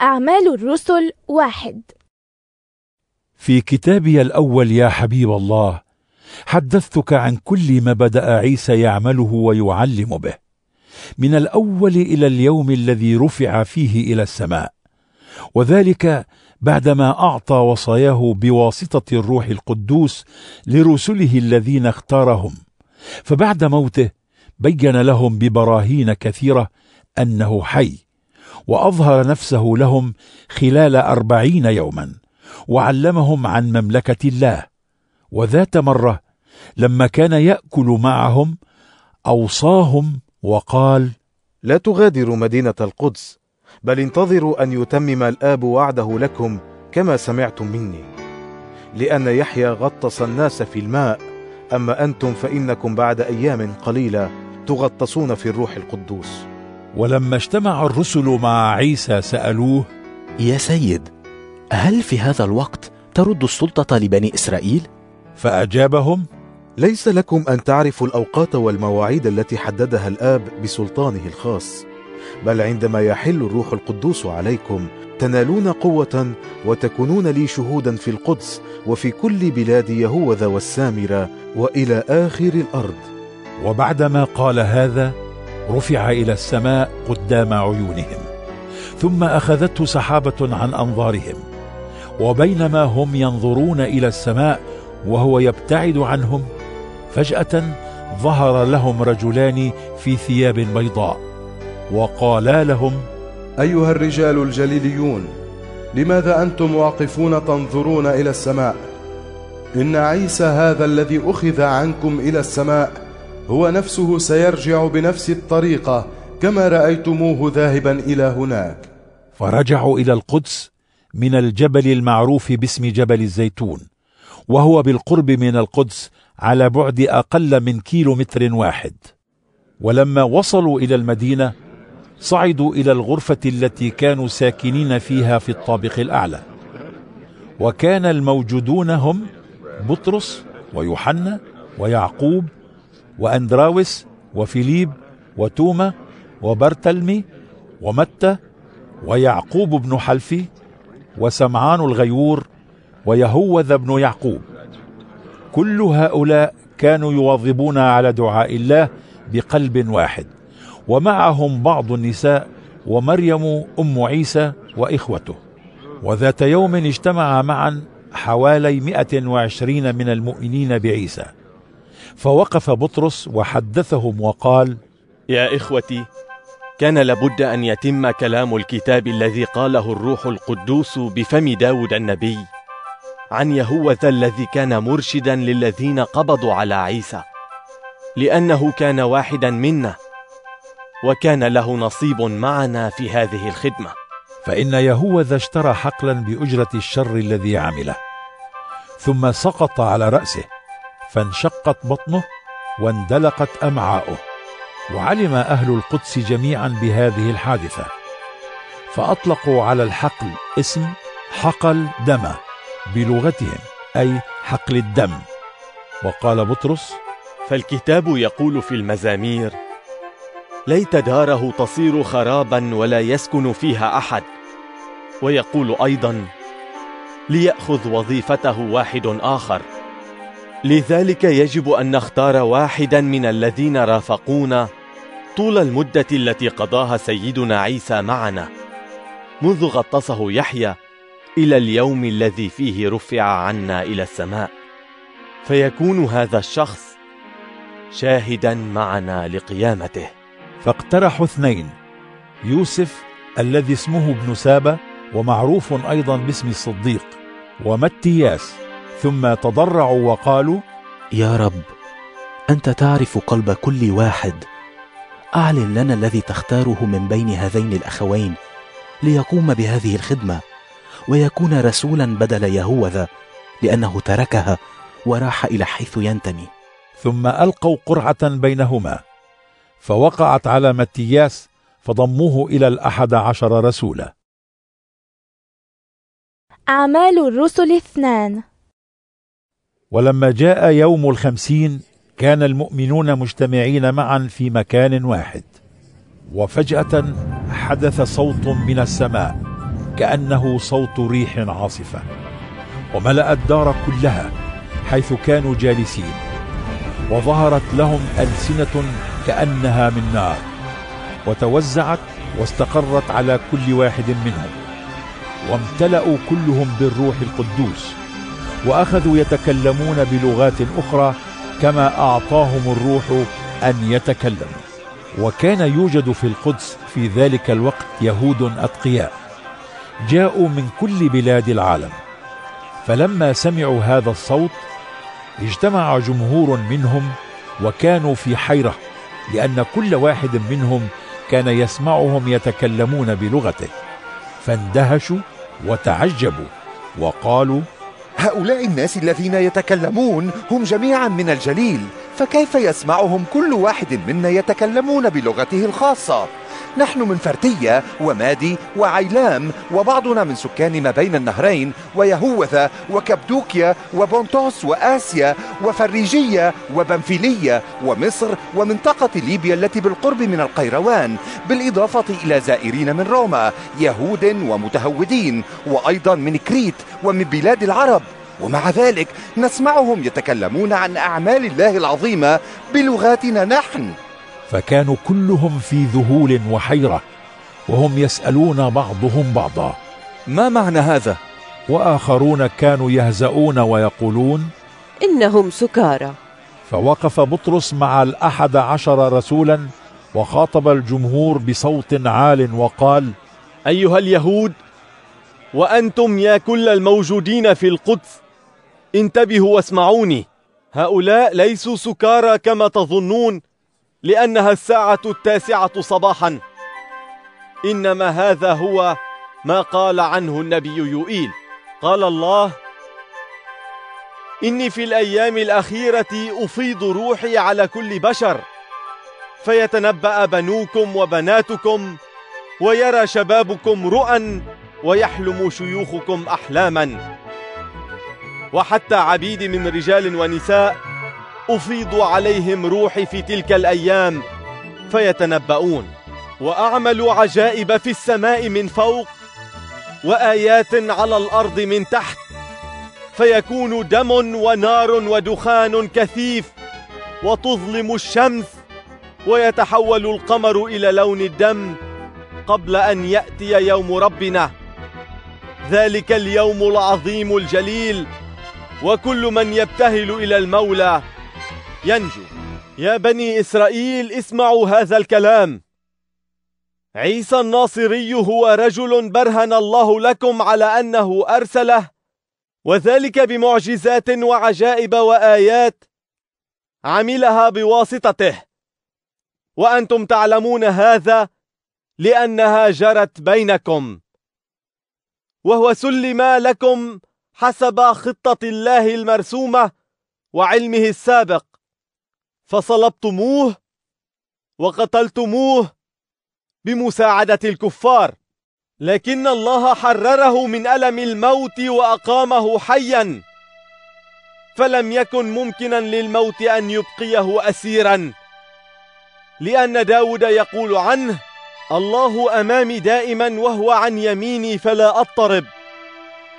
أعمال الرسل واحد. في كتابي الأول يا حبيب الله حدثتك عن كل ما بدأ عيسى يعمله ويعلم به. من الأول إلى اليوم الذي رفع فيه إلى السماء. وذلك بعدما أعطى وصاياه بواسطة الروح القدوس لرسله الذين اختارهم. فبعد موته بين لهم ببراهين كثيرة أنه حي. وأظهر نفسه لهم خلال أربعين يوما وعلمهم عن مملكة الله. وذات مرة لما كان يأكل معهم أوصاهم وقال لا تغادروا مدينة القدس بل انتظروا أن يتمم الآب وعده لكم كما سمعتم مني. لأن يحيى غطس الناس في الماء أما أنتم فإنكم بعد أيام قليلة تغطسون في الروح القدوس. ولما اجتمع الرسل مع عيسى سألوه يا سيد هل في هذا الوقت ترد السلطة لبني إسرائيل؟ فأجابهم ليس لكم أن تعرفوا الأوقات والمواعيد التي حددها الآب بسلطانه الخاص بل عندما يحل الروح القدوس عليكم تنالون قوة وتكونون لي شهودا في القدس وفي كل بلاد يهوذا والسامرة وإلى آخر الأرض وبعدما قال هذا رفع إلى السماء قدام عيونهم ثم أخذته سحابة عن أنظارهم وبينما هم ينظرون إلى السماء وهو يبتعد عنهم فجأة ظهر لهم رجلان في ثياب بيضاء وقالا لهم أيها الرجال الجليليون لماذا أنتم واقفون تنظرون إلى السماء؟ إن عيسى هذا الذي أخذ عنكم إلى السماء هو نفسه سيرجع بنفس الطريقة كما رأيتموه ذاهبا إلى هناك. فرجعوا إلى القدس من الجبل المعروف باسم جبل الزيتون وهو بالقرب من القدس على بعد أقل من كيلو متر واحد. ولما وصلوا إلى المدينة صعدوا إلى الغرفة التي كانوا ساكنين فيها في الطابق الأعلى. وكان الموجودون هم بطرس ويوحنا ويعقوب وأندراوس وفيليب وتوما وبرتلمي ومتى ويعقوب بن حلفي وسمعان الغيور ويهوذا بن يعقوب. كل هؤلاء كانوا يواظبون على دعاء الله بقلب واحد ومعهم بعض النساء ومريم أم عيسى وإخوته. وذات يوم اجتمع معا حوالي مئة وعشرين من المؤمنين بعيسى. فوقف بطرس وحدثهم وقال يا إخوتي كان لابد أن يتم كلام الكتاب الذي قاله الروح القدوس بفم داود النبي عن يهوذا الذي كان مرشدا للذين قبضوا على عيسى لأنه كان واحدا منا وكان له نصيب معنا في هذه الخدمة. فإن يهوذا اشترى حقلا بأجرة الشر الذي عمله ثم سقط على رأسه. فانشقت بطنه واندلقت أمعاؤه وعلم أهل القدس جميعا بهذه الحادثة. فأطلقوا على الحقل اسم حقل دم بلغتهم أي حقل الدم. وقال بطرس فالكتاب يقول في المزامير ليت داره تصير خرابا ولا يسكن فيها أحد. ويقول أيضا ليأخذ وظيفته واحد آخر. لذلك يجب أن نختار واحدا من الذين رافقونا طول المدة التي قضاها سيدنا عيسى معنا. منذ غطسه يحيى إلى اليوم الذي فيه رفع عنا إلى السماء. فيكون هذا الشخص شاهدا معنا لقيامته. فاقترحوا اثنين يوسف الذي اسمه ابن سابة ومعروف أيضا باسم الصديق ومتياس ثم تضرعوا وقالوا يا رب أنت تعرف قلب كل واحد. أعلن لنا الذي تختاره من بين هذين الأخوين ليقوم بهذه الخدمة ويكون رسولا بدل يهوذا لأنه تركها وراح إلى حيث ينتمي. ثم ألقوا قرعة بينهما فوقعت على متياس فضموه إلى الأحد عشر رسولا. أعمال الرسل اثنان. ولما جاء يوم الخمسين كان المؤمنون مجتمعين معا في مكان واحد. وفجأة حدث صوت من السماء كأنه صوت ريح عاصفة وملأ الدار كلها حيث كانوا جالسين وظهرت لهم ألسنة كأنها من نار وتوزعت واستقرت على كل واحد منهم وامتلأوا كلهم بالروح القدوس. وأخذوا يتكلمون بلغات أخرى كما أعطاهم الروح أن يتكلموا. وكان يوجد في القدس في ذلك الوقت يهود أتقياء جاءوا من كل بلاد العالم. فلما سمعوا هذا الصوت اجتمع جمهور منهم وكانوا في حيرة لأن كل واحد منهم كان يسمعهم يتكلمون بلغته. فاندهشوا وتعجبوا وقالوا هؤلاء الناس الذين يتكلمون هم جميعا من الجليل فكيف يسمعهم كل واحد منا يتكلمون بلغته الخاصة؟ نحن من فرتية ومادي وعيلام وبعضنا من سكان ما بين النهرين ويهوذا وكبدوكيا وبونتوس وآسيا وفريجية وبنفيلية ومصر ومنطقة ليبيا التي بالقرب من القيروان بالإضافة إلى زائرين من روما يهود ومتهودين وأيضا من كريت ومن بلاد العرب. ومع ذلك نسمعهم يتكلمون عن أعمال الله العظيمة بلغاتنا نحن. فكانوا كلهم في ذهول وحيرة وهم يسألون بعضهم بعضا. ما معنى هذا؟ وآخرون كانوا يهزؤون ويقولون إنهم سكارى. فوقف بطرس مع الأحد عشر رسولا وخاطب الجمهور بصوت عال وقال أيها اليهود وأنتم يا كل الموجودين في القدس انتبهوا واسمعوني. هؤلاء ليسوا سكارى كما تظنون. لأنها الساعة التاسعة صباحا. إنما هذا هو ما قال عنه النبي يوئيل. قال الله إني في الأيام الأخيرة أفيض روحي على كل بشر فيتنبأ بنوكم وبناتكم ويرى شبابكم رؤى ويحلم شيوخكم أحلاما. وحتى عبيد من رجال ونساء أفيض عليهم روحي في تلك الأيام فيتنبؤون. وأعمل عجائب في السماء من فوق وآيات على الأرض من تحت فيكون دم ونار ودخان كثيف وتظلم الشمس ويتحول القمر إلى لون الدم قبل أن يأتي يوم ربنا. ذلك اليوم العظيم الجليل وكل من يبتهل إلى المولى ينجو. يا بني إسرائيل اسمعوا هذا الكلام. عيسى الناصري هو رجل برهن الله لكم على أنه أرسله وذلك بمعجزات وعجائب وآيات عملها بواسطته. وأنتم تعلمون هذا لأنها جرت بينكم. وهو سلم لكم حسب خطة الله المرسومة وعلمه السابق. فصلبتموه وقتلتموه بمساعدة الكفار. لكن الله حرره من ألم الموت وأقامه حيا فلم يكن ممكنا للموت أن يبقيه أسيرا. لأن داود يقول عنه الله أمامي دائما وهو عن يميني فلا أضطرب.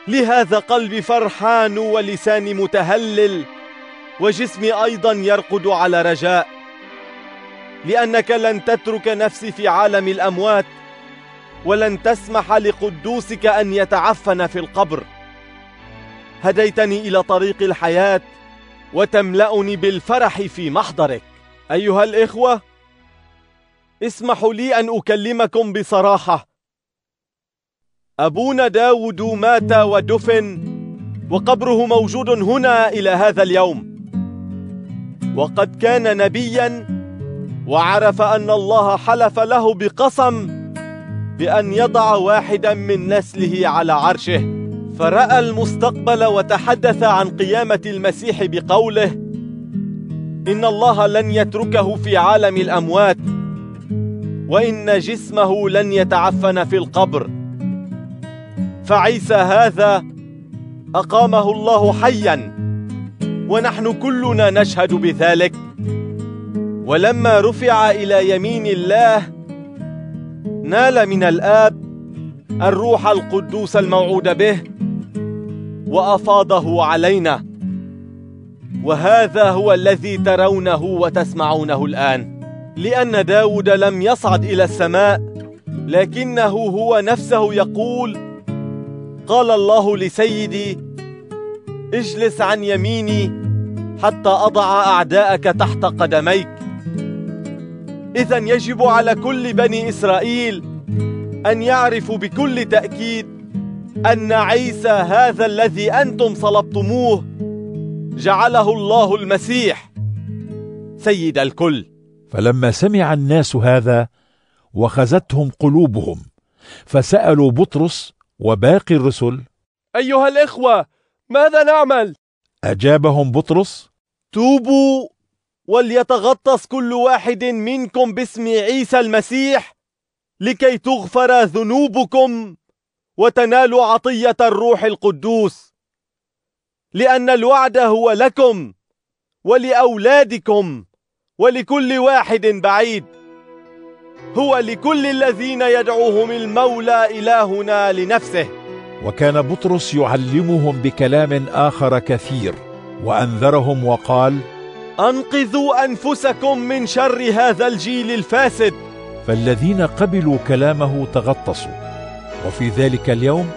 لهذا قلبي فرحان ولساني متهلل. وجسمي أيضا يرقد على رجاء لأنك لن تترك نفسي في عالم الأموات ولن تسمح لقدوسك أن يتعفن في القبر. هديتني إلى طريق الحياة وتملأني بالفرح في محضرك. أيها الإخوة اسمحوا لي أن أكلمكم بصراحة. أبونا داود مات ودفن وقبره موجود هنا إلى هذا اليوم. وقد كان نبيا وعرف أن الله حلف له بقسم بأن يضع واحدا من نسله على عرشه. فرأى المستقبل وتحدث عن قيامة المسيح بقوله إن الله لن يتركه في عالم الأموات وإن جسمه لن يتعفن في القبر. فعيسى هذا أقامه الله حيا. ونحن كلنا نشهد بذلك. ولما رفع إلى يمين الله نال من الآب الروح القدوس الموعود به وأفاضه علينا. وهذا هو الذي ترونه وتسمعونه الآن. لأن داود لم يصعد إلى السماء لكنه هو نفسه يقول قال الله لسيدي اجلس عن يميني حتى أضع أعداءك تحت قدميك. اذا يجب على كل بني إسرائيل أن يعرفوا بكل تأكيد أن عيسى هذا الذي أنتم صلبتموه جعله الله المسيح. سيد الكل. فلما سمع الناس هذا وخزتهم قلوبهم فسألوا بطرس وباقي الرسل أيها الإخوة ماذا نعمل؟ أجابهم بطرس توبوا وليتغطس كل واحد منكم باسم عيسى المسيح لكي تغفر ذنوبكم وتنالوا عطية الروح القدوس. لأن الوعد هو لكم ولأولادكم ولكل واحد بعيد. هو لكل الذين يدعوهم المولى إلهنا لنفسه. وكان بطرس يعلمهم بكلام آخر كثير وأنذرهم وقال أنقذوا أنفسكم من شر هذا الجيل الفاسد. فالذين قبلوا كلامه تغطسوا. وفي ذلك اليوم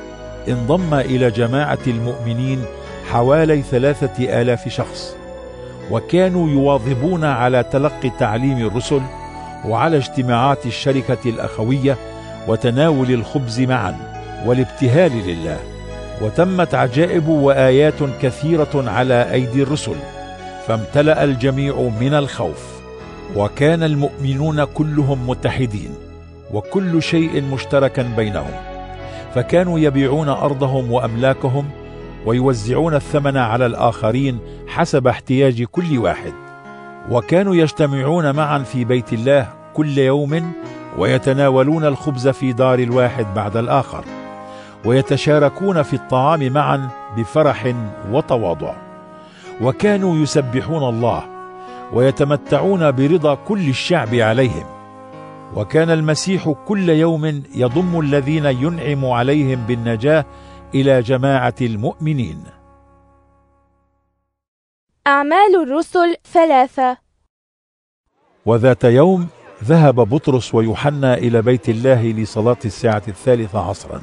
انضم إلى جماعة المؤمنين حوالي ثلاثة آلاف شخص وكانوا يواظبون على تلقي تعليم الرسل وعلى اجتماعات الشركة الأخوية وتناول الخبز معا. والابتهال لله وتمت عجائب وآيات كثيرة على أيدي الرسل فامتلأ الجميع من الخوف وكان المؤمنون كلهم متحدين وكل شيء مشتركا بينهم فكانوا يبيعون أرضهم وأملاكهم ويوزعون الثمن على الآخرين حسب احتياج كل واحد وكانوا يجتمعون معا في بيت الله كل يوم ويتناولون الخبز في دار الواحد بعد الآخر. ويتشاركون في الطعام معا بفرح وتواضع. وكانوا يسبحون الله ويتمتعون برضا كل الشعب عليهم. وكان المسيح كل يوم يضم الذين ينعم عليهم بالنجاة إلى جماعة المؤمنين. أعمال الرسل ثلاثة. وذات يوم ذهب بطرس ويوحنا إلى بيت الله لصلاة الساعة الثالثة عصرا.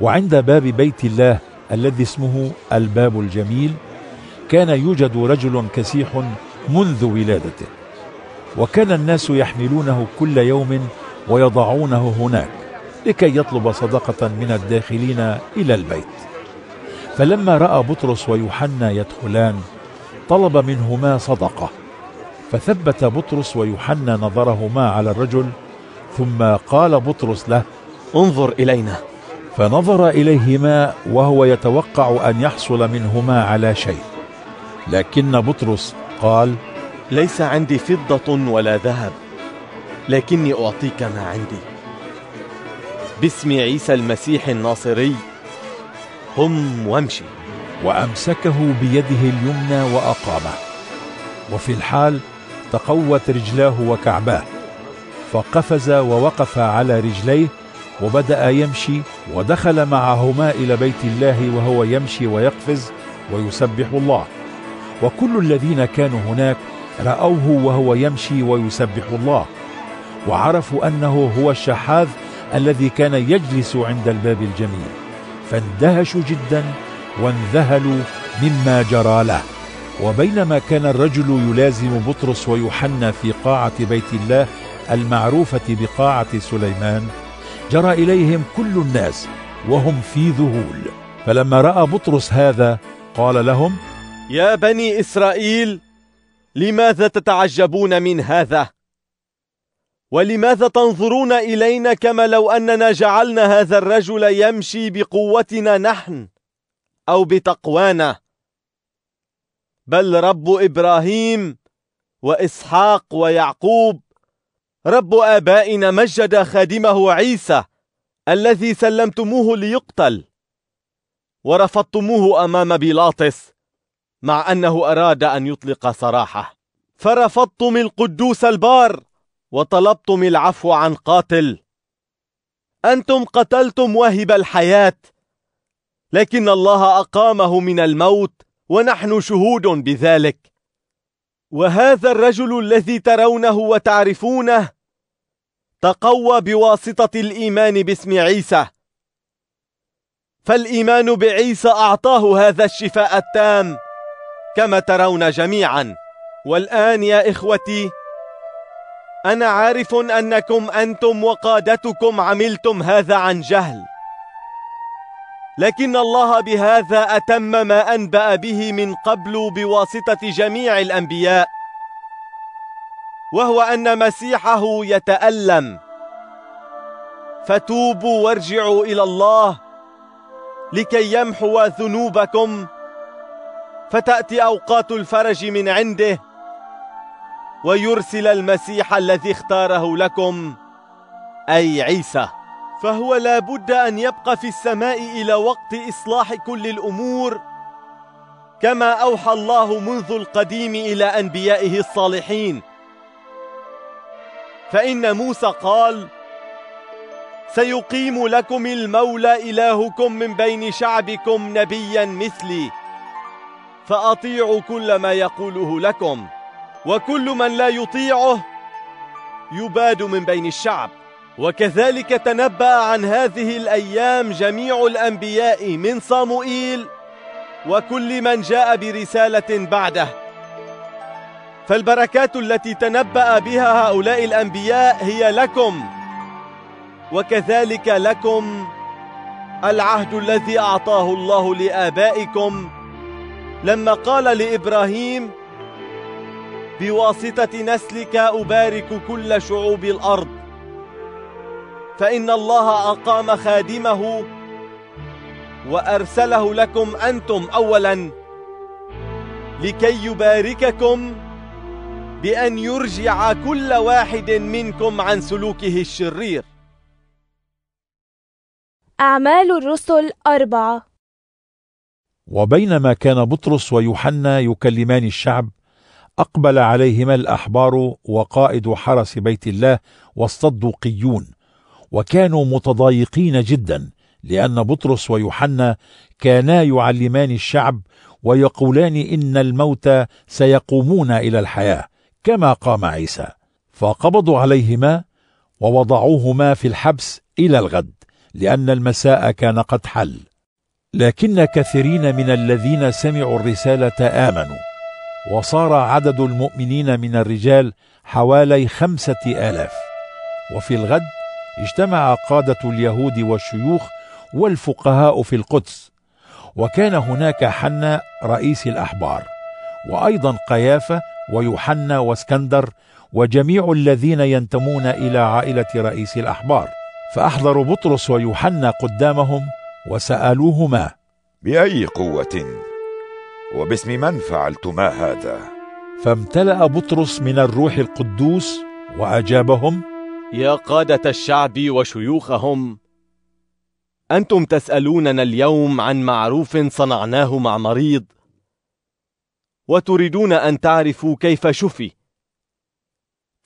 وعند باب بيت الله الذي اسمه الباب الجميل كان يوجد رجل كسيح منذ ولادته. وكان الناس يحملونه كل يوم ويضعونه هناك لكي يطلب صدقة من الداخلين إلى البيت. فلما رأى بطرس ويوحنا يدخلان طلب منهما صدقة. فثبت بطرس ويوحنا نظرهما على الرجل ثم قال بطرس له انظر إلينا. فنظر إليهما وهو يتوقع أن يحصل منهما على شيء. لكن بطرس قال ليس عندي فضة ولا ذهب لكني أعطيك ما عندي. باسم عيسى المسيح الناصري قم وامشي. وأمسكه بيده اليمنى وأقامه. وفي الحال تقوت رجلاه وكعباه فقفز ووقف على رجليه وبدأ يمشي ودخل معهما إلى بيت الله وهو يمشي ويقفز ويسبح الله. وكل الذين كانوا هناك رأوه وهو يمشي ويسبح الله. وعرفوا أنه هو الشحاذ الذي كان يجلس عند الباب الجميل. فاندهشوا جدا وانذهلوا مما جرى له. وبينما كان الرجل يلازم بطرس ويوحنا في قاعة بيت الله المعروفة بقاعة سليمان جرى إليهم كل الناس وهم في ذهول. فلما رأى بطرس هذا قال لهم يا بني إسرائيل لماذا تتعجبون من هذا؟ ولماذا تنظرون إلينا كما لو أننا جعلنا هذا الرجل يمشي بقوتنا نحن أو بتقوانا؟ بل رب إبراهيم وإسحاق ويعقوب رب آبائنا مجد خادمه عيسى الذي سلمتموه ليقتل ورفضتموه أمام بيلاطس مع أنه أراد أن يطلق سراحه. فرفضتم القدوس البار وطلبتم العفو عن قاتل. أنتم قتلتم واهب الحياة لكن الله أقامه من الموت ونحن شهود بذلك. وهذا الرجل الذي ترونه وتعرفونه تقوى بواسطة الإيمان باسم عيسى. فالإيمان بعيسى أعطاه هذا الشفاء التام كما ترون جميعا. والآن يا إخوتي أنا عارف أنكم أنتم وقادتكم عملتم هذا عن جهل. لكن الله بهذا أتم ما أنبأ به من قبل بواسطة جميع الأنبياء وهو أن مسيحه يتألم. فتوبوا وارجعوا إلى الله لكي يمحو ذنوبكم. فتأتي أوقات الفرج من عنده ويرسل المسيح الذي اختاره لكم أي عيسى. فهو لا بد أن يبقى في السماء إلى وقت إصلاح كل الأمور كما أوحى الله منذ القديم إلى أنبيائه الصالحين. فإن موسى قال سيقيم لكم المولى إلهكم من بين شعبكم نبيا مثلي فأطيعوا كل ما يقوله لكم وكل من لا يطيعه يباد من بين الشعب. وكذلك تنبأ عن هذه الأيام جميع الأنبياء من صاموئيل وكل من جاء برسالة بعده. فالبركات التي تنبأ بها هؤلاء الأنبياء هي لكم وكذلك لكم العهد الذي أعطاه الله لآبائكم لما قال لإبراهيم بواسطة نسلك أبارك كل شعوب الأرض فإن الله أقام خادمه وأرسله لكم أنتم أولا لكي يبارككم بأن يرجع كل واحد منكم عن سلوكه الشرير. أعمال الرسل أربعة. وبينما كان بطرس ويوحنا يكلمان الشعب أقبل عليهما الأحبار وقائد حرس بيت الله والصدوقيون وكانوا متضايقين جدا لأن بطرس ويوحنا كانا يعلمان الشعب ويقولان إن الموتى سيقومون إلى الحياة كما قام عيسى. فقبضوا عليهما ووضعوهما في الحبس إلى الغد لأن المساء كان قد حل. لكن كثيرين من الذين سمعوا الرسالة آمنوا وصار عدد المؤمنين من الرجال حوالي خمسة آلاف. وفي الغد اجتمع قادة اليهود والشيوخ والفقهاء في القدس وكان هناك حنا رئيس الأحبار وأيضا قيافة ويوحنا واسكندر وجميع الذين ينتمون إلى عائلة رئيس الأحبار. فأحضروا بطرس ويوحنا قدامهم وسألوهما بأي قوة وباسم من فعلتما هذا؟ فامتلأ بطرس من الروح القدوس وأجابهم يا قادة الشعب وشيوخهم أنتم تسألوننا اليوم عن معروف صنعناه مع مريض وتريدون أن تعرفوا كيف شفي.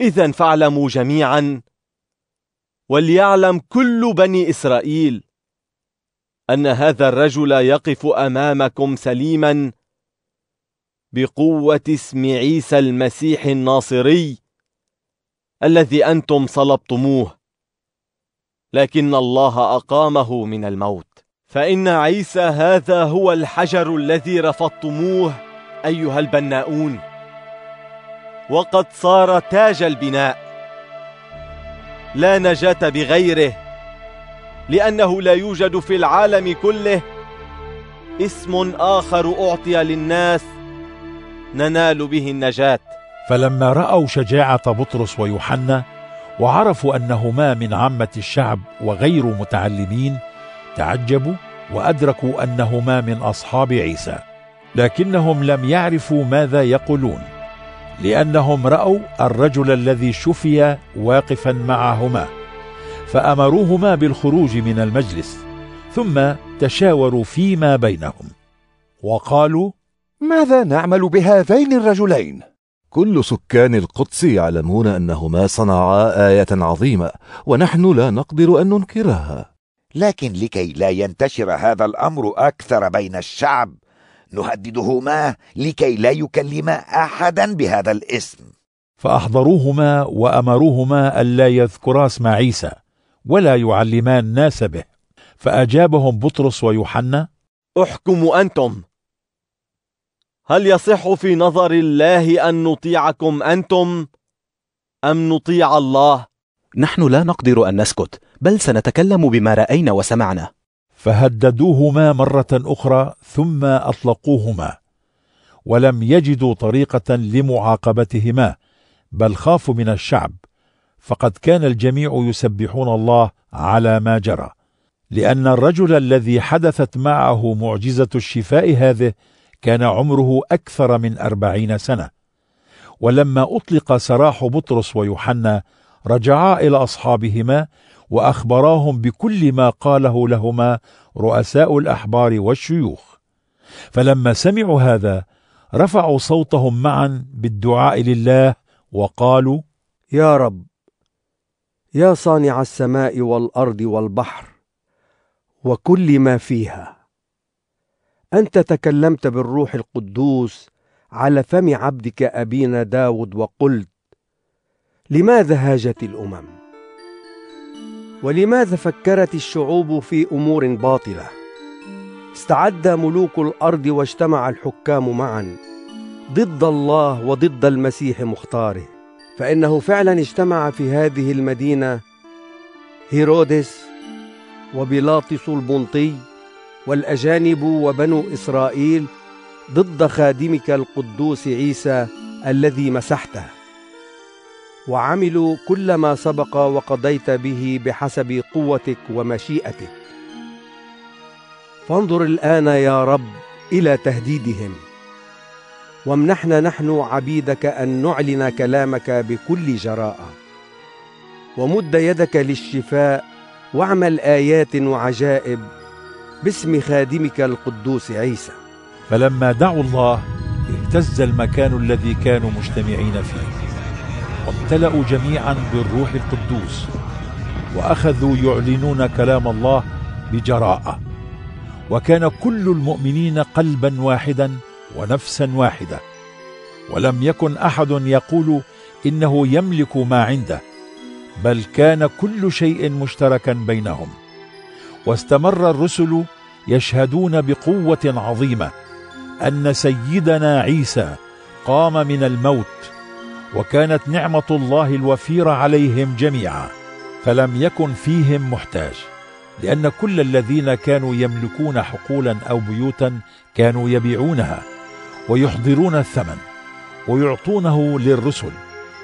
إذا فاعلموا جميعا وليعلم كل بني إسرائيل أن هذا الرجل يقف أمامكم سليما بقوة اسم عيسى المسيح الناصري. الذي أنتم صلبتموه لكن الله أقامه من الموت. فإن عيسى هذا هو الحجر الذي رفضتموه أيها البناؤون. وقد صار تاج البناء. لا نجاة بغيره لأنه لا يوجد في العالم كله اسم آخر أعطي للناس ننال به النجاة. فلما رأوا شجاعة بطرس ويوحنا وعرفوا أنهما من عامة الشعب وغير متعلمين تعجبوا وأدركوا أنهما من أصحاب عيسى لكنهم لم يعرفوا ماذا يقولون لأنهم رأوا الرجل الذي شفي واقفا معهما فأمروهما بالخروج من المجلس ثم تشاوروا فيما بينهم. وقالوا ماذا نعمل بهذين الرجلين؟ كل سكان القدس يعلمون أنهما صنعا آية عظيمة ونحن لا نقدر أن ننكرها. لكن لكي لا ينتشر هذا الأمر أكثر بين الشعب نهددهما لكي لا يكلما أحدا بهذا الاسم. فأحضروهما وأمروهما ألا يذكرا اسم عيسى ولا يعلما الناس به. فأجابهم بطرس ويوحنا احكموا أنتم. هل يصح في نظر الله أن نطيعكم أنتم أم نطيع الله؟ نحن لا نقدر أن نسكت بل سنتكلم بما رأينا وسمعنا فهددوهما مرة أخرى ثم أطلقوهما ولم يجدوا طريقة لمعاقبتهما بل خافوا من الشعب فقد كان الجميع يسبحون الله على ما جرى لأن الرجل الذي حدثت معه معجزة الشفاء هذه كان عمره أكثر من أربعين سنة. ولما أطلق سراح بطرس ويوحنا رجعا إلى أصحابهما وأخبراهم بكل ما قاله لهما رؤساء الأحبار والشيوخ. فلما سمعوا هذا رفعوا صوتهم معا بالدعاء لله وقالوا يا رب يا صانع السماء والأرض والبحر وكل ما فيها. أنت تكلمت بالروح القدوس على فم عبدك أبينا داود وقلت لماذا هاجت الأمم؟ ولماذا فكرت الشعوب في أمور باطلة؟ استعد ملوك الأرض واجتمع الحكام معا ضد الله وضد المسيح مختاره. فإنه فعلا اجتمع في هذه المدينة هيرودس وبيلاطس البنطي والأجانب وبنو إسرائيل ضد خادمك القدوس عيسى الذي مسحته. وعملوا كل ما سبق وقضيت به بحسب قوتك ومشيئتك. فانظر الآن يا رب إلى تهديدهم. وامنحنا نحن عبيدك أن نعلن كلامك بكل جراءة. ومد يدك للشفاء واعمل آيات وعجائب باسم خادمك القدوس عيسى. فلما دعوا الله اهتز المكان الذي كانوا مجتمعين فيه. وامتلأوا جميعا بالروح القدوس. وأخذوا يعلنون كلام الله بجراءة. وكان كل المؤمنين قلبا واحدا ونفسا واحدة. ولم يكن أحد يقول إنه يملك ما عنده بل كان كل شيء مشتركا بينهم. واستمر الرسل يشهدون بقوة عظيمة أن سيدنا عيسى قام من الموت وكانت نعمة الله الوفيره عليهم جميعا فلم يكن فيهم محتاج لأن كل الذين كانوا يملكون حقولا أو بيوتا كانوا يبيعونها ويحضرون الثمن ويعطونه للرسل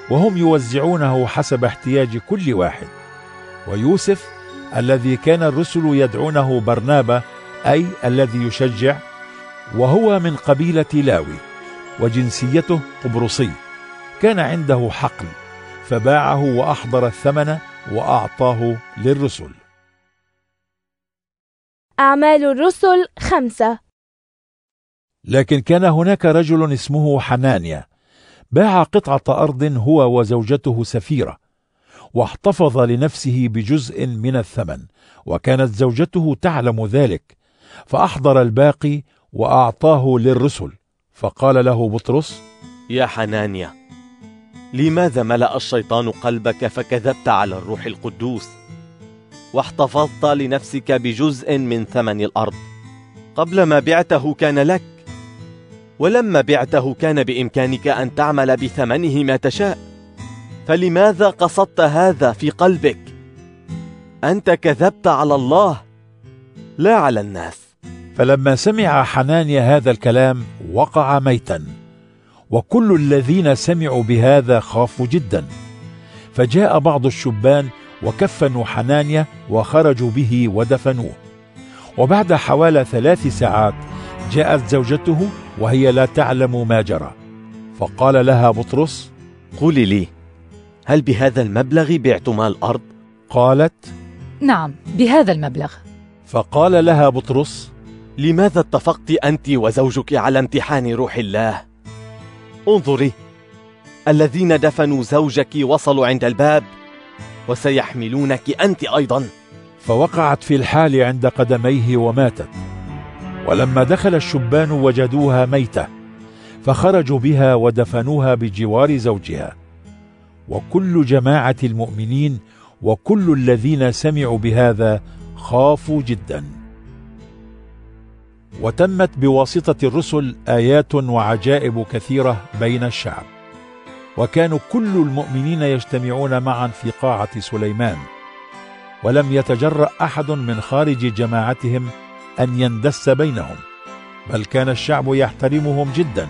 وهم يوزعونه حسب احتياج كل واحد ويوسف الذي كان الرسل يدعونه برنابا أي الذي يشجع وهو من قبيلة لاوي وجنسيته قبرصي. كان عنده حقل فباعه وأحضر الثمن وأعطاه للرسل. أعمال الرسل خمسة. لكن كان هناك رجل اسمه حنانيا باع قطعة أرض هو وزوجته سفيرة. واحتفظ لنفسه بجزء من الثمن وكانت زوجته تعلم ذلك فأحضر الباقي وأعطاه للرسل. فقال له بطرس يا حنانيا لماذا ملأ الشيطان قلبك فكذبت على الروح القدوس؟ واحتفظت لنفسك بجزء من ثمن الأرض. قبل ما بعته كان لك ولما بعته كان بإمكانك أن تعمل بثمنه ما تشاء. فلماذا قصدت هذا في قلبك؟ أنت كذبت على الله لا على الناس. فلما سمع حنانيا هذا الكلام وقع ميتا. وكل الذين سمعوا بهذا خافوا جدا. فجاء بعض الشبان وكفنوا حنانيا وخرجوا به ودفنوه. وبعد حوالي ثلاث ساعات جاءت زوجته وهي لا تعلم ما جرى. فقال لها بطرس قولي لي هل بهذا المبلغ بعتما الأرض؟ قالت نعم بهذا المبلغ فقال لها بطرس لماذا اتفقت أنت وزوجك على امتحان روح الله؟ انظري الذين دفنوا زوجك وصلوا عند الباب وسيحملونك أنت أيضا فوقعت في الحال عند قدميه وماتت ولما دخل الشبان وجدوها ميتة فخرجوا بها ودفنوها بجوار زوجها وكل جماعة المؤمنين وكل الذين سمعوا بهذا خافوا جدا. وتمت بواسطة الرسل آيات وعجائب كثيرة بين الشعب. وكانوا كل المؤمنين يجتمعون معا في قاعة سليمان. ولم يتجرأ أحد من خارج جماعتهم أن يندس بينهم. بل كان الشعب يحترمهم جدا.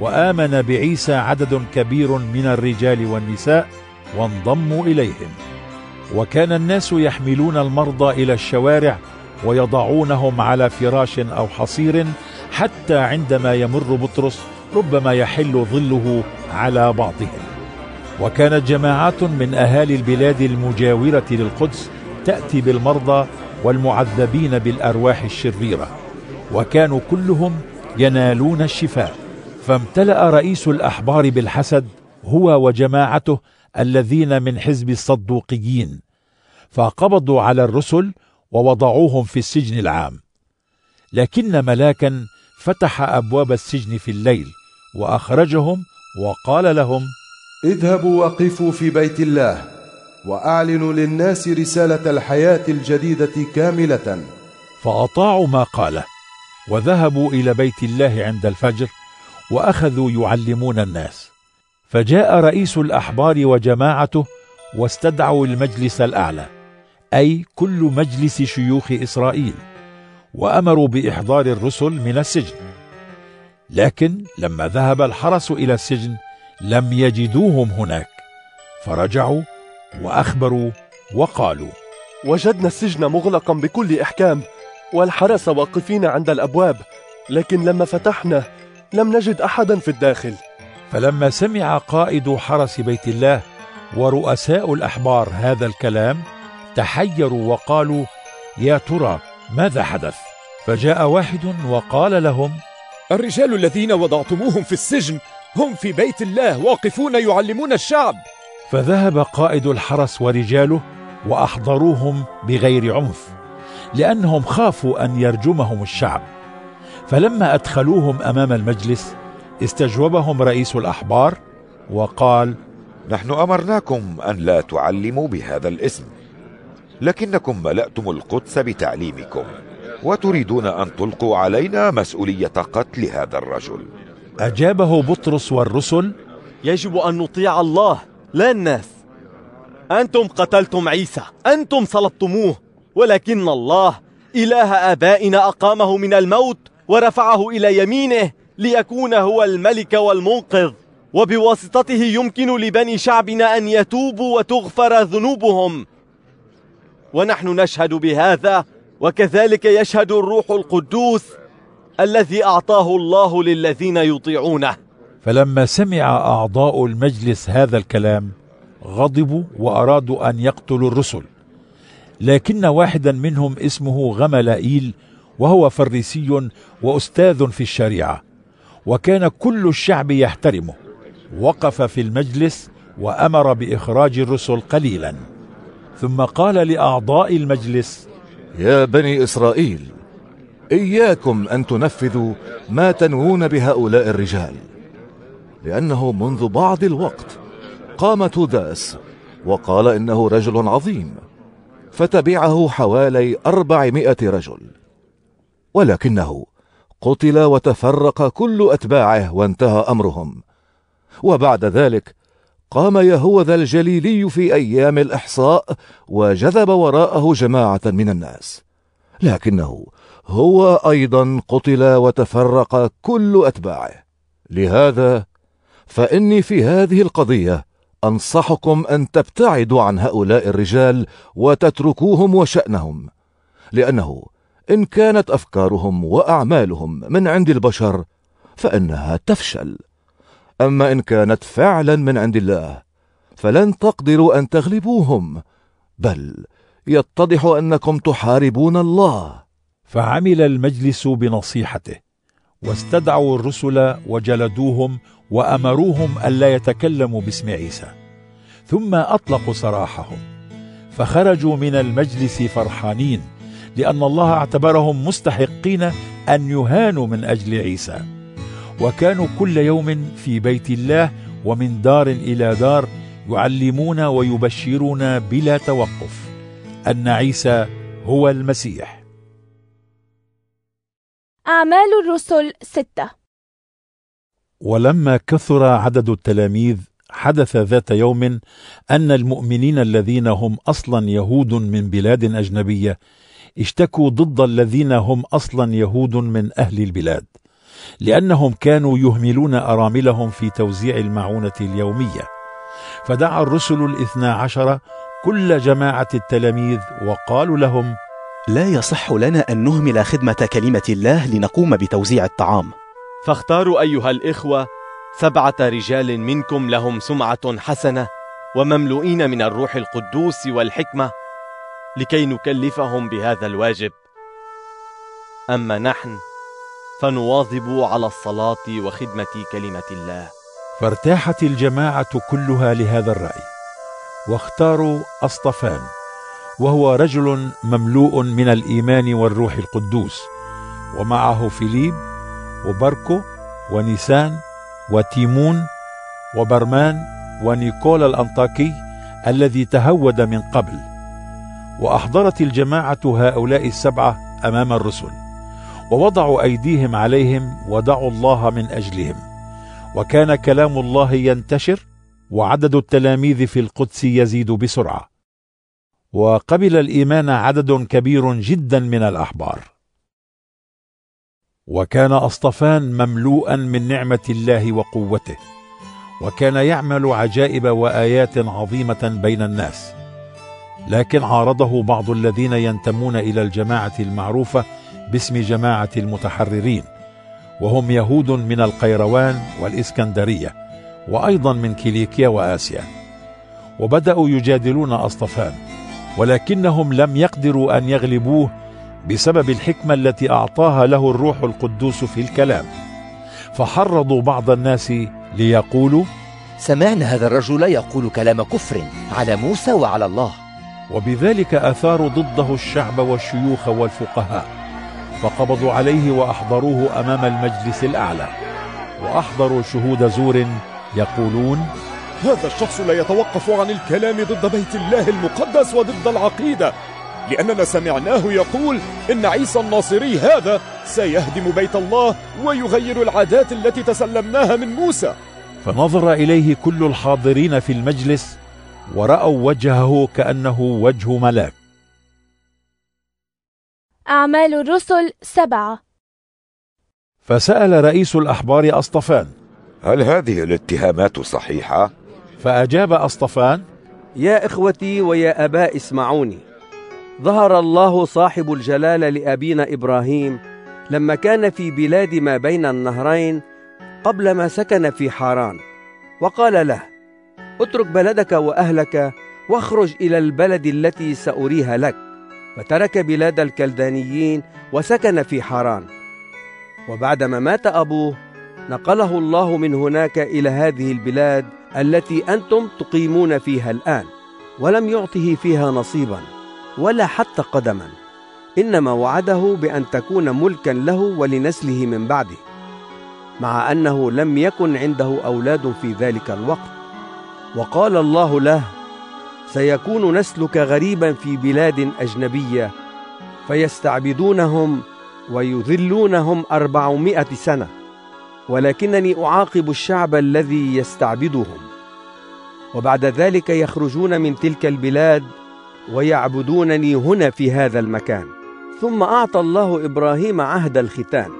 وآمن بعيسى عدد كبير من الرجال والنساء وانضموا إليهم. وكان الناس يحملون المرضى إلى الشوارع ويضعونهم على فراش أو حصير حتى عندما يمر بطرس ربما يحل ظله على بعضهم. وكانت جماعات من أهالي البلاد المجاورة للقدس تأتي بالمرضى والمعذبين بالأرواح الشريرة. وكانوا كلهم ينالون الشفاء. فامتلأ رئيس الأحبار بالحسد هو وجماعته الذين من حزب الصدوقيين فقبضوا على الرسل ووضعوهم في السجن العام. لكن ملاكا فتح أبواب السجن في الليل وأخرجهم وقال لهم اذهبوا وقفوا في بيت الله وأعلنوا للناس رسالة الحياة الجديدة كاملة. فأطاعوا ما قاله وذهبوا إلى بيت الله عند الفجر وأخذوا يعلمون الناس. فجاء رئيس الأحبار وجماعته واستدعوا المجلس الأعلى أي كل مجلس شيوخ إسرائيل وأمروا بإحضار الرسل من السجن. لكن لما ذهب الحرس إلى السجن لم يجدوهم هناك فرجعوا وأخبروا وقالوا وجدنا السجن مغلقا بكل إحكام والحرس واقفين عند الأبواب لكن لما فتحنا لم نجد أحدا في الداخل. فلما سمع قائد حرس بيت الله ورؤساء الأحبار هذا الكلام تحيروا وقالوا يا ترى ماذا حدث؟ فجاء واحد وقال لهم الرجال الذين وضعتموهم في السجن هم في بيت الله واقفون يعلمون الشعب. فذهب قائد الحرس ورجاله وأحضروهم بغير عنف لأنهم خافوا أن يرجمهم الشعب. فلما أدخلوهم أمام المجلس استجوبهم رئيس الأحبار وقال نحن أمرناكم أن لا تعلموا بهذا الاسم لكنكم ملأتم القدس بتعليمكم وتريدون أن تلقوا علينا مسؤولية قتل هذا الرجل. أجابه بطرس والرسل يجب أن نطيع الله لا الناس. أنتم قتلتم عيسى أنتم صلبتموه ولكن الله إله آبائنا أقامه من الموت ورفعه إلى يمينه ليكون هو الملك والمنقذ. وبواسطته يمكن لبني شعبنا أن يتوبوا وتغفر ذنوبهم. ونحن نشهد بهذا وكذلك يشهد الروح القدوس الذي أعطاه الله للذين يطيعونه. فلما سمع أعضاء المجلس هذا الكلام غضبوا وأرادوا أن يقتلوا الرسل. لكن واحدا منهم اسمه غملائيل وهو فريسي وأستاذ في الشريعة وكان كل الشعب يحترمه. وقف في المجلس وأمر بإخراج الرسل قليلا. ثم قال لأعضاء المجلس يا بني إسرائيل إياكم أن تنفذوا ما تنوون بهؤلاء الرجال لأنه منذ بعض الوقت قام توداس وقال إنه رجل عظيم فتبعه حوالي أربعمائة رجل. ولكنه قتل وتفرق كل أتباعه وانتهى أمرهم. وبعد ذلك قام يهوذا الجليلي في أيام الإحصاء وجذب وراءه جماعة من الناس. لكنه هو أيضا قتل وتفرق كل أتباعه. لهذا فإني في هذه القضية أنصحكم أن تبتعدوا عن هؤلاء الرجال وتتركوهم وشأنهم لأنه إن كانت أفكارهم وأعمالهم من عند البشر فإنها تفشل. أما إن كانت فعلا من عند الله فلن تقدروا أن تغلبوهم بل يتضح أنكم تحاربون الله. فعمل المجلس بنصيحته واستدعوا الرسل وجلدوهم وأمروهم ألا يتكلموا باسم عيسى. ثم أطلقوا سراحهم فخرجوا من المجلس فرحانين لأن الله اعتبرهم مستحقين أن يهانوا من أجل عيسى. وكانوا كل يوم في بيت الله ومن دار إلى دار يعلمون ويبشرون بلا توقف أن عيسى هو المسيح. أعمال الرسل ستة. ولما كثر عدد التلاميذ حدث ذات يوم أن المؤمنين الذين هم أصلا يهود من بلاد أجنبية اشتكوا ضد الذين هم أصلا يهود من أهل البلاد لأنهم كانوا يهملون أراملهم في توزيع المعونة اليومية. فدعا الرسل الاثنى عشر كل جماعة التلاميذ وقالوا لهم لا يصح لنا أن نهمل خدمة كلمة الله لنقوم بتوزيع الطعام. فاختاروا أيها الإخوة سبعة رجال منكم لهم سمعة حسنة ومملوئين من الروح القدوس والحكمة لكي نكلفهم بهذا الواجب. أما نحن فنواظب على الصلاة وخدمة كلمة الله. فارتاحت الجماعة كلها لهذا الرأي. واختاروا أصطفان وهو رجل مملوء من الإيمان والروح القدوس ومعه فيليب وبركو ونيسان وتيمون وبرمان ونيكولا الأنطاكي الذي تهود من قبل. وأحضرت الجماعة هؤلاء السبعة أمام الرسل ووضعوا أيديهم عليهم ودعوا الله من أجلهم. وكان كلام الله ينتشر وعدد التلاميذ في القدس يزيد بسرعة. وقبل الإيمان عدد كبير جدا من الأحبار. وكان أصطفان مملوءا من نعمة الله وقوته. وكان يعمل عجائب وآيات عظيمة بين الناس. لكن عارضه بعض الذين ينتمون إلى الجماعة المعروفة باسم جماعة المتحررين وهم يهود من القيروان والإسكندرية وأيضا من كيليكيا وآسيا وبدأوا يجادلون أصطفان ولكنهم لم يقدروا أن يغلبوه بسبب الحكمة التي أعطاها له الروح القدوس في الكلام. فحرضوا بعض الناس ليقولوا سمعنا هذا الرجل يقول كلام كفر على موسى وعلى الله. وبذلك آثاروا ضده الشعب والشيوخ والفقهاء. فقبضوا عليه وأحضروه أمام المجلس الأعلى. وأحضروا شهود زور يقولون هذا الشخص لا يتوقف عن الكلام ضد بيت الله المقدس وضد العقيدة لأننا سمعناه يقول إن عيسى الناصري هذا سيهدم بيت الله ويغير العادات التي تسلمناها من موسى. فنظر إليه كل الحاضرين في المجلس ورأوا وجهه كأنه وجه ملاك. أعمال الرسل سبعة. فسأل رئيس الأحبار أصطفان. هل هذه الاتهامات صحيحة؟ فأجاب أصطفان. يا إخوتي ويا أباء اسمعوني. ظهر الله صاحب الجلال لأبينا إبراهيم لما كان في بلاد ما بين النهرين قبل ما سكن في حاران وقال له اترك بلدك وأهلك واخرج إلى البلد التي سأريها لك. فترك بلاد الكلدانيين وسكن في حاران. وبعدما مات أبوه نقله الله من هناك إلى هذه البلاد التي أنتم تقيمون فيها الآن ولم يعطه فيها نصيباً ولا حتى قدما. إنما وعده بأن تكون ملكا له ولنسله من بعده مع أنه لم يكن عنده أولاد في ذلك الوقت. وقال الله له سيكون نسلك غريبا في بلاد أجنبية فيستعبدونهم ويذلونهم أربعمائة سنة ولكنني أعاقب الشعب الذي يستعبدهم. وبعد ذلك يخرجون من تلك البلاد ويعبدونني هنا في هذا المكان. ثم أعطى الله إبراهيم عهد الختان.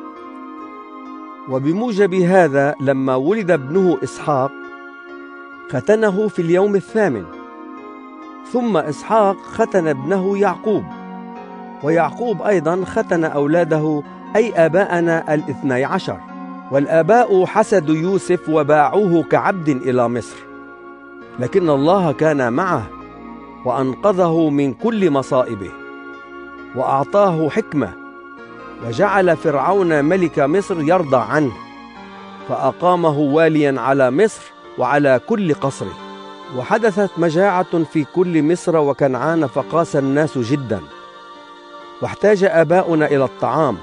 وبموجب هذا لما ولد ابنه إسحاق ختنه في اليوم الثامن. ثم إسحاق ختن ابنه يعقوب. ويعقوب أيضا ختن أولاده أي آباءنا الاثني عشر. والآباء حسدوا يوسف وباعوه كعبد إلى مصر. لكن الله كان معه وأنقذه من كل مصائبه وأعطاه حكمة وجعل فرعون ملك مصر يرضى عنه. فأقامه واليا على مصر وعلى كل قصره. وحدثت مجاعة في كل مصر وكنعان فقاس الناس جدا. واحتاج آباؤنا إلى الطعام.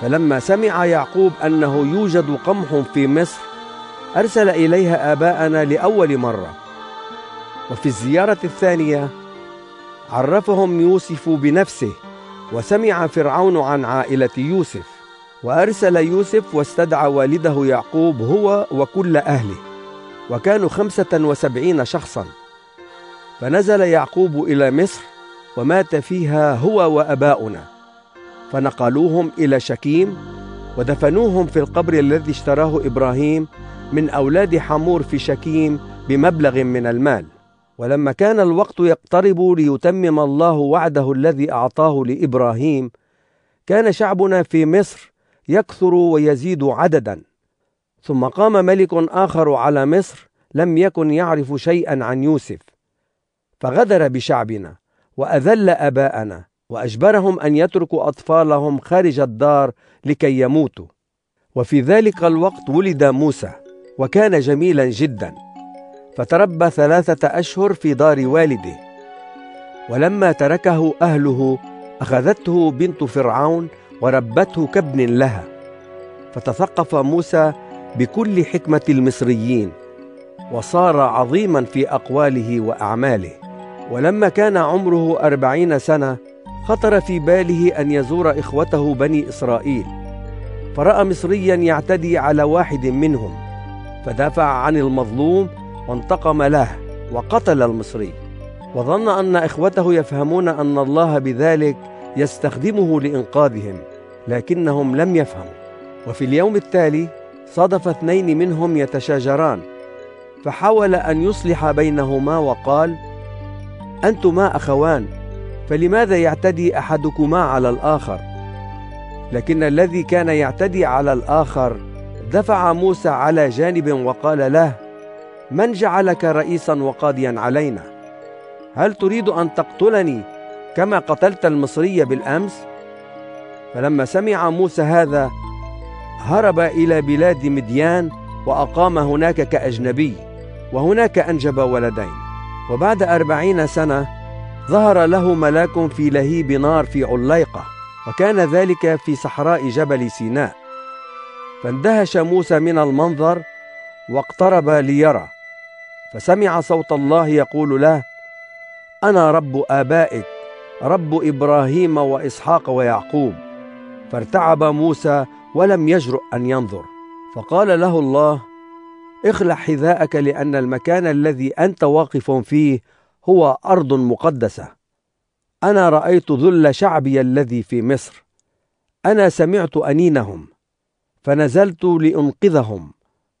فلما سمع يعقوب أنه يوجد قمح في مصر أرسل إليها آباءنا لأول مرة. وفي الزيارة الثانية عرفهم يوسف بنفسه وسمع فرعون عن عائلة يوسف. وأرسل يوسف واستدعى والده يعقوب هو وكل أهله وكانوا خمسة وسبعين شخصا. فنزل يعقوب إلى مصر ومات فيها هو وأباؤنا. فنقلوهم إلى شكيم ودفنوهم في القبر الذي اشتراه إبراهيم من أولاد حمور في شكيم بمبلغ من المال. ولما كان الوقت يقترب ليتمم الله وعده الذي أعطاه لإبراهيم كان شعبنا في مصر يكثر ويزيد عددا. ثم قام ملك آخر على مصر لم يكن يعرف شيئا عن يوسف. فغدر بشعبنا وأذل أباءنا وأجبرهم أن يتركوا أطفالهم خارج الدار لكي يموتوا. وفي ذلك الوقت ولد موسى وكان جميلا جدا. فتربى ثلاثة أشهر في دار والده. ولما تركه أهله أخذته بنت فرعون وربته كابن لها. فتثقف موسى بكل حكمة المصريين وصار عظيما في أقواله وأعماله. ولما كان عمره أربعين سنة خطر في باله أن يزور إخوته بني إسرائيل. فرأى مصريا يعتدي على واحد منهم فدافع عن المظلوم وانتقم له وقتل المصري. وظن أن إخوته يفهمون أن الله بذلك يستخدمه لإنقاذهم لكنهم لم يفهموا. وفي اليوم التالي صادف اثنين منهم يتشاجران فحاول أن يصلح بينهما وقال أنتما أخوان فلماذا يعتدي أحدكما على الآخر؟ لكن الذي كان يعتدي على الآخر دفع موسى على جانب وقال له من جعلك رئيسا وقاضيا علينا؟ هل تريد أن تقتلني كما قتلت المصري بالأمس؟ فلما سمع موسى هذا هرب إلى بلاد مديان وأقام هناك كأجنبي وهناك أنجب ولدين. وبعد أربعين سنة ظهر له ملاك في لهيب نار في عليقة وكان ذلك في صحراء جبل سيناء. فاندهش موسى من المنظر واقترب ليرى فسمع صوت الله يقول له أنا رب آبائك رب إبراهيم وإسحاق ويعقوب. فارتعب موسى ولم يجرؤ أن ينظر. فقال له الله اخلع حذاءك لأن المكان الذي أنت واقف فيه هو أرض مقدسة. أنا رأيت ذل شعبي الذي في مصر. أنا سمعت أنينهم فنزلت لأنقذهم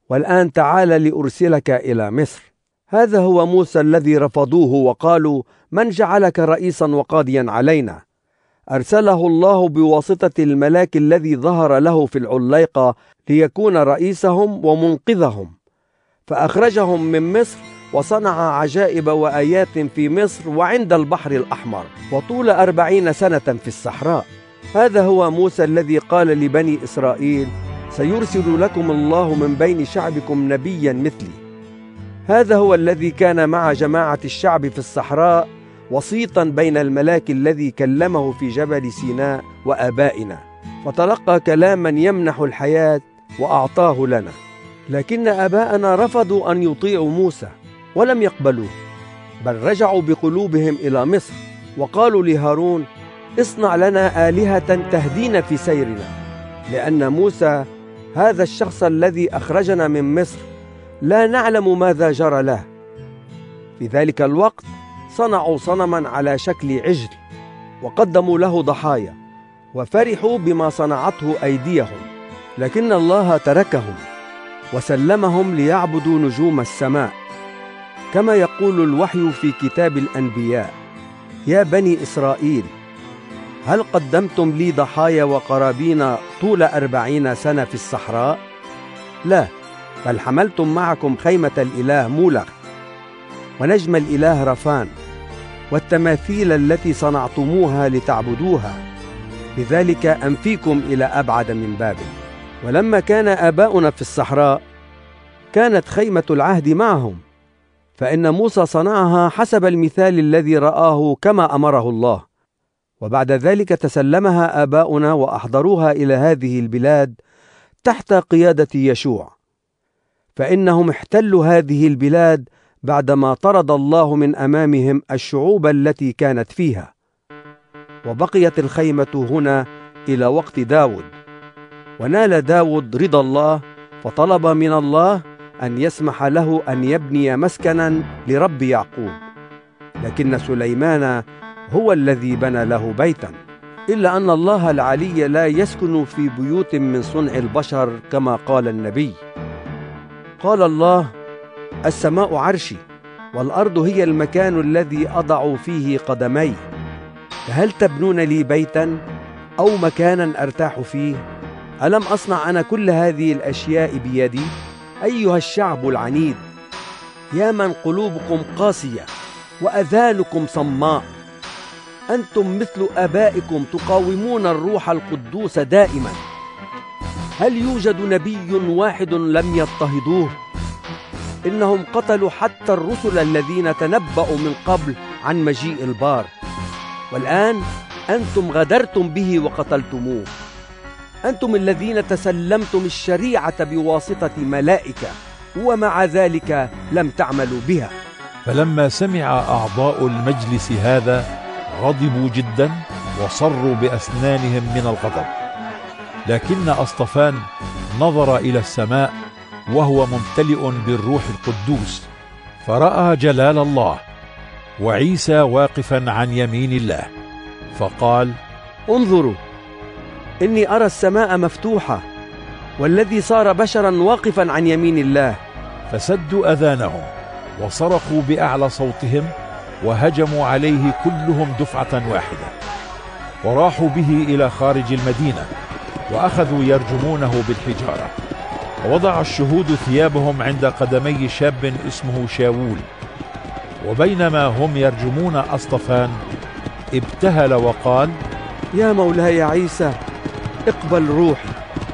والآن تعال لأرسلك إلى مصر. هذا هو موسى الذي رفضوه وقالوا من جعلك رئيسا وقاضيا علينا؟ أرسله الله بواسطة الملاك الذي ظهر له في العليقة ليكون رئيسهم ومنقذهم. فأخرجهم من مصر وصنع عجائب وآيات في مصر وعند البحر الأحمر وطول أربعين سنة في الصحراء. هذا هو موسى الذي قال لبني إسرائيل سيرسل لكم الله من بين شعبكم نبيا مثلي. هذا هو الذي كان مع جماعة الشعب في الصحراء وسيطا بين الملاك الذي كلمه في جبل سيناء وآبائنا. فتلقى كلاما يمنح الحياة وأعطاه لنا. لكن آباءنا رفضوا أن يطيعوا موسى ولم يقبلوه. بل رجعوا بقلوبهم إلى مصر وقالوا لهارون اصنع لنا آلهة تهدينا في سيرنا. لأن موسى هذا الشخص الذي أخرجنا من مصر لا نعلم ماذا جرى له في ذلك الوقت صنعوا صنما على شكل عجل وقدموا له ضحايا وفرحوا بما صنعته أيديهم لكن الله تركهم وسلمهم ليعبدوا نجوم السماء كما يقول الوحي في كتاب الأنبياء يا بني إسرائيل هل قدمتم لي ضحايا وقرابين طول أربعين سنة في الصحراء؟ لا بل حملتم معكم خيمة الإله مولخ ونجم الإله رفان والتماثيل التي صنعتموها لتعبدوها. لذلك أنفيكم إلى أبعد من بابل. ولما كان آباؤنا في الصحراء كانت خيمة العهد معهم فإن موسى صنعها حسب المثال الذي رآه كما أمره الله. وبعد ذلك تسلمها آباؤنا وأحضروها إلى هذه البلاد تحت قيادة يشوع. فإنهم احتلوا هذه البلاد بعدما طرد الله من أمامهم الشعوب التي كانت فيها. وبقيت الخيمة هنا إلى وقت داود. ونال داود رضا الله فطلب من الله أن يسمح له أن يبني مسكنا لرب يعقوب. لكن سليمان هو الذي بنى له بيتا. إلا أن الله العلي لا يسكن في بيوت من صنع البشر كما قال النبي. قال الله السماء عرشي والأرض هي المكان الذي أضع فيه قدمي. فهل تبنون لي بيتا أو مكانا أرتاح فيه؟ ألم أصنع أنا كل هذه الأشياء بيدي؟ أيها الشعب العنيد يا من قلوبكم قاسية وأذانكم صماء. أنتم مثل آبائكم تقاومون الروح القدوس دائما. هل يوجد نبي واحد لم يضطهدوه؟ إنهم قتلوا حتى الرسل الذين تنبأوا من قبل عن مجيء البار. والآن أنتم غدرتم به وقتلتموه. أنتم الذين تسلمتم الشريعة بواسطة ملائكة ومع ذلك لم تعملوا بها. فلما سمع أعضاء المجلس هذا غضبوا جدا وصروا بأسنانهم من الغضب. لكن أصطفان نظر إلى السماء وهو ممتلئ بالروح القدوس فرأى جلال الله وعيسى واقفا عن يمين الله فقال انظروا إني أرى السماء مفتوحة والذي صار بشرا واقفا عن يمين الله. فسدوا أذانهم وصرخوا بأعلى صوتهم وهجموا عليه كلهم دفعة واحدة وراحوا به إلى خارج المدينة. وأخذوا يرجمونه بالحجارة. ووضع الشهود ثيابهم عند قدمي شاب اسمه شاول وبينما هم يرجمون أصطفان ابتهل وقال يا مولاي عيسى اقبل روحي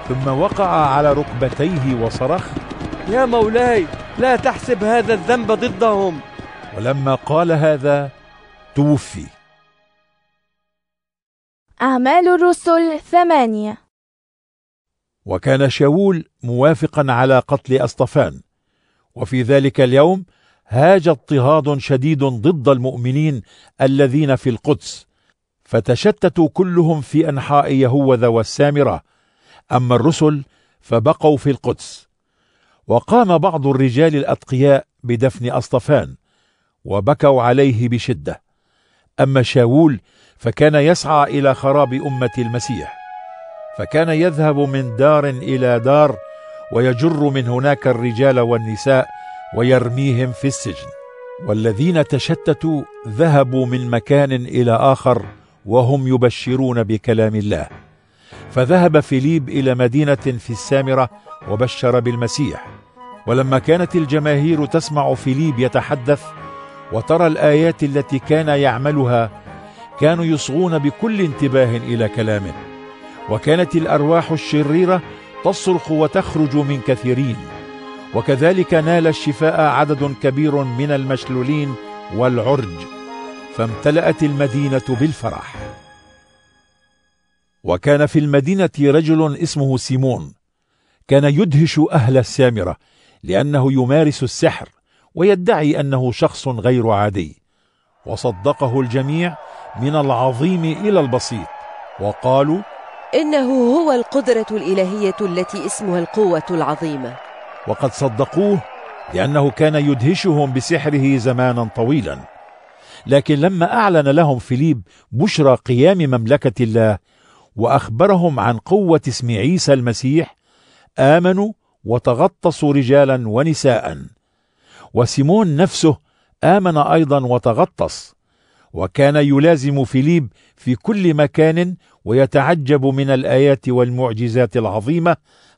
ثم وقع على ركبتيه وصرخ يا مولاي لا تحسب هذا الذنب ضدهم. ولما قال هذا توفي. أعمال الرسل ثمانية. وكان شاول موافقا على قتل أصطفان. وفي ذلك اليوم هاج اضطهاد شديد ضد المؤمنين الذين في القدس فتشتتوا كلهم في أنحاء يهوذا والسامرة. أما الرسل فبقوا في القدس. وقام بعض الرجال الأتقياء بدفن أصطفان وبكوا عليه بشدة. أما شاول فكان يسعى إلى خراب أمة المسيح. فكان يذهب من دار إلى دار ويجر من هناك الرجال والنساء ويرميهم في السجن. والذين تشتتوا ذهبوا من مكان إلى آخر وهم يبشرون بكلام الله. فذهب فيليب إلى مدينة في السامرة وبشر بالمسيح. ولما كانت الجماهير تسمع فيليب يتحدث وترى الآيات التي كان يعملها كانوا يصغون بكل انتباه إلى كلامه. وكانت الأرواح الشريرة تصرخ وتخرج من كثيرين. وكذلك نال الشفاء عدد كبير من المشلولين والعرج فامتلأت المدينة بالفرح. وكان في المدينة رجل اسمه سيمون. كان يدهش أهل السامرة لأنه يمارس السحر ويدعي أنه شخص غير عادي. وصدقه الجميع من العظيم إلى البسيط وقالوا إنه هو القدرة الإلهية التي اسمها القوة العظيمة. وقد صدقوه لأنه كان يدهشهم بسحره زمانا طويلا. لكن لما أعلن لهم فيليب بشرى قيام مملكة الله وأخبرهم عن قوة اسم عيسى المسيح آمنوا وتغطسوا رجالا ونساء. وسيمون نفسه آمن أيضا وتغطس. وكان يلازم فيليب في كل مكان ويتعجب من الآيات والمعجزات العظيمة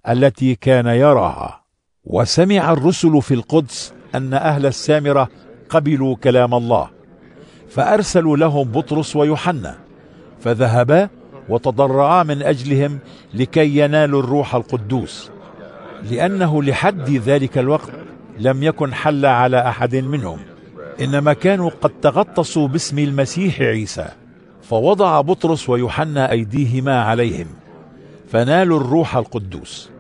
التي كان يراها. وسمع الرسل في القدس أن أهل السامرة قبلوا كلام الله فأرسلوا لهم بطرس ويوحنا فذهبا وتضرعا من أجلهم لكي ينالوا الروح القدوس لأنه لحد ذلك الوقت لم يكن حل على أحد منهم إنما كانوا قد تغطسوا باسم المسيح عيسى. فوضع بطرس ويوحنا أيديهما عليهم فنالوا الروح القدوس.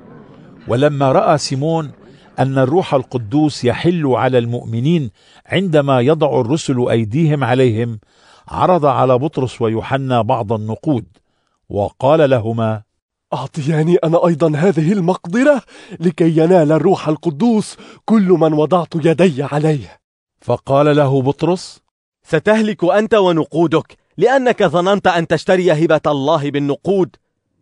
ولما رأى سيمون أن الروح القدوس يحل على المؤمنين عندما يضع الرسل أيديهم عليهم عرض على بطرس ويوحنا بعض النقود وقال لهما أعطياني أنا أيضا هذه المقدرة لكي ينال الروح القدوس كل من وضعت يدي عليه. فقال له بطرس ستهلك أنت ونقودك. لأنك ظننت أن تشتري هبة الله بالنقود.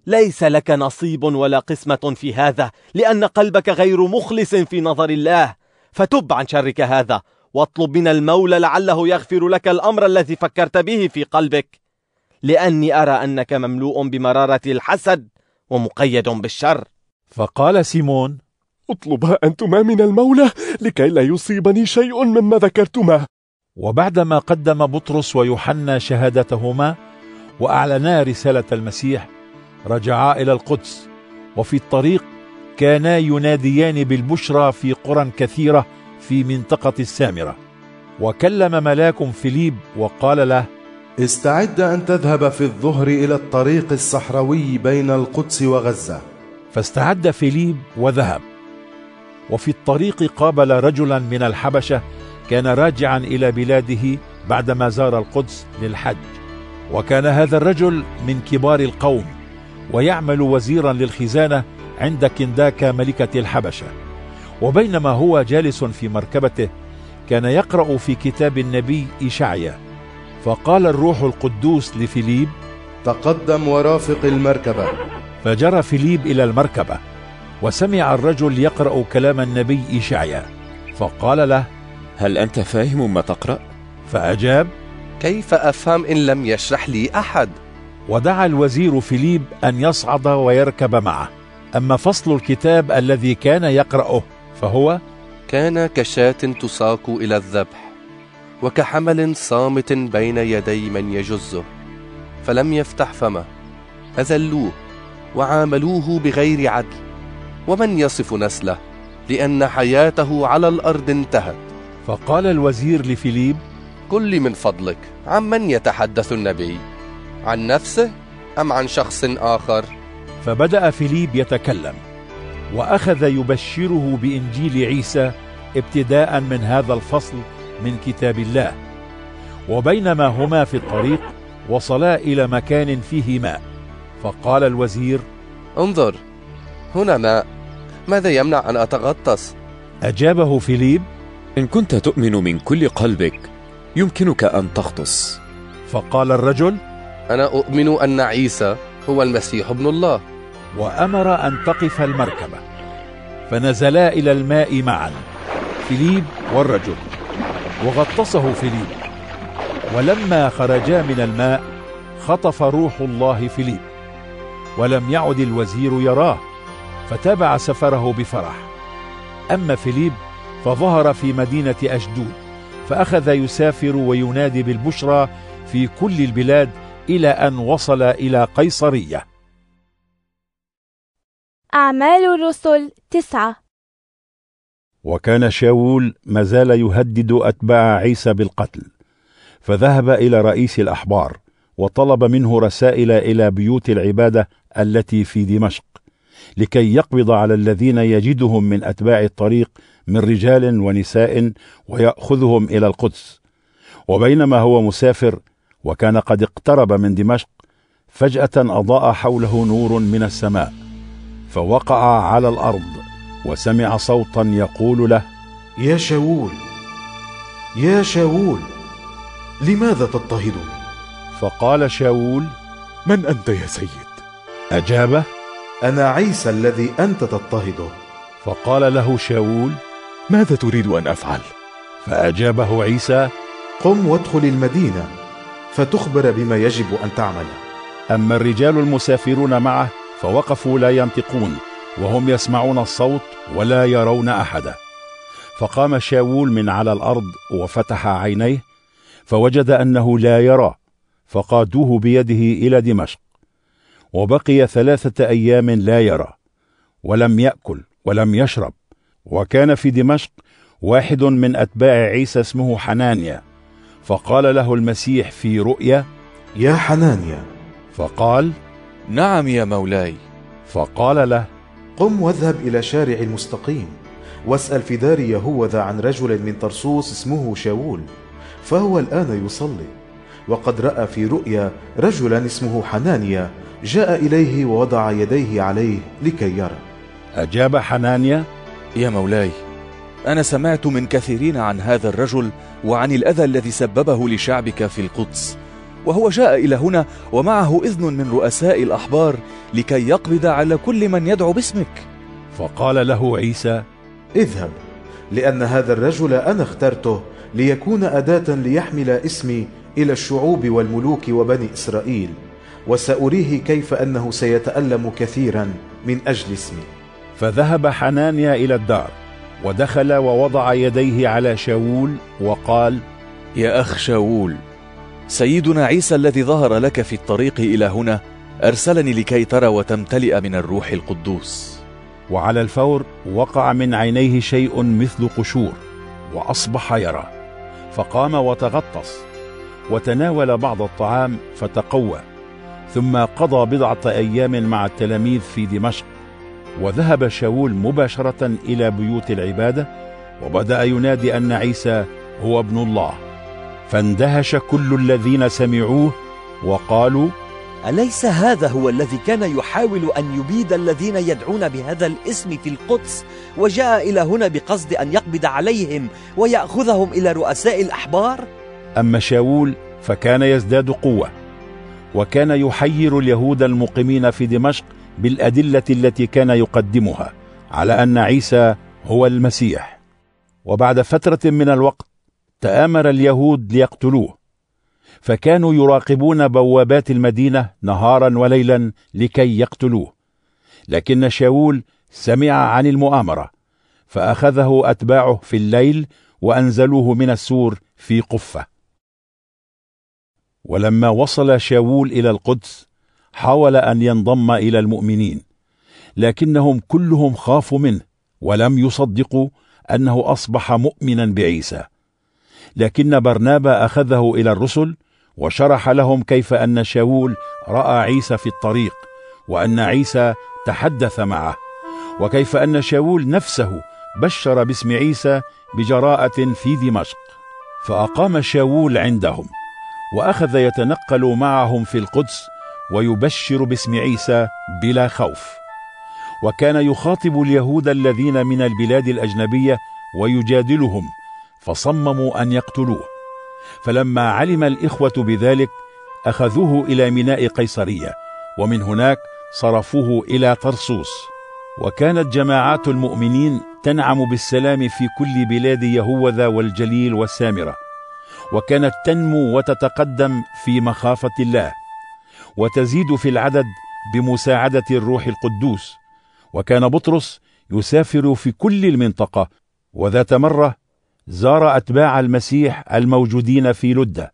ليس لك نصيب ولا قسمة في هذا لأن قلبك غير مخلص في نظر الله. فتب عن شرك هذا واطلب من المولى لعله يغفر لك الأمر الذي فكرت به في قلبك. لأني أرى أنك مملوء بمرارة الحسد ومقيد بالشر. فقال سيمون اطلبا أنتما من المولى لكي لا يصيبني شيء مما ذكرتما. وبعدما قدم بطرس ويوحنا شهادتهما وأعلنا رسالة المسيح رجعا إلى القدس. وفي الطريق كانا يناديان بالبشرى في قرى كثيرة في منطقة السامرة. وكلم ملاك فيليب وقال له استعد أن تذهب في الظهر إلى الطريق الصحراوي بين القدس وغزة. فاستعد فيليب وذهب. وفي الطريق قابل رجلا من الحبشة كان راجعا إلى بلاده بعدما زار القدس للحج. وكان هذا الرجل من كبار القوم ويعمل وزيرا للخزانة عند كنداكا ملكة الحبشة. وبينما هو جالس في مركبته كان يقرأ في كتاب النبي إشعيا. فقال الروح القدوس لفيليب تقدم ورافق المركبة. فجرى فيليب إلى المركبة وسمع الرجل يقرأ كلام النبي إشعيا. فقال له هل أنت فاهم ما تقرأ؟ فأجاب كيف أفهم إن لم يشرح لي أحد؟ ودعا الوزير فيليب أن يصعد ويركب معه أما فصل الكتاب الذي كان يقرأه فهو كان كشاة تساق إلى الذبح وكحمل صامت بين يدي من يجزه فلم يفتح فمه أذلوه وعاملوه بغير عدل ومن يصف نسله لأن حياته على الأرض انتهت فقال الوزير لفيليب قل لي من فضلك عن من يتحدث النبي؟ عن نفسه أم عن شخص آخر؟ فبدأ فيليب يتكلم وأخذ يبشره بإنجيل عيسى ابتداء من هذا الفصل من كتاب الله وبينما هما في الطريق وصلا إلى مكان فيه ماء. فقال الوزير انظر هنا ماء ماذا يمنع أن أتغطس؟ أجابه فيليب إن كنت تؤمن من كل قلبك يمكنك أن تغطس. فقال الرجل أنا أؤمن أن عيسى هو المسيح ابن الله. وأمر أن تقف المركبة فنزلا إلى الماء معا. فيليب والرجل وغطسه فيليب. ولما خرجا من الماء خطف روح الله فيليب. ولم يعد الوزير يراه فتابع سفره بفرح. أما فيليب فظهر في مدينة أشدود فأخذ يسافر وينادي بالبشرى في كل البلاد إلى أن وصل إلى قيصرية. أعمال الرسل تسعة. وكان شاول ما زال يهدد أتباع عيسى بالقتل فذهب إلى رئيس الأحبار وطلب منه رسائل إلى بيوت العبادة التي في دمشق لكي يقبض على الذين يجدهم من أتباع الطريق من رجال ونساء ويأخذهم إلى القدس. وبينما هو مسافر وكان قد اقترب من دمشق فجأة أضاء حوله نور من السماء فوقع على الأرض وسمع صوتا يقول له يا شاول يا شاول لماذا تضطهدني فقال شاول من أنت يا سيد؟ أجابه أنا عيسى الذي أنت تضطهده. فقال له شاول ماذا تريد أن أفعل؟ فأجابه عيسى قم وادخل المدينة فتخبر بما يجب أن تعمل. أما الرجال المسافرون معه فوقفوا لا ينطقون وهم يسمعون الصوت ولا يرون أحدا. فقام شاول من على الأرض وفتح عينيه فوجد أنه لا يرى فقادوه بيده إلى دمشق. وبقي ثلاثة أيام لا يرى ولم يأكل ولم يشرب. وكان في دمشق واحد من أتباع عيسى اسمه حنانيا فقال له المسيح في رؤيا يا حنانيا. فقال نعم يا مولاي. فقال له قم واذهب إلى شارع المستقيم واسأل في دار يهوذا عن رجل من طرسوس اسمه شاول فهو الآن يصلي وقد رأى في رؤيا رجلا اسمه حنانيا جاء إليه ووضع يديه عليه لكي يرى. أجاب حنانيا يا مولاي أنا سمعت من كثيرين عن هذا الرجل وعن الأذى الذي سببه لشعبك في القدس وهو جاء إلى هنا ومعه إذن من رؤساء الأحبار لكي يقبض على كل من يدعو باسمك. فقال له عيسى اذهب لأن هذا الرجل أنا اخترته ليكون أداة ليحمل اسمي إلى الشعوب والملوك وبني إسرائيل وسأريه كيف أنه سيتألم كثيرا من أجل اسمي. فذهب حنانيا إلى الدار ودخل ووضع يديه على شاول وقال يا أخ شاول سيدنا عيسى الذي ظهر لك في الطريق إلى هنا أرسلني لكي ترى وتمتلئ من الروح القدوس. وعلى الفور وقع من عينيه شيء مثل قشور وأصبح يرى فقام وتغطس وتناول بعض الطعام فتقوى ثم قضى بضعة أيام مع التلاميذ في دمشق. وذهب شاول مباشرة إلى بيوت العبادة وبدأ ينادي أن عيسى هو ابن الله فاندهش كل الذين سمعوه وقالوا أليس هذا هو الذي كان يحاول أن يبيد الذين يدعون بهذا الاسم في القدس وجاء إلى هنا بقصد أن يقبض عليهم ويأخذهم إلى رؤساء الأحبار؟ أما شاول فكان يزداد قوة وكان يحير اليهود المقيمين في دمشق بالأدلة التي كان يقدمها على أن عيسى هو المسيح. وبعد فترة من الوقت تآمر اليهود ليقتلوه. فكانوا يراقبون بوابات المدينة نهارا وليلا لكي يقتلوه. لكن شاول سمع عن المؤامرة فأخذه أتباعه في الليل وأنزلوه من السور في قفة. ولما وصل شاول إلى القدس حاول أن ينضم إلى المؤمنين لكنهم كلهم خافوا منه ولم يصدقوا أنه أصبح مؤمنا بعيسى. لكن برنابا أخذه إلى الرسل وشرح لهم كيف أن شاول رأى عيسى في الطريق وأن عيسى تحدث معه وكيف أن شاول نفسه بشر باسم عيسى بجراءة في دمشق. فأقام شاول عندهم وأخذ يتنقل معهم في القدس ويبشر باسم عيسى بلا خوف. وكان يخاطب اليهود الذين من البلاد الأجنبية ويجادلهم فصمموا أن يقتلوه. فلما علم الإخوة بذلك أخذوه إلى ميناء قيصرية ومن هناك صرفوه إلى طرسوس. وكانت جماعات المؤمنين تنعم بالسلام في كل بلاد يهوذا والجليل والسامرة. وكانت تنمو وتتقدم في مخافة الله. وتزيد في العدد بمساعدة الروح القدوس. وكان بطرس يسافر في كل المنطقة. وذات مرة زار أتباع المسيح الموجودين في لدة.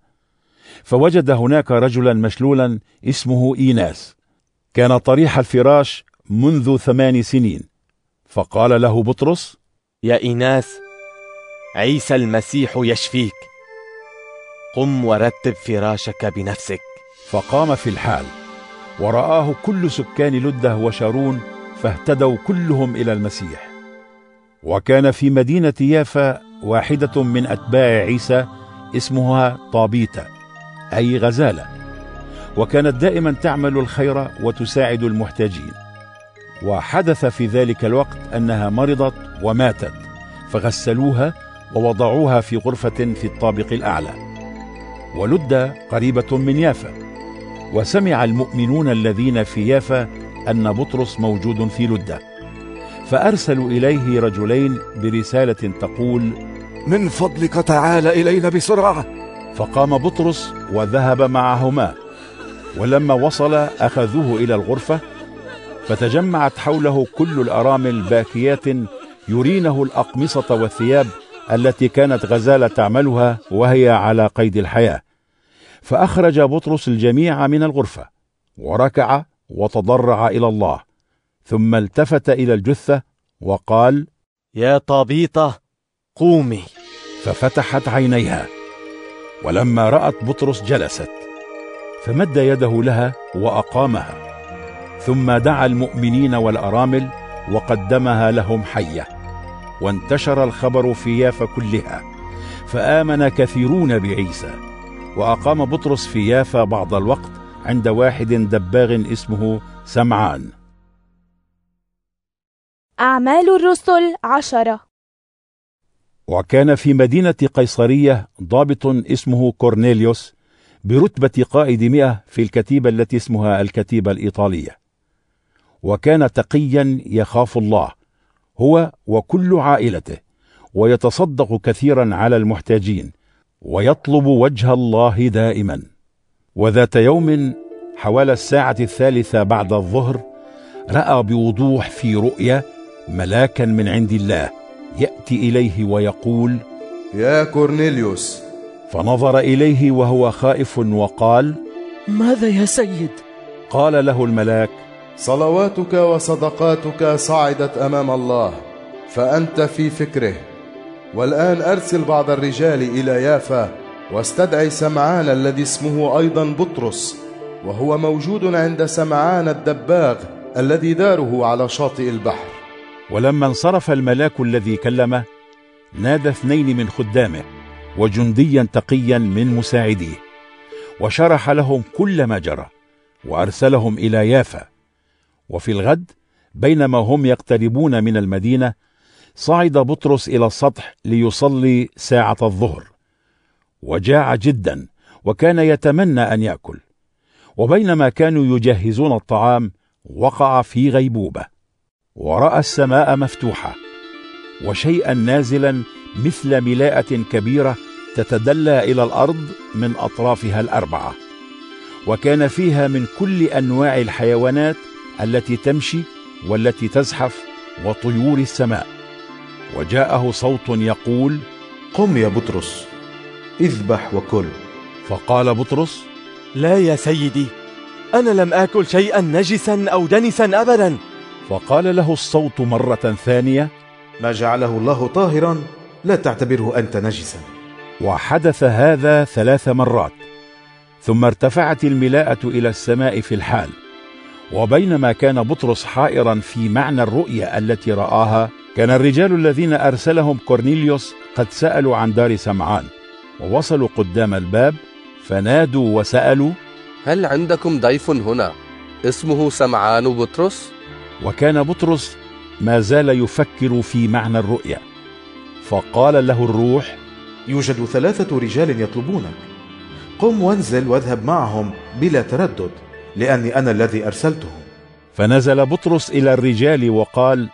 فوجد هناك رجلا مشلولا اسمه إيناس. كان طريح الفراش منذ ثمان سنين. فقال له بطرس يا إيناس عيسى المسيح يشفيك. قم ورتب فراشك بنفسك. فقام في الحال. ورآه كل سكان لده وشارون فاهتدوا كلهم إلى المسيح. وكان في مدينة يافا واحدة من أتباع عيسى اسمها طابيتا أي غزالة. وكانت دائما تعمل الخير وتساعد المحتاجين. وحدث في ذلك الوقت أنها مرضت وماتت فغسلوها ووضعوها في غرفة في الطابق الأعلى. ولد قريبة من يافا. وسمع المؤمنون الذين في يافا أن بطرس موجود في لدة. فأرسلوا إليه رجلين برسالة تقول من فضلك تعال إلينا بسرعة. فقام بطرس وذهب معهما. ولما وصل أخذوه إلى الغرفة فتجمعت حوله كل الأرامل باكيات يرينه الأقمصة والثياب التي كانت غزالة تعملها وهي على قيد الحياة. فأخرج بطرس الجميع من الغرفة وركع وتضرع إلى الله ثم التفت إلى الجثة وقال يا طابيطة قومي. ففتحت عينيها ولما رأت بطرس جلست فمد يده لها وأقامها ثم دعا المؤمنين والأرامل وقدمها لهم حية وانتشر الخبر في يافا كلها فآمن كثيرون بعيسى. وأقام بطرس في يافا بعض الوقت عند واحد دباغ اسمه سمعان. أعمال الرسل عشرة. وكان في مدينة قيصرية ضابط اسمه كورنيليوس برتبة قائد مئة في الكتيبة التي اسمها الكتيبة الإيطالية. وكان تقيا يخاف الله هو وكل عائلته ويتصدق كثيرا على المحتاجين ويطلب وجه الله دائما. وذات يوم حوال الساعة الثالثة بعد الظهر رأى بوضوح في رؤيا ملاكا من عند الله يأتي إليه ويقول يا كورنيليوس. فنظر إليه وهو خائف وقال ماذا يا سيد؟ قال له الملاك صلواتك وصدقاتك صعدت أمام الله فأنت في فكره. والآن أرسل بعض الرجال إلى يافا واستدعي سمعان الذي اسمه أيضا بطرس وهو موجود عند سمعان الدباغ الذي داره على شاطئ البحر. ولما انصرف الملاك الذي كلمه نادى اثنين من خدامه وجنديا تقيا من مساعديه وشرح لهم كل ما جرى وأرسلهم إلى يافا. وفي الغد بينما هم يقتربون من المدينة صعد بطرس إلى السطح ليصلي ساعة الظهر. وجاع جدا وكان يتمنى أن يأكل. وبينما كانوا يجهزون الطعام وقع في غيبوبة. ورأى السماء مفتوحة. وشيئا نازلا مثل ملاءة كبيرة تتدلى إلى الأرض من أطرافها الأربعة. وكان فيها من كل أنواع الحيوانات التي تمشي والتي تزحف وطيور السماء. وجاءه صوت يقول قم يا بطرس اذبح وكل. فقال بطرس لا يا سيدي أنا لم آكل شيئا نجسا أو دنسا ابدا. فقال له الصوت مرة ثانية ما جعله الله طاهرا لا تعتبره أنت نجسا. وحدث هذا ثلاث مرات ثم ارتفعت الملاءة إلى السماء في الحال. وبينما كان بطرس حائرا في معنى الرؤيا التي رآها كان الرجال الذين أرسلهم كورنيليوس قد سألوا عن دار سمعان ووصلوا قدام الباب فنادوا وسألوا هل عندكم ضيف هنا؟ اسمه سمعان بطرس؟ وكان بطرس ما زال يفكر في معنى الرؤيا. فقال له الروح يوجد ثلاثة رجال يطلبونك. قم وانزل واذهب معهم بلا تردد لأني أنا الذي أرسلتهم. فنزل بطرس إلى الرجال وقال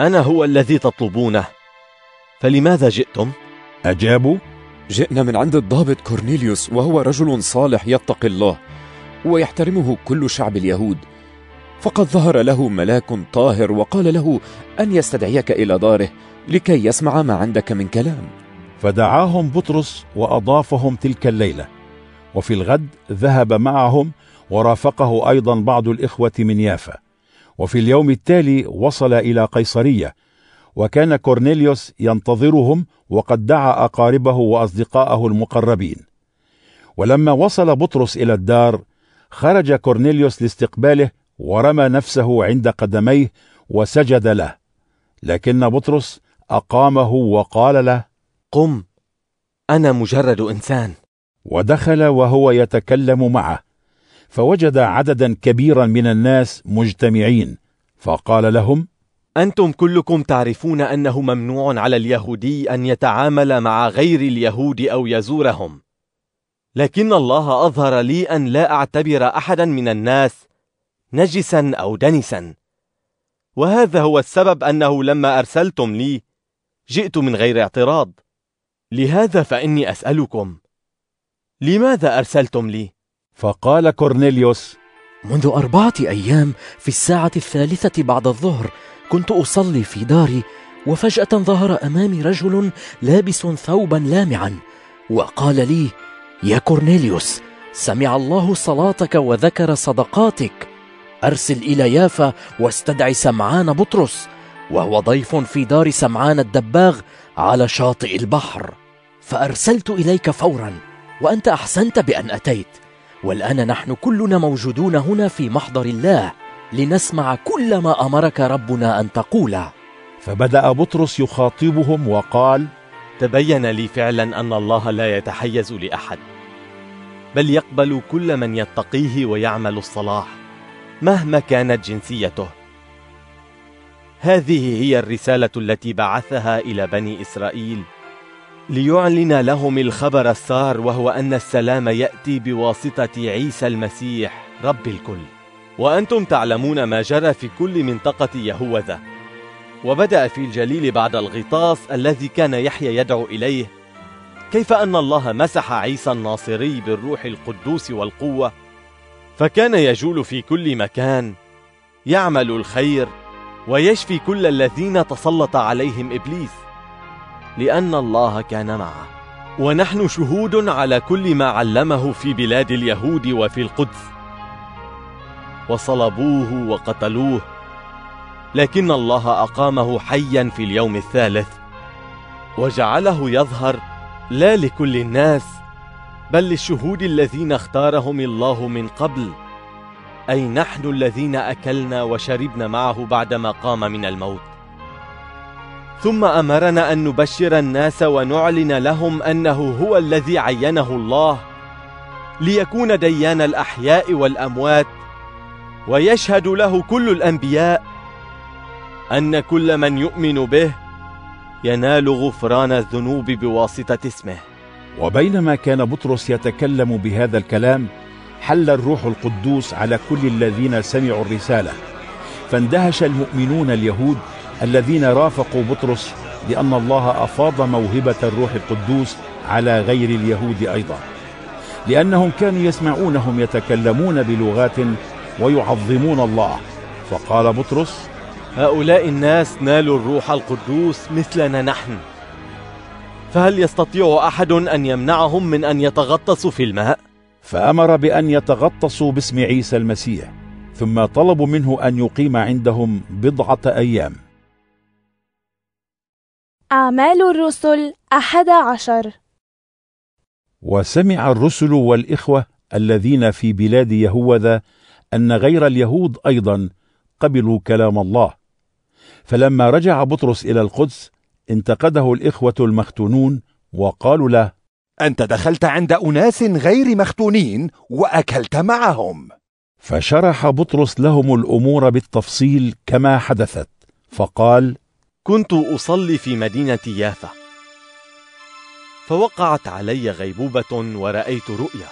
أنا هو الذي تطلبونه. فلماذا جئتم؟ أجابوا جئنا من عند الضابط كورنيليوس وهو رجل صالح يتقي الله ويحترمه كل شعب اليهود. فقد ظهر له ملاك طاهر وقال له أن يستدعيك إلى داره لكي يسمع ما عندك من كلام. فدعاهم بطرس وأضافهم تلك الليلة. وفي الغد ذهب معهم ورافقه أيضا بعض الإخوة من يافا. وفي اليوم التالي وصل إلى قيصرية وكان كورنيليوس ينتظرهم وقد دعا أقاربه وأصدقاءه المقربين. ولما وصل بطرس إلى الدار خرج كورنيليوس لاستقباله ورمى نفسه عند قدميه وسجد له. لكن بطرس أقامه وقال له قم أنا مجرد إنسان. ودخل وهو يتكلم معه. فوجد عددا كبيرا من الناس مجتمعين فقال لهم أنتم كلكم تعرفون أنه ممنوع على اليهودي أن يتعامل مع غير اليهود أو يزورهم. لكن الله أظهر لي أن لا أعتبر أحدا من الناس نجسا أو دنسا. وهذا هو السبب أنه لما أرسلتم لي جئت من غير اعتراض. لهذا فإني أسألكم لماذا أرسلتم لي؟ فقال كورنيليوس منذ أربعة أيام في الساعة الثالثة بعد الظهر كنت أصلي في داري وفجأة ظهر أمامي رجل لابس ثوبا لامعا وقال لي يا كورنيليوس سمع الله صلاتك وذكر صدقاتك. أرسل إلى يافا واستدعي سمعان بطرس وهو ضيف في دار سمعان الدباغ على شاطئ البحر. فأرسلت إليك فورا وأنت أحسنت بأن أتيت. والآن نحن كلنا موجودون هنا في محضر الله لنسمع كل ما أمرك ربنا أن تقوله فبدأ بطرس يخاطبهم وقال تبين لي فعلا أن الله لا يتحيز لأحد بل يقبل كل من يتقيه ويعمل الصلاح مهما كانت جنسيته. هذه هي الرسالة التي بعثها إلى بني إسرائيل ليعلن لهم الخبر السار وهو أن السلام يأتي بواسطة عيسى المسيح رب الكل. وأنتم تعلمون ما جرى في كل منطقة يهوذا. وبدأ في الجليل بعد الغطاس الذي كان يحيى يدعو إليه كيف أن الله مسح عيسى الناصري بالروح القدوس والقوة؟ فكان يجول في كل مكان يعمل الخير ويشفي كل الذين تسلط عليهم إبليس. لأن الله كان معه. ونحن شهود على كل ما علمه في بلاد اليهود وفي القدس. وصلبوه وقتلوه. لكن الله أقامه حيا في اليوم الثالث. وجعله يظهر لا لكل الناس بل للشهود الذين اختارهم الله من قبل. أي نحن الذين أكلنا وشربنا معه بعدما قام من الموت. ثم أمرنا أن نبشر الناس ونعلن لهم أنه هو الذي عينه الله ليكون ديان الأحياء والأموات ويشهد له كل الأنبياء أن كل من يؤمن به ينال غفران الذنوب بواسطة اسمه. وبينما كان بطرس يتكلم بهذا الكلام حل الروح القدوس على كل الذين سمعوا الرسالة. فاندهش المؤمنون اليهود الذين رافقوا بطرس لأن الله أفاض موهبة الروح القدوس على غير اليهود أيضا. لأنهم كانوا يسمعونهم يتكلمون بلغات ويعظمون الله. فقال بطرس هؤلاء الناس نالوا الروح القدوس مثلنا نحن. فهل يستطيع أحد أن يمنعهم من أن يتغطسوا في الماء؟ فأمر بأن يتغطسوا باسم عيسى المسيح ثم طلبوا منه أن يقيم عندهم بضعة أيام. أعمال الرسل أحد عشر. وسمع الرسل والإخوة الذين في بلاد يهوذا أن غير اليهود أيضا قبلوا كلام الله. فلما رجع بطرس إلى القدس انتقده الإخوة المختونون وقالوا له أنت دخلت عند أناس غير مختونين وأكلت معهم. فشرح بطرس لهم الأمور بالتفصيل كما حدثت فقال كنت أصلي في مدينة يافا. فوقعت علي غيبوبة ورأيت رؤيا.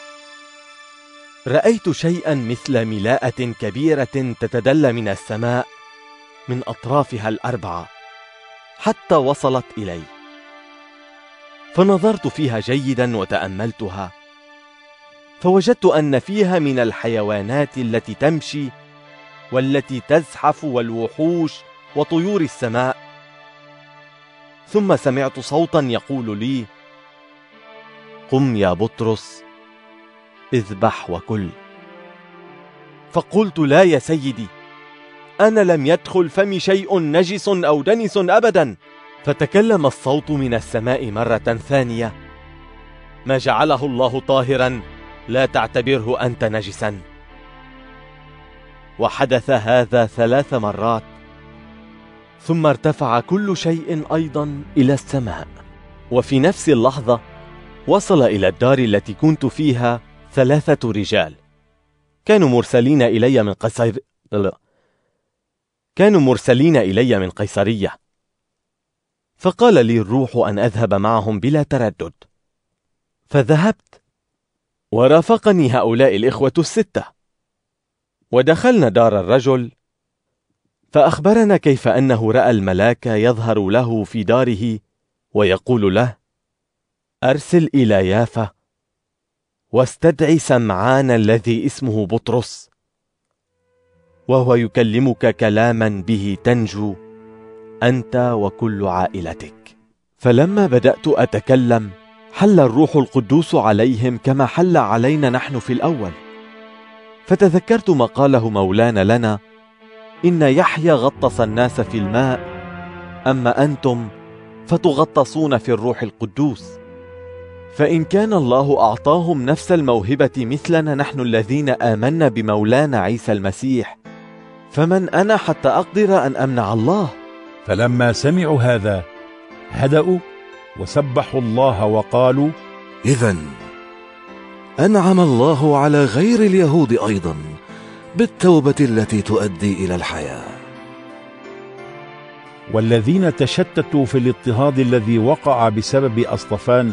رأيت شيئا مثل ملاءة كبيرة تتدلى من السماء من أطرافها الأربعة حتى وصلت إلي. فنظرت فيها جيدا وتأملتها. فوجدت أن فيها من الحيوانات التي تمشي والتي تزحف والوحوش وطيور السماء. ثم سمعت صوتا يقول لي قم يا بطرس اذبح وكل. فقلت لا يا سيدي أنا لم يدخل فمي شيء نجس أو دنس أبدا. فتكلم الصوت من السماء مرة ثانية. ما جعله الله طاهرا لا تعتبره أنت نجسا. وحدث هذا ثلاث مرات. ثم ارتفع كل شيء أيضا إلى السماء. وفي نفس اللحظة وصل إلى الدار التي كنت فيها ثلاثة رجال. كانوا مرسلين إلي من لا. كانوا مرسلين إلي من قيصرية. فقال لي الروح أن أذهب معهم بلا تردد. فذهبت. ورافقني هؤلاء الإخوة الستة. ودخلنا دار الرجل فأخبرنا كيف أنه رأى الملاك يظهر له في داره ويقول له أرسل إلى يافا واستدعي سمعان الذي اسمه بطرس وهو يكلمك كلاما به تنجو أنت وكل عائلتك. فلما بدأت أتكلم حل الروح القدوس عليهم كما حل علينا نحن في الأول. فتذكرت ما قاله مولانا لنا إن يحيى غطس الناس في الماء أما أنتم فتغطسون في الروح القدوس. فإن كان الله أعطاهم نفس الموهبة مثلنا نحن الذين آمنا بمولانا عيسى المسيح فمن أنا حتى أقدر أن أمنع الله؟ فلما سمعوا هذا هدأوا وسبحوا الله وقالوا إذا أنعم الله على غير اليهود أيضا. بالتوبة التي تؤدي إلى الحياة. والذين تشتتوا في الاضطهاد الذي وقع بسبب أصطفان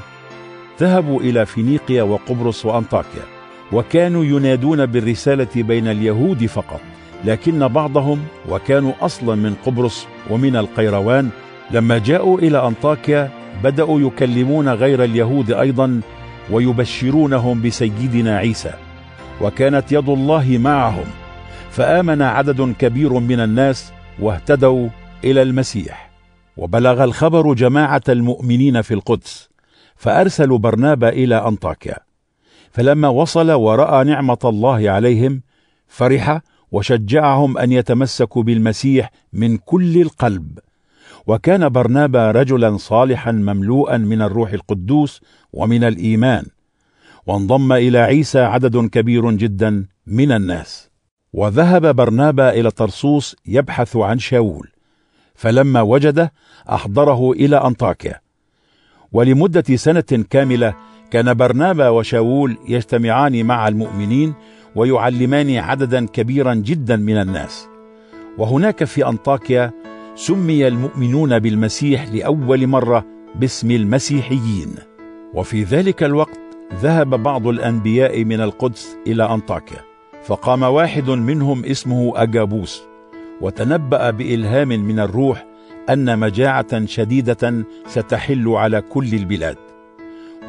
ذهبوا إلى فينيقيا وقبرص وأنطاكيا وكانوا ينادون بالرسالة بين اليهود فقط لكن بعضهم وكانوا أصلا من قبرص ومن القيروان لما جاءوا إلى أنطاكيا بدأوا يكلمون غير اليهود أيضا ويبشرونهم بسيدنا عيسى. وكانت يد الله معهم فآمن عدد كبير من الناس واهتدوا إلى المسيح. وبلغ الخبر جماعة المؤمنين في القدس فأرسلوا برنابا إلى أنطاكيا. فلما وصل ورأى نعمة الله عليهم فرح وشجعهم أن يتمسكوا بالمسيح من كل القلب. وكان برنابا رجلا صالحا مملوءا من الروح القدوس ومن الإيمان. وانضم إلى عيسى عدد كبير جدا من الناس. وذهب برنابا إلى طرسوس يبحث عن شاول فلما وجده أحضره إلى أنطاكيا. ولمدة سنة كاملة كان برنابا وشاول يجتمعان مع المؤمنين ويعلمان عددا كبيرا جدا من الناس. وهناك في أنطاكيا سمي المؤمنون بالمسيح لأول مرة باسم المسيحيين. وفي ذلك الوقت ذهب بعض الأنبياء من القدس إلى أنطاكيا فقام واحد منهم اسمه أجابوس وتنبأ بإلهام من الروح أن مجاعة شديدة ستحل على كل البلاد.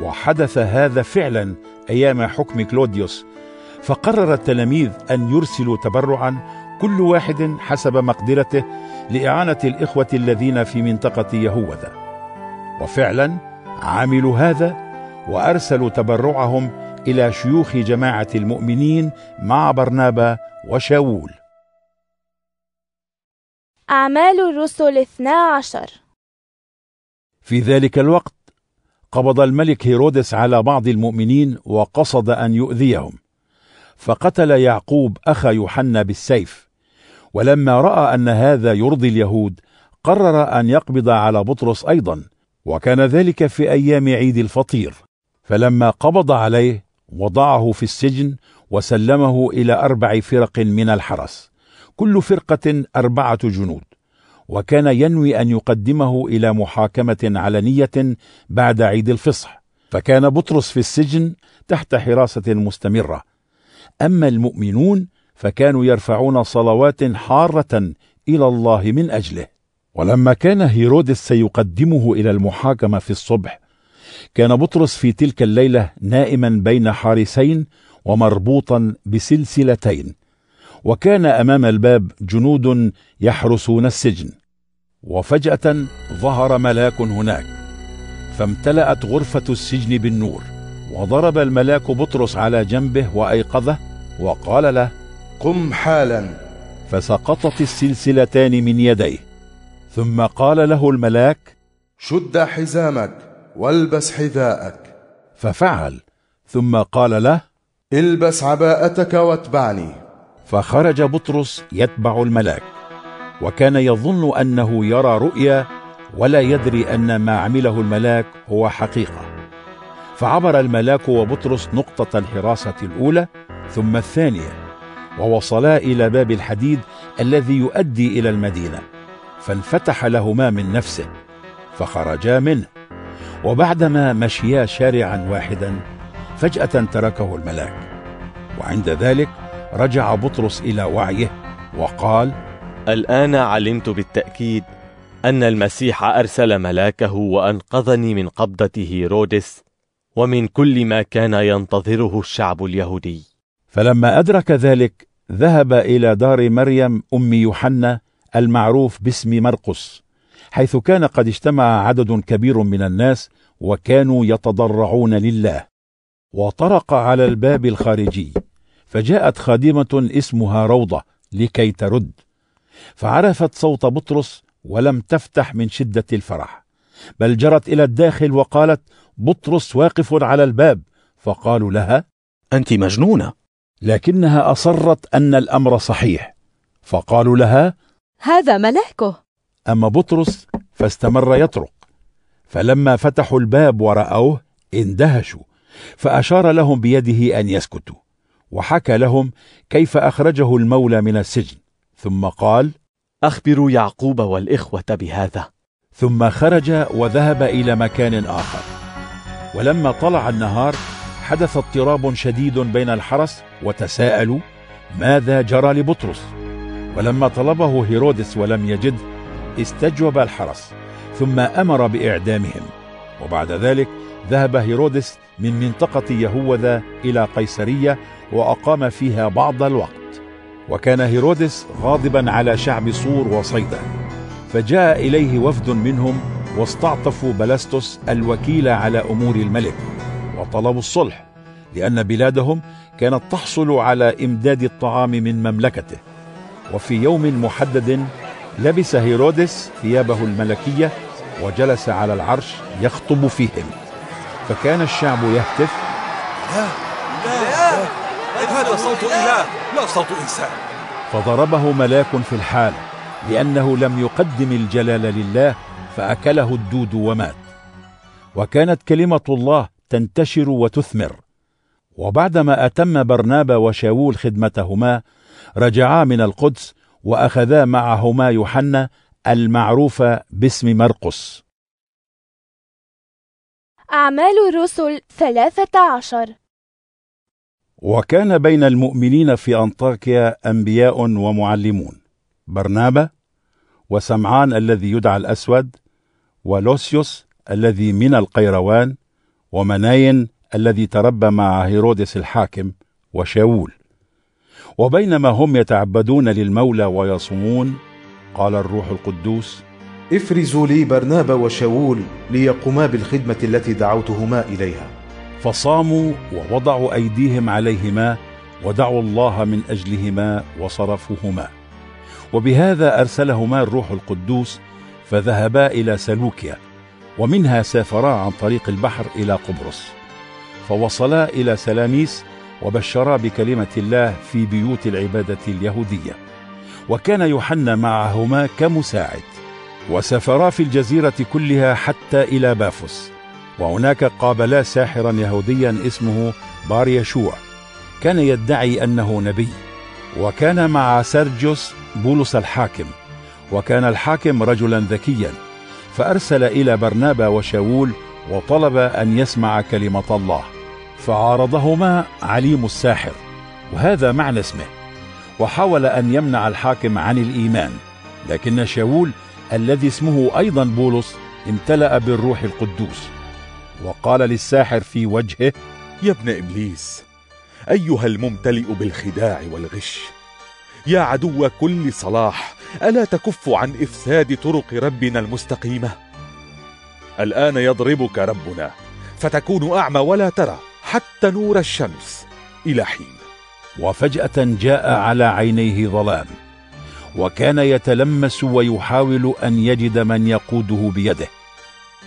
وحدث هذا فعلا أيام حكم كلوديوس فقرر التلاميذ أن يرسلوا تبرعا كل واحد حسب مقدرته لإعانة الإخوة الذين في منطقة يهوذا. وفعلا عملوا هذا وأرسلوا تبرعهم إلى شيوخ جماعة المؤمنين مع برنابا وشاول. أعمال الرسل 12 في ذلك الوقت قبض الملك هيرودس على بعض المؤمنين وقصد أن يؤذيهم فقتل يعقوب أخا يوحنا بالسيف. ولما رأى أن هذا يرضي اليهود قرر أن يقبض على بطرس أيضا وكان ذلك في أيام عيد الفطير. فلما قبض عليه وضعه في السجن وسلمه إلى أربع فرق من الحرس. كل فرقة أربعة جنود. وكان ينوي أن يقدمه إلى محاكمة علنية بعد عيد الفصح. فكان بطرس في السجن تحت حراسة مستمرة. أما المؤمنون فكانوا يرفعون صلوات حارة إلى الله من أجله. ولما كان هيرودس سيقدمه إلى المحاكمة في الصبح كان بطرس في تلك الليلة نائما بين حارسين ومربوطا بسلسلتين وكان أمام الباب جنود يحرسون السجن وفجأة ظهر ملاك هناك فامتلأت غرفة السجن بالنور وضرب الملاك بطرس على جنبه وأيقظه وقال له قم حالا. فسقطت السلسلتان من يديه ثم قال له الملاك شد حزامك. والبس حذاءك. ففعل. ثم قال له البس عباءتك واتبعني. فخرج بطرس يتبع الملاك. وكان يظن أنه يرى رؤيا ولا يدري أن ما عمله الملاك هو حقيقة. فعبر الملاك وبطرس نقطة الحراسة الأولى ثم الثانية ووصلا إلى باب الحديد الذي يؤدي إلى المدينة فانفتح لهما من نفسه فخرجا منه. وبعدما مشيا شارعا واحدا فجأة تركه الملاك. وعند ذلك رجع بطرس إلى وعيه وقال الآن علمت بالتأكيد أن المسيح أرسل ملاكه وأنقذني من قبضة هيرودس ومن كل ما كان ينتظره الشعب اليهودي. فلما أدرك ذلك ذهب إلى دار مريم أم يوحنا المعروف باسم مرقس. حيث كان قد اجتمع عدد كبير من الناس وكانوا يتضرعون لله. وطرق على الباب الخارجي فجاءت خادمة اسمها روضة لكي ترد. فعرفت صوت بطرس ولم تفتح من شدة الفرح. بل جرت إلى الداخل وقالت بطرس واقف على الباب. فقالوا لها أنت مجنونة. لكنها أصرت أن الأمر صحيح. فقالوا لها هذا ملاكه. أما بطرس فاستمر يطرق فلما فتحوا الباب ورأوه اندهشوا فأشار لهم بيده أن يسكتوا وحكى لهم كيف أخرجه المولى من السجن ثم قال أخبروا يعقوب والإخوة بهذا. ثم خرج وذهب إلى مكان آخر. ولما طلع النهار حدث اضطراب شديد بين الحرس وتساءلوا ماذا جرى لبطرس؟ ولما طلبه هيرودس ولم يجده استجوب الحرس ثم أمر بإعدامهم. وبعد ذلك ذهب هيرودس من منطقة يهوذا إلى قيصرية وأقام فيها بعض الوقت. وكان هيرودس غاضبا على شعب صور وصيدا فجاء إليه وفد منهم واستعطفوا بلستس الوكيل على أمور الملك وطلبوا الصلح لأن بلادهم كانت تحصل على إمداد الطعام من مملكته. وفي يوم محدد لبس هيرودس ثيابه الملكية وجلس على العرش يخطب فيهم. فكان الشعب يهتف. لا لا هذا صوت إله لا صوت إنسان. فضربه ملاك في الحال لأنه لم يقدم الجلال لله فأكله الدود ومات. وكانت كلمة الله تنتشر وتثمر. وبعدما أتم برنابا وشاول خدمتهما رجعا من القدس وأخذا معهما يوحنا المعروف باسم مرقس. أعمال الرسل ثلاثة عشر. وكان بين المؤمنين في أنطاكيا أنبياء ومعلمون برنابا وسمعان الذي يدعى الأسود ولوسيوس الذي من القيروان ومناين الذي تربى مع هيرودس الحاكم وشاول. وبينما هم يتعبدون للمولى ويصومون قال الروح القدوس افرزوا لي برنابا وشاول ليقوما بالخدمة التي دعوتهما إليها. فصاموا ووضعوا أيديهم عليهما ودعوا الله من أجلهما وصرفوهما. وبهذا أرسلهما الروح القدوس فذهبا إلى سلوكيا ومنها سافرا عن طريق البحر إلى قبرص. فوصلا إلى سلاميس وبشرا بكلمة الله في بيوت العبادة اليهودية. وكان يوحنا معهما كمساعد. وسافرا في الجزيرة كلها حتى إلى بافوس. وهناك قابلا ساحرا يهوديا اسمه بار يشوع. كان يدعي أنه نبي. وكان مع سيرجيوس بولس الحاكم. وكان الحاكم رجلا ذكيا. فأرسل إلى برنابا وشاول وطلب أن يسمع كلمة الله. فعارضهما عليم الساحر وهذا معنى اسمه وحاول أن يمنع الحاكم عن الإيمان لكن شاول الذي اسمه أيضا بولس امتلأ بالروح القدوس. وقال للساحر في وجهه يا ابن إبليس أيها الممتلئ بالخداع والغش يا عدو كل صلاح ألا تكف عن إفساد طرق ربنا المستقيمة؟ الآن يضربك ربنا فتكون أعمى ولا ترى حتى نور الشمس إلى حين. وفجأة جاء على عينيه ظلام وكان يتلمس ويحاول أن يجد من يقوده بيده.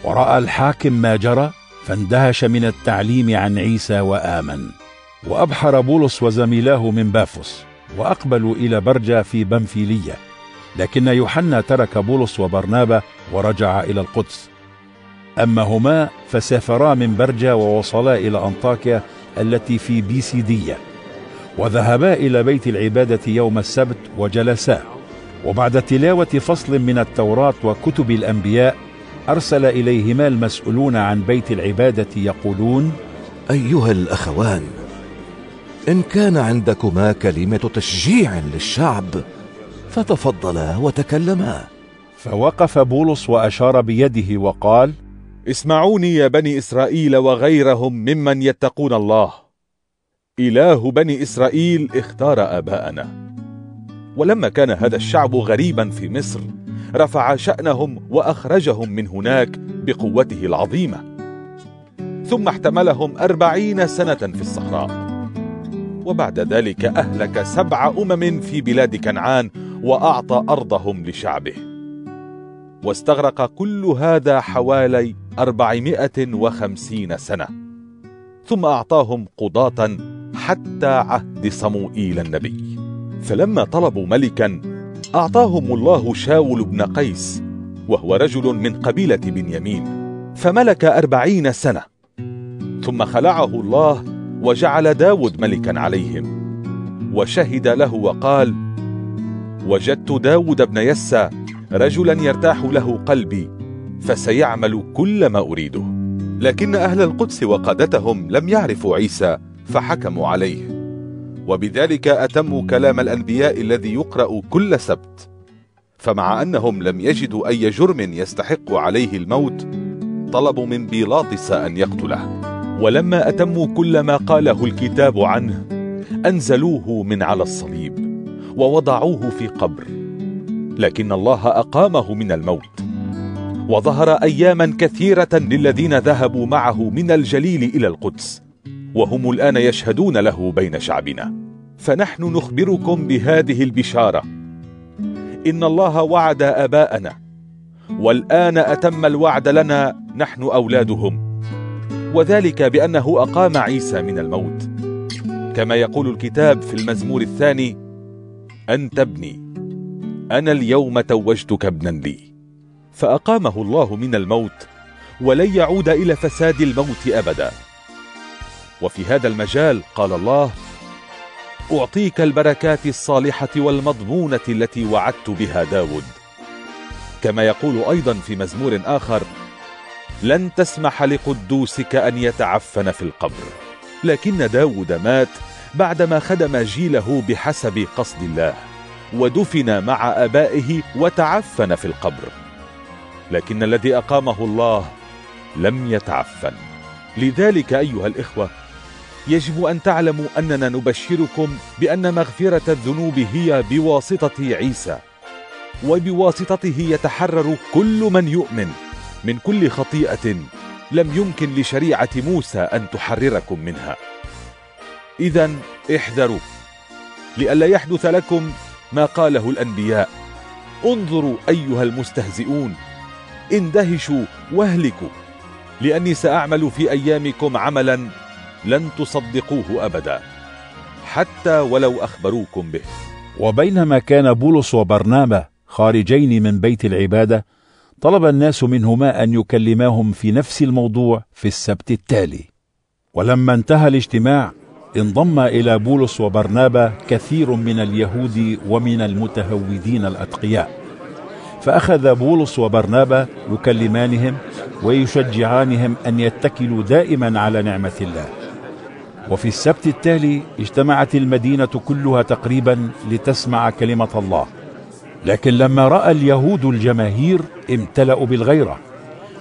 ورأى الحاكم ما جرى فاندهش من التعليم عن عيسى وآمن. وأبحر بولس وزميلاه من بافوس وأقبلوا إلى برجة في بنفيلية. لكن يوحنا ترك بولس وبرنابا ورجع إلى القدس. أما هما فسافرا من برجة ووصلا إلى أنطاكيا التي في بيسيدية وذهبا إلى بيت العبادة يوم السبت وجلسا. وبعد تلاوة فصل من التوراة وكتب الأنبياء أرسل إليهما المسؤولون عن بيت العبادة يقولون أيها الأخوان إن كان عندكما كلمة تشجيع للشعب فتفضلا وتكلما. فوقف بولس وأشار بيده وقال اسمعوني يا بني إسرائيل وغيرهم ممن يتقون الله. إله بني إسرائيل اختار آباءنا. ولما كان هذا الشعب غريبا في مصر رفع شأنهم وأخرجهم من هناك بقوته العظيمة. ثم احتملهم أربعين سنة في الصحراء. وبعد ذلك أهلك سبع أمم في بلاد كنعان وأعطى أرضهم لشعبه. واستغرق كل هذا حوالي أربعمائة وخمسين سنة. ثم أعطاهم قضاة حتى عهد صموئيل النبي. فلما طلبوا ملكا أعطاهم الله شاول بن قيس وهو رجل من قبيلة بنيامين فملك أربعين سنة. ثم خلعه الله وجعل داود ملكا عليهم. وشهد له وقال وجدت داود بن يسى رجلا يرتاح له قلبي فسيعمل كل ما أريده. لكن أهل القدس وقادتهم لم يعرفوا عيسى فحكموا عليه. وبذلك أتموا كلام الأنبياء الذي يقرأ كل سبت. فمع أنهم لم يجدوا أي جرم يستحق عليه الموت طلبوا من بيلاطس أن يقتله. ولما أتموا كل ما قاله الكتاب عنه أنزلوه من على الصليب ووضعوه في قبر. لكن الله أقامه من الموت. وظهر أياما كثيرة للذين ذهبوا معه من الجليل إلى القدس وهم الآن يشهدون له بين شعبنا. فنحن نخبركم بهذه البشارة. إن الله وعد آباءنا والآن أتم الوعد لنا نحن أولادهم. وذلك بأنه أقام عيسى من الموت. كما يقول الكتاب في المزمور الثاني أنت ابني أنا اليوم توجتك ابنا لي. فأقامه الله من الموت ولن يعود إلى فساد الموت أبدا. وفي هذا المجال قال الله أعطيك البركات الصالحة والمضمونة التي وعدت بها داود. كما يقول أيضا في مزمور آخر لن تسمح لقدوسك أن يتعفن في القبر. لكن داود مات بعدما خدم جيله بحسب قصد الله ودفن مع أبائه وتعفن في القبر. لكن الذي أقامه الله لم يتعفن. لذلك أيها الإخوة يجب أن تعلموا أننا نبشركم بأن مغفرة الذنوب هي بواسطة عيسى وبواسطته يتحرر كل من يؤمن من كل خطيئة لم يمكن لشريعة موسى أن تحرركم منها. إذا احذروا لئلا يحدث لكم ما قاله الأنبياء. انظروا أيها المستهزئون. اندهشوا واهلكوا. لأني سأعمل في أيامكم عملا لن تصدقوه أبدا. حتى ولو أخبروكم به. وبينما كان بولس وبرنابا خارجين من بيت العبادة طلب الناس منهما أن يكلماهم في نفس الموضوع في السبت التالي. ولما انتهى الاجتماع انضم إلى بولس وبرنابا كثير من اليهود ومن المتهودين الأتقياء. فأخذ بولس وبرنابا يكلمانهم ويشجعانهم أن يتكلوا دائما على نعمة الله. وفي السبت التالي اجتمعت المدينة كلها تقريبا لتسمع كلمة الله. لكن لما رأى اليهود الجماهير امتلأوا بالغيرة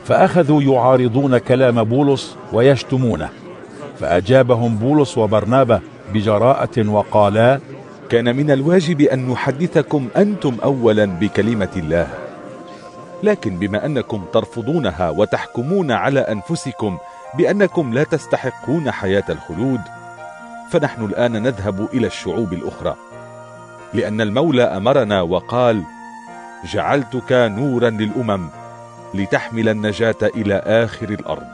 فأخذوا يعارضون كلام بولس ويشتمونه. فأجابهم بولس وبرنابا بجراءة وقالا كان من الواجب أن نحدثكم أنتم أولا بكلمة الله. لكن بما أنكم ترفضونها وتحكمون على أنفسكم بأنكم لا تستحقون حياة الخلود فنحن الآن نذهب إلى الشعوب الأخرى. لأن المولى أمرنا وقال جعلتك نورا للأمم لتحمل النجاة إلى آخر الأرض.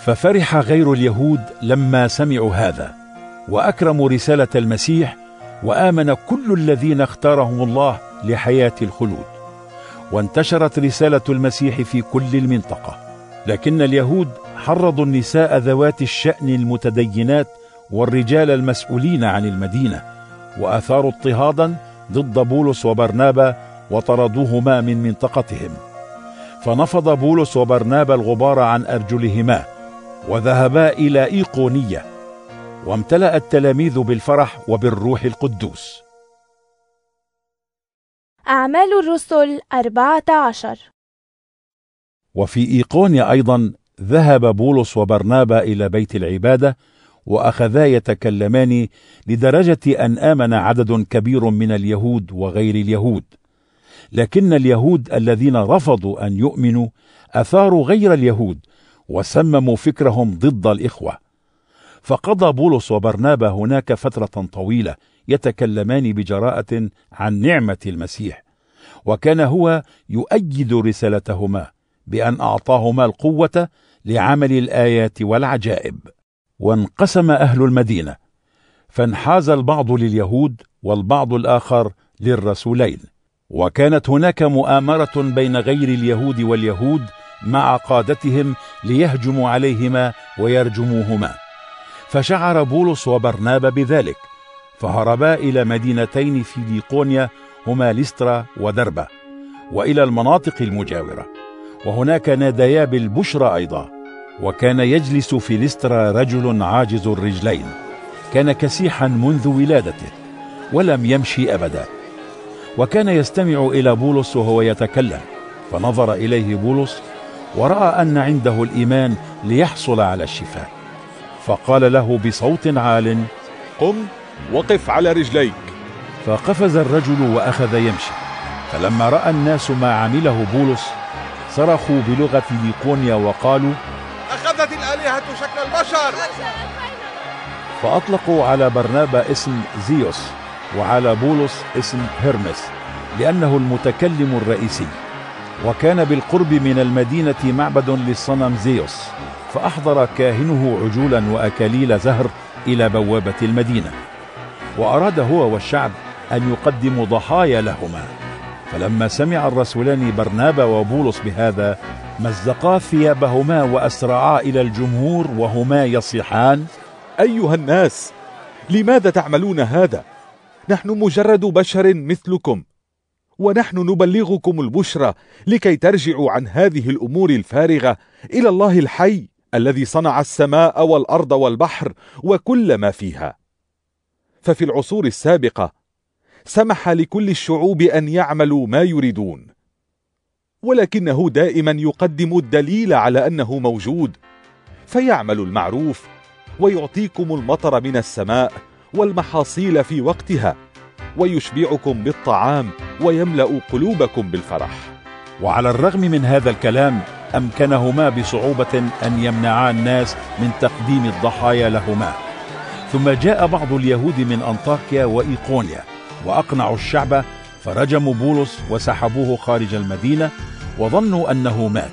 ففرح غير اليهود لما سمعوا هذا وأكرموا رسالة المسيح وآمن كل الذين اختارهم الله لحياة الخلود. وانتشرت رسالة المسيح في كل المنطقة. لكن اليهود حرضوا النساء ذوات الشأن المتدينات والرجال المسؤولين عن المدينة وأثاروا اضطهادا ضد بولس وبرنابا وطردوهما من منطقتهم. فنفض بولس وبرنابا الغبار عن أرجلهما وذهبا إلى إيقونية. وامتلأ التلاميذ بالفرح وبالروح القدوس. أعمال الرسل أربعة عشر. وفي إيقونيا أيضا ذهب بولس وبرنابا إلى بيت العبادة وأخذا يتكلمان لدرجة أن آمن عدد كبير من اليهود وغير اليهود. لكن اليهود الذين رفضوا أن يؤمنوا أثاروا غير اليهود وسمموا فكرهم ضد الإخوة. فقضى بولس وبرنابا هناك فترة طويلة يتكلمان بجراءة عن نعمة المسيح وكان هو يؤيد رسالتهما بأن أعطاهما القوة لعمل الآيات والعجائب. وانقسم أهل المدينة فانحاز البعض لليهود والبعض الآخر للرسولين. وكانت هناك مؤامرة بين غير اليهود واليهود مع قادتهم ليهجموا عليهما ويرجموهما. فشعر بولس وبرنابا بذلك فهربا إلى مدينتين في ديقونيا هما لسترا ودربة وإلى المناطق المجاورة وهناك ناديا بالبشرى أيضا وكان يجلس في لسترا رجل عاجز الرجلين كان كسيحا منذ ولادته ولم يمشي أبدا وكان يستمع إلى بولس وهو يتكلم فنظر إليه بولس ورأى أن عنده الإيمان ليحصل على الشفاء. فقال له بصوت عال قم وقف على رجليك. فقفز الرجل وأخذ يمشي. فلما رأى الناس ما عمله بولس صرخوا بلغة ديقونيا وقالوا أخذت الآلهة شكل البشر. فأطلقوا على برنابا اسم زيوس وعلى بولس اسم هرمس لأنه المتكلم الرئيسي. وكان بالقرب من المدينة معبد للصنم زيوس. فأحضر كاهنه عجولا وأكاليل زهر إلى بوابة المدينة وأراد هو والشعب أن يقدموا ضحايا لهما فلما سمع الرسولان برنابا وبولس بهذا مزقا ثيابهما وأسرعا إلى الجمهور وهما يصيحان أيها الناس لماذا تعملون هذا؟ نحن مجرد بشر مثلكم ونحن نبلغكم البشرى لكي ترجعوا عن هذه الأمور الفارغة إلى الله الحي الذي صنع السماء والأرض والبحر وكل ما فيها. ففي العصور السابقة سمح لكل الشعوب أن يعملوا ما يريدون ولكنه دائما يقدم الدليل على أنه موجود فيعمل المعروف ويعطيكم المطر من السماء والمحاصيل في وقتها ويشبعكم بالطعام ويملأ قلوبكم بالفرح. وعلى الرغم من هذا الكلام أمكنهما بصعوبة أن يمنعا الناس من تقديم الضحايا لهما. ثم جاء بعض اليهود من أنطاكيا وإيقونيا وأقنعوا الشعب فرجموا بولس وسحبوه خارج المدينة وظنوا أنه مات.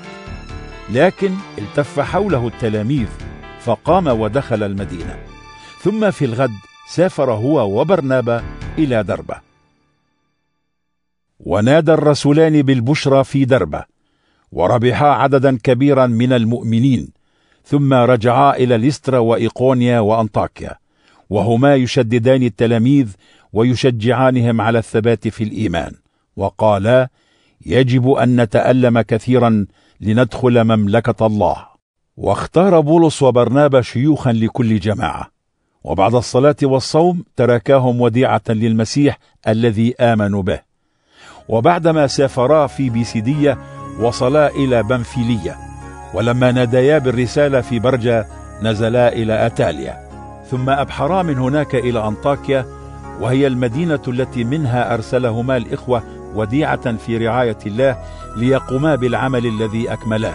لكن التف حوله التلاميذ فقام ودخل المدينة. ثم في الغد سافر هو وبرنابا إلى دربة. ونادى الرسولان بالبشرى في دربة. وربحا عددا كبيرا من المؤمنين ثم رجعا إلى ليسترا وإيقونيا وأنطاكيا وهما يشددان التلاميذ ويشجعانهم على الثبات في الإيمان. وقالا يجب أن نتألم كثيرا لندخل مملكة الله. واختار بولس وبرنابا شيوخا لكل جماعة. وبعد الصلاة والصوم تركاهم وديعة للمسيح الذي آمنوا به. وبعدما سافرا في بيسيدية وصلا إلى بنفيلية ولما ناديا بالرسالة في برجة نزلا إلى أتاليا. ثم أبحرا من هناك إلى أنطاكيا وهي المدينة التي منها أرسلهما الإخوة وديعة في رعاية الله ليقوما بالعمل الذي أكملاه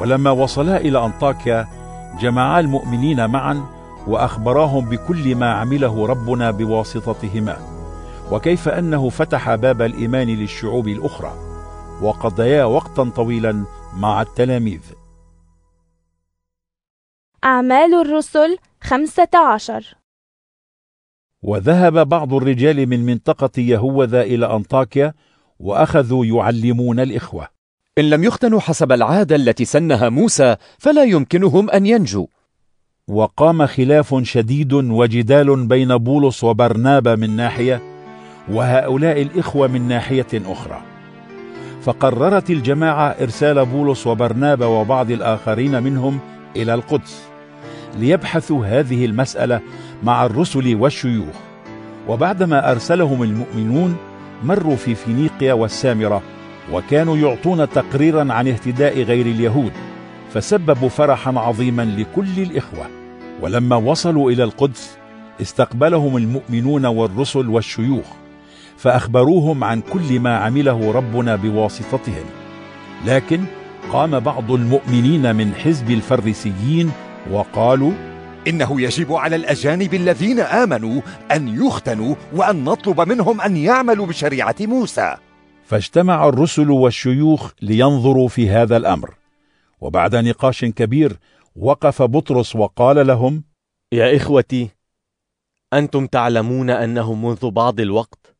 ولما وصلا إلى أنطاكيا جمعا المؤمنين معا وأخبراهم بكل ما عمله ربنا بواسطتهما. وكيف أنه فتح باب الإيمان للشعوب الأخرى. وقضيا وقتا طويلا مع التلاميذ. أعمال الرسل خمسة عشر. وذهب بعض الرجال من منطقة يهوذا إلى أنطاكيا وأخذوا يعلمون الإخوة. إن لم يختنوا حسب العادة التي سنها موسى فلا يمكنهم أن ينجوا. وقام خلاف شديد وجدال بين بولس وبرنابا من ناحية وهؤلاء الإخوة من ناحية أخرى. فقررت الجماعة إرسال بولس وبرنابا وبعض الآخرين منهم إلى القدس ليبحثوا هذه المسألة مع الرسل والشيوخ. وبعدما أرسلهم المؤمنون مروا في فينيقيا والسامرة وكانوا يعطون تقريرا عن اهتداء غير اليهود فسببوا فرحا عظيما لكل الإخوة. ولما وصلوا إلى القدس استقبلهم المؤمنون والرسل والشيوخ. فأخبروهم عن كل ما عمله ربنا بواسطتهم. لكن قام بعض المؤمنين من حزب الفريسيين وقالوا إنه يجب على الأجانب الذين آمنوا أن يختنوا وأن نطلب منهم أن يعملوا بشريعة موسى. فاجتمع الرسل والشيوخ لينظروا في هذا الأمر. وبعد نقاش كبير وقف بطرس وقال لهم يا إخوتي أنتم تعلمون أنه منذ بعض الوقت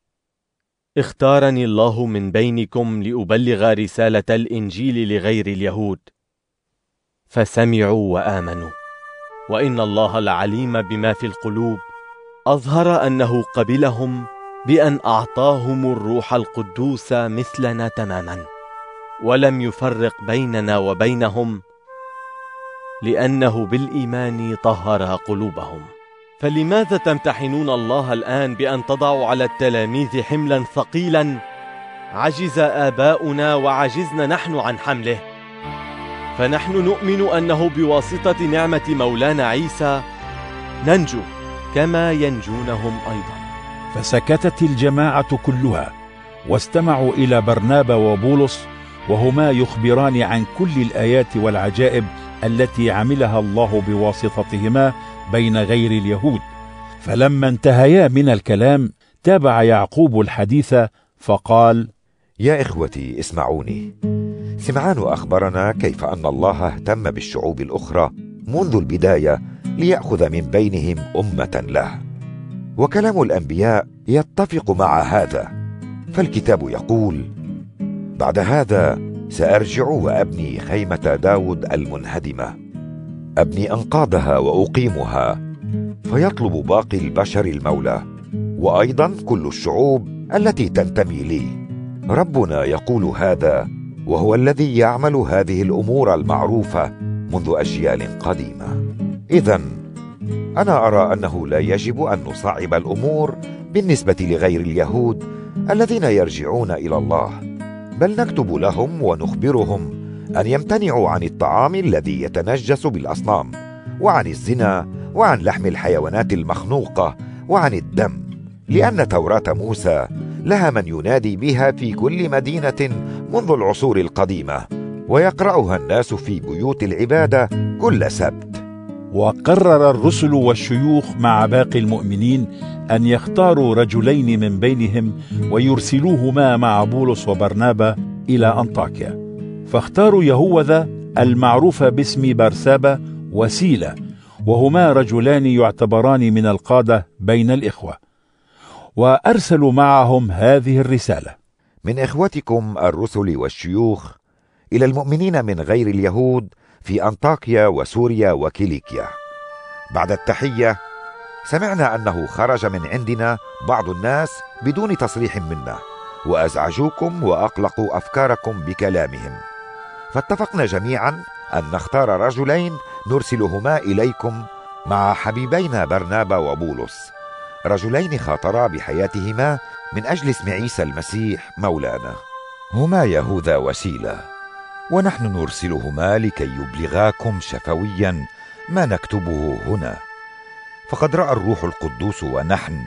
اختارني الله من بينكم لأبلغ رسالة الإنجيل لغير اليهود. فسمعوا وآمنوا. وإن الله العليم بما في القلوب. أظهر أنه قبلهم بأن أعطاهم الروح القدوس مثلنا تماما. ولم يفرق بيننا وبينهم لأنه بالإيمان طهر قلوبهم. فلماذا تمتحنون الله الآن بأن تضعوا على التلاميذ حملا ثقيلا؟ عجز آباؤنا وعجزنا نحن عن حمله. فنحن نؤمن أنه بواسطة نعمة مولانا عيسى ننجو كما ينجونهم أيضا. فسكتت الجماعة كلها واستمعوا إلى برنابا وبولس وهما يخبران عن كل الآيات والعجائب التي عملها الله بواسطتهما بين غير اليهود. فلما انتهيا من الكلام تابع يعقوب الحديث فقال يا إخوتي اسمعوني. سمعان أخبرنا كيف أن الله اهتم بالشعوب الأخرى منذ البداية ليأخذ من بينهم أمة له. وكلام الأنبياء يتفق مع هذا. فالكتاب يقول بعد هذا سأرجع وأبني خيمة داود المنهدمة. أبني أنقاضها وأقيمها فيطلب باقي البشر المولى وأيضا كل الشعوب التي تنتمي لي. ربنا يقول هذا وهو الذي يعمل هذه الأمور المعروفة منذ أجيال قديمة. إذا أنا أرى أنه لا يجب أن نصعب الأمور بالنسبة لغير اليهود الذين يرجعون إلى الله بل نكتب لهم ونخبرهم أن يمتنعوا عن الطعام الذي يتنجس بالأصنام وعن الزنا وعن لحم الحيوانات المخنوقة وعن الدم لأن توراة موسى لها من ينادي بها في كل مدينة منذ العصور القديمة ويقرأها الناس في بيوت العبادة كل سبت. وقرر الرسل والشيوخ مع باقي المؤمنين أن يختاروا رجلين من بينهم ويرسلوهما مع بولس وبرنابا إلى أنطاكيا. فاختاروا يهوذا المعروف باسم برسابة وسيلة وهما رجلان يعتبران من القادة بين الإخوة. وأرسلوا معهم هذه الرسالة. من إخوتكم الرسل والشيوخ إلى المؤمنين من غير اليهود في أنطاكيا وسوريا وكيليكيا. بعد التحية سمعنا أنه خرج من عندنا بعض الناس بدون تصريح منا وأزعجوكم وأقلقوا أفكاركم بكلامهم. فاتفقنا جميعا أن نختار رجلين نرسلهما إليكم مع حبيبينا برنابا وبولس. رجلين خاطرا بحياتهما من أجل اسم عيسى المسيح مولانا. هما يهوذا وسيلة ونحن نرسلهما لكي يبلغاكم شفويا ما نكتبه هنا. فقد رأى الروح القدوس ونحن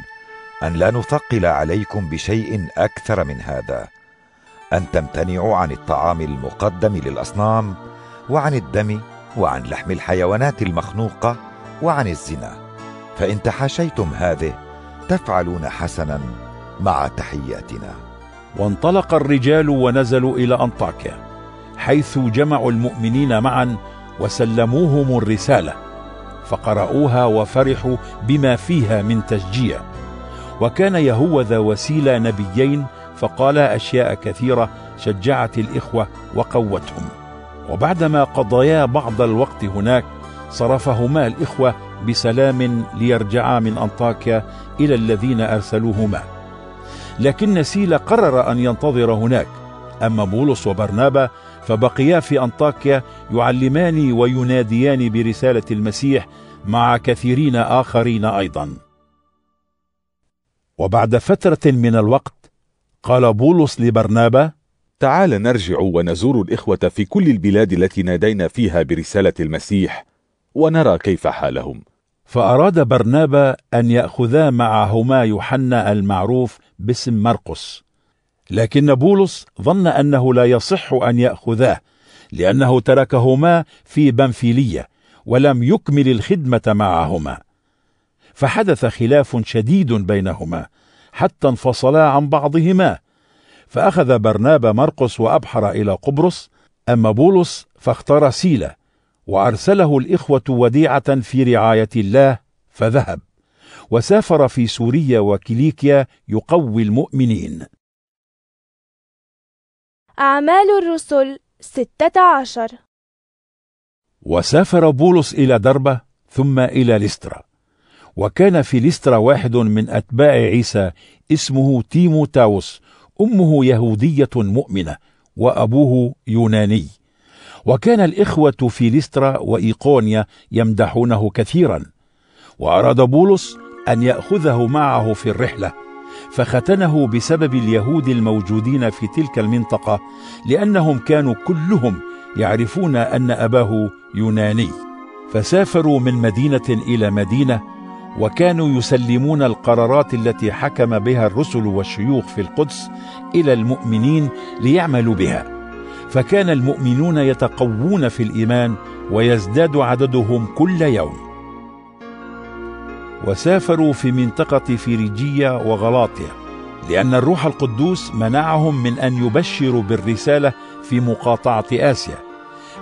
أن لا نثقل عليكم بشيء أكثر من هذا. أن تمتنعوا عن الطعام المقدم للأصنام وعن الدم وعن لحم الحيوانات المخنوقة وعن الزنا. فإن تحاشيتم هذه تفعلون حسنا مع تحياتنا. وانطلق الرجال ونزلوا إلى أنطاكيا حيث جمعوا المؤمنين معا وسلموهم الرسالة فقرأوها وفرحوا بما فيها من تشجيع. وكان يهوذا وسيلة نبيين فقال أشياء كثيرة شجعت الإخوة وقوتهم. وبعدما قضيا بعض الوقت هناك صرفهما الإخوة بسلام ليرجعا من أنطاكيا إلى الذين أرسلوهما. لكن سيلة قرر أن ينتظر هناك. أما بولس وبرنابا فبقيا في أنطاكيا يعلمان ويناديان برسالة المسيح مع كثيرين آخرين أيضا. وبعد فترة من الوقت قال بولس لبرنابا تعال نرجع ونزور الإخوة في كل البلاد التي نادينا فيها برسالة المسيح ونرى كيف حالهم. فأراد برنابا أن يأخذا معهما يوحنا المعروف باسم مرقس. لكن بولس ظن أنه لا يصح أن يأخذاه لأنه تركهما في بنفيلية ولم يكمل الخدمة معهما. فحدث خلاف شديد بينهما حتى انفصلا عن بعضهما. فأخذ برنابا مرقس وأبحر إلى قبرص أما بولس فاختار سيلة وأرسله الإخوة وديعة في رعاية الله فذهب. وسافر في سوريا وكيليكيا يقوي المؤمنين. أعمال الرسل ستة عشر. وسافر بولس إلى دربة ثم إلى لسترا وكان في لسترا واحد من أتباع عيسى اسمه تيموتاوس. أمه يهودية مؤمنة وأبوه يوناني. وكان الإخوة في لسترا وإيقونيا يمدحونه كثيرا. وأراد بولس أن يأخذه معه في الرحلة فختنه بسبب اليهود الموجودين في تلك المنطقة لأنهم كانوا كلهم يعرفون أن أباه يوناني. فسافروا من مدينة إلى مدينة وكانوا يسلمون القرارات التي حكم بها الرسل والشيوخ في القدس إلى المؤمنين ليعملوا بها. فكان المؤمنون يتقوون في الإيمان ويزداد عددهم كل يوم. وسافروا في منطقة فيريجية وغلاطيا لأن الروح القدوس منعهم من أن يبشروا بالرسالة في مقاطعة آسيا.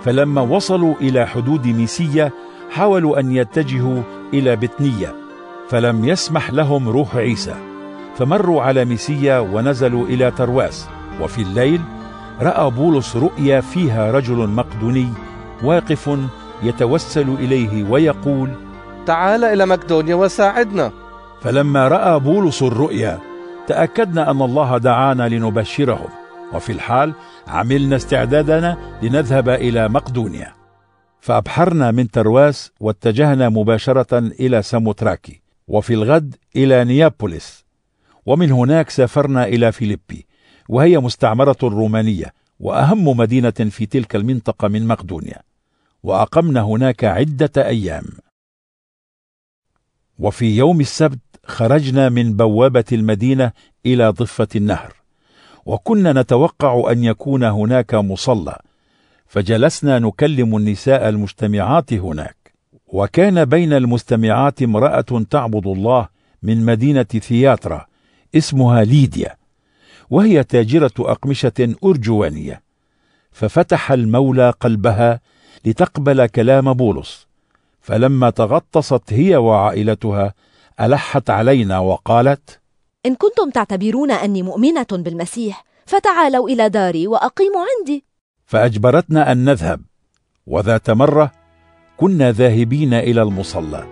فلما وصلوا إلى حدود ميسية حاولوا أن يتجهوا إلى بتنية فلم يسمح لهم روح عيسى فمروا على ميسية ونزلوا إلى ترواس. وفي الليل رأى بولس رؤيا فيها رجل مقدوني واقف يتوسل إليه ويقول تعال إلى مقدونيا وساعدنا. فلما رأى بولس الرؤيا تأكدنا أن الله دعانا لنبشرهم. وفي الحال عملنا استعدادنا لنذهب إلى مقدونيا. فأبحرنا من ترواس واتجهنا مباشرة إلى ساموتراكي. وفي الغد إلى نيابوليس. ومن هناك سافرنا إلى فيليبي وهي مستعمرة رومانية وأهم مدينة في تلك المنطقة من مقدونيا. وأقمنا هناك عدة أيام. وفي يوم السبت خرجنا من بوابة المدينة إلى ضفة النهر. وكنا نتوقع أن يكون هناك مصلى فجلسنا نكلم النساء المجتمعات هناك. وكان بين المستمعات امرأة تعبد الله من مدينة ثياترا اسمها ليديا وهي تاجرة أقمشة أرجوانية. ففتح المولى قلبها لتقبل كلام بولس. فلما تغطست هي وعائلتها ألحت علينا وقالت إن كنتم تعتبرون أني مؤمنة بالمسيح فتعالوا إلى داري وأقيموا عندي. فأجبرتنا أن نذهب. وذات مرة كنا ذاهبين إلى المصلى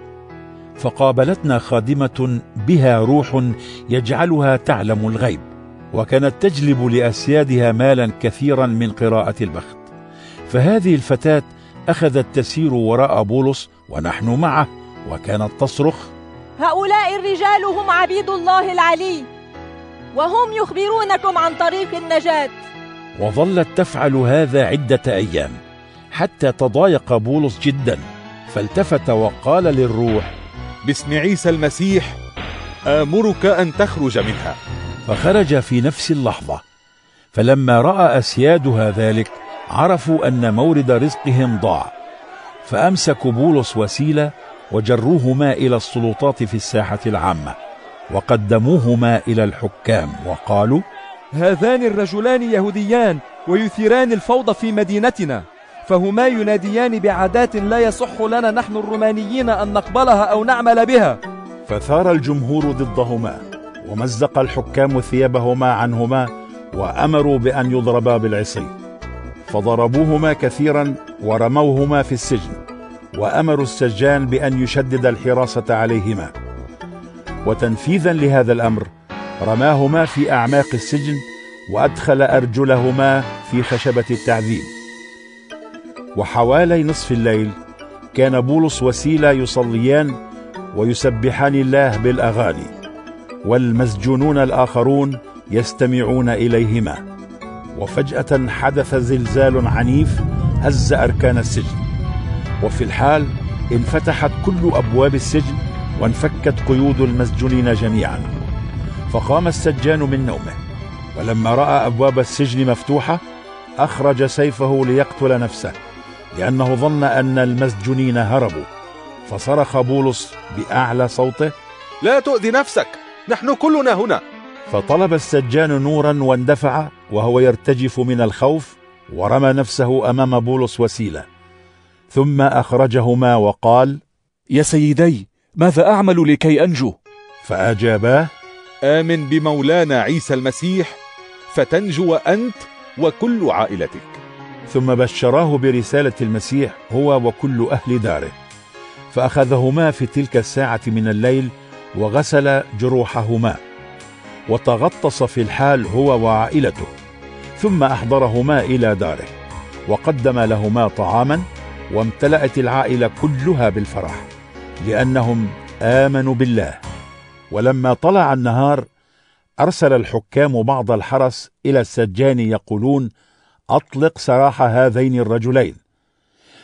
فقابلتنا خادمة بها روح يجعلها تعلم الغيب وكانت تجلب لأسيادها مالا كثيرا من قراءة البخت. فهذه الفتاة أخذت تسير وراء بولس ونحن معه وكانت تصرخ هؤلاء الرجال هم عبيد الله العلي وهم يخبرونكم عن طريق النجاة. وظلت تفعل هذا عدة أيام. حتى تضايق بولس جدا فالتفت وقال للروح باسم عيسى المسيح آمرك أن تخرج منها. فخرج في نفس اللحظة فلما رأى أسيادها ذلك عرفوا أن مورد رزقهم ضاع. فأمسكوا بولس وسيلة وجروهما إلى السلطات في الساحة العامة وقدموهما إلى الحكام وقالوا هذان الرجلان يهوديان ويثيران الفوضى في مدينتنا. فهما يناديان بعادات لا يصح لنا نحن الرومانيين أن نقبلها أو نعمل بها. فثار الجمهور ضدهما ومزق الحكام ثيابهما عنهما وأمروا بأن يضربا بالعصي. فضربوهما كثيرا ورموهما في السجن وأمروا السجان بأن يشدد الحراسة عليهما. وتنفيذا لهذا الأمر رماهما في أعماق السجن وأدخل أرجلهما في خشبة التعذيب. وحوالي نصف الليل كان بولس وسيلة يصليان ويسبحان الله بالأغاني والمسجونون الآخرون يستمعون إليهما. وفجأة حدث زلزال عنيف هز أركان السجن. وفي الحال انفتحت كل أبواب السجن وانفكت قيود المسجونين جميعا. فقام السجان من نومه ولما رأى أبواب السجن مفتوحة أخرج سيفه ليقتل نفسه. لأنه ظن أن المسجونين هربوا. فصرخ بولس بأعلى صوته لا تؤذي نفسك نحن كلنا هنا. فطلب السجان نورا واندفع وهو يرتجف من الخوف ورمى نفسه أمام بولس وسيلة. ثم أخرجهما وقال يا سيدي ماذا أعمل لكي أنجو؟ فأجاباه آمن بمولانا عيسى المسيح فتنجو أنت وكل عائلتك. ثم بشراه برسالة المسيح هو وكل أهل داره. فأخذهما في تلك الساعة من الليل وغسل جروحهما. وتغطس في الحال هو وعائلته. ثم أحضرهما إلى داره. وقدم لهما طعاما وامتلأت العائلة كلها بالفرح لأنهم آمنوا بالله. ولما طلع النهار أرسل الحكام بعض الحرس إلى السجان يقولون أطلق سراح هذين الرجلين.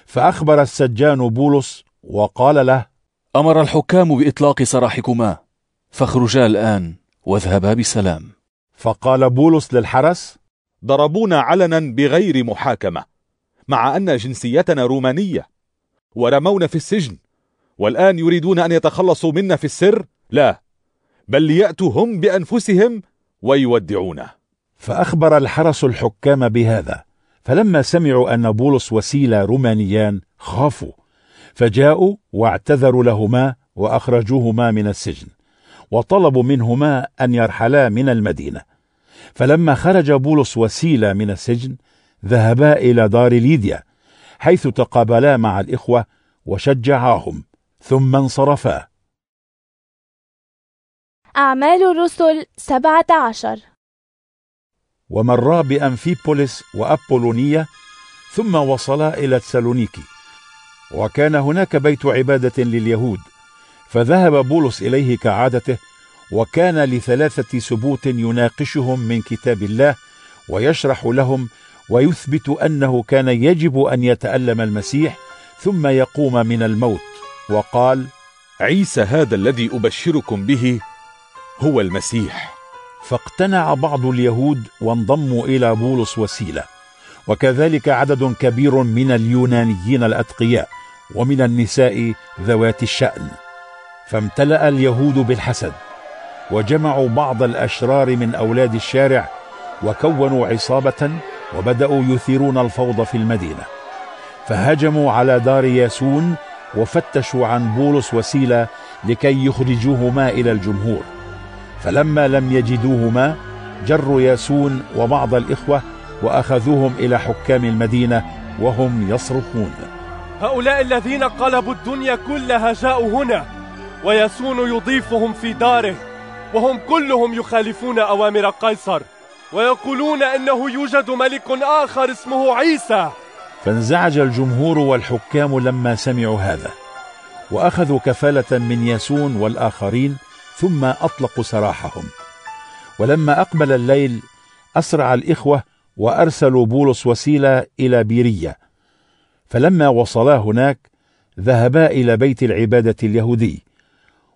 فأخبر السجان بولس وقال له أمر الحكام بإطلاق سراحكما فاخرجا الآن واذهبا بسلام. فقال بولس للحرس ضربونا علنا بغير محاكمة مع أن جنسيتنا رومانية ورمونا في السجن والآن يريدون أن يتخلصوا منا في السر؟ لا بل ليأتوا هم بأنفسهم ويودعونه فأخبر الحرس الحكام بهذا. فلما سمعوا أن بولس وسيلة رومانيان خافوا فجاءوا واعتذروا لهما وأخرجوهما من السجن وطلبوا منهما أن يرحلا من المدينة. فلما خرج بولس وسيلة من السجن ذهبا إلى دار ليديا حيث تقابلا مع الإخوة وشجعاهم ثم انصرفا. أعمال الرسل سبعة عشر. ومرا بأنفيبوليس وأبولونية ثم وصلا إلى تسالونيكي. وكان هناك بيت عبادة لليهود فذهب بولس إليه كعادته وكان لثلاثة سبوت يناقشهم من كتاب الله ويشرح لهم ويثبت أنه كان يجب أن يتألم المسيح ثم يقوم من الموت. وقال عيسى هذا الذي أبشركم به هو المسيح. فاقتنع بعض اليهود وانضموا إلى بولس وسيلة. وكذلك عدد كبير من اليونانيين الأتقياء ومن النساء ذوات الشأن. فامتلأ اليهود بالحسد وجمعوا بعض الأشرار من أولاد الشارع وكونوا عصابة وبدأوا يثيرون الفوضى في المدينة. فهجموا على دار ياسون وفتشوا عن بولس وسيلة لكي يخرجوهما إلى الجمهور. فلما لم يجدوهما جروا ياسون وبعض الإخوة وأخذوهم إلى حكام المدينة وهم يصرخون. هؤلاء الذين قلبوا الدنيا كلها جاءوا هنا وياسون يضيفهم في داره وهم كلهم يخالفون أوامر قيصر ويقولون أنه يوجد ملك آخر اسمه عيسى. فانزعج الجمهور والحكام لما سمعوا هذا وأخذوا كفالة من ياسون والآخرين ثم أطلقوا سراحهم. ولما أقبل الليل أسرع الإخوة وأرسلوا بولس وسيلة إلى بيرية. فلما وصلا هناك ذهبا إلى بيت العبادة اليهودي.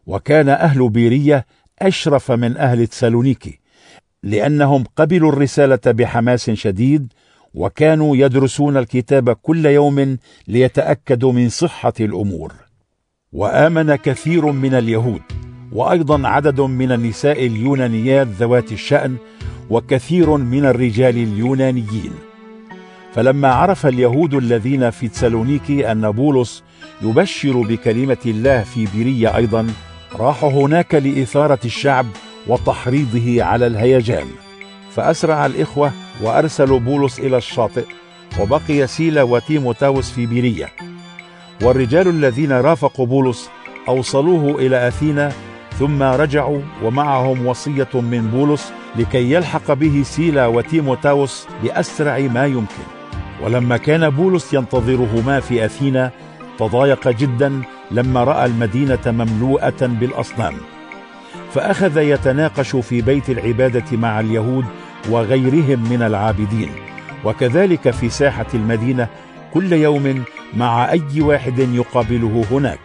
وكان أهل بيرية أشرف من أهل تسالونيكي لأنهم قبلوا الرسالة بحماس شديد وكانوا يدرسون الكتاب كل يوم ليتأكدوا من صحة الأمور. وآمن كثير من اليهود. وأيضا عدد من النساء اليونانيات ذوات الشأن وكثير من الرجال اليونانيين. فلما عرف اليهود الذين في تسالونيكي أن بولس يبشر بكلمة الله في بيرية أيضا راحوا هناك لإثارة الشعب وتحريضه على الهيجان. فأسرع الإخوة وأرسلوا بولس إلى الشاطئ وبقي سيلا وتيموتاوس في بيرية. والرجال الذين رافقوا بولس أوصلوه إلى أثينا ثم رجعوا ومعهم وصية من بولس لكي يلحق به سيلا وتيموتاوس بأسرع ما يمكن. ولما كان بولس ينتظرهما في أثينا تضايق جدا لما رأى المدينة مملوءة بالأصنام. فأخذ يتناقش في بيت العبادة مع اليهود وغيرهم من العابدين. وكذلك في ساحة المدينة كل يوم مع أي واحد يقابله هناك.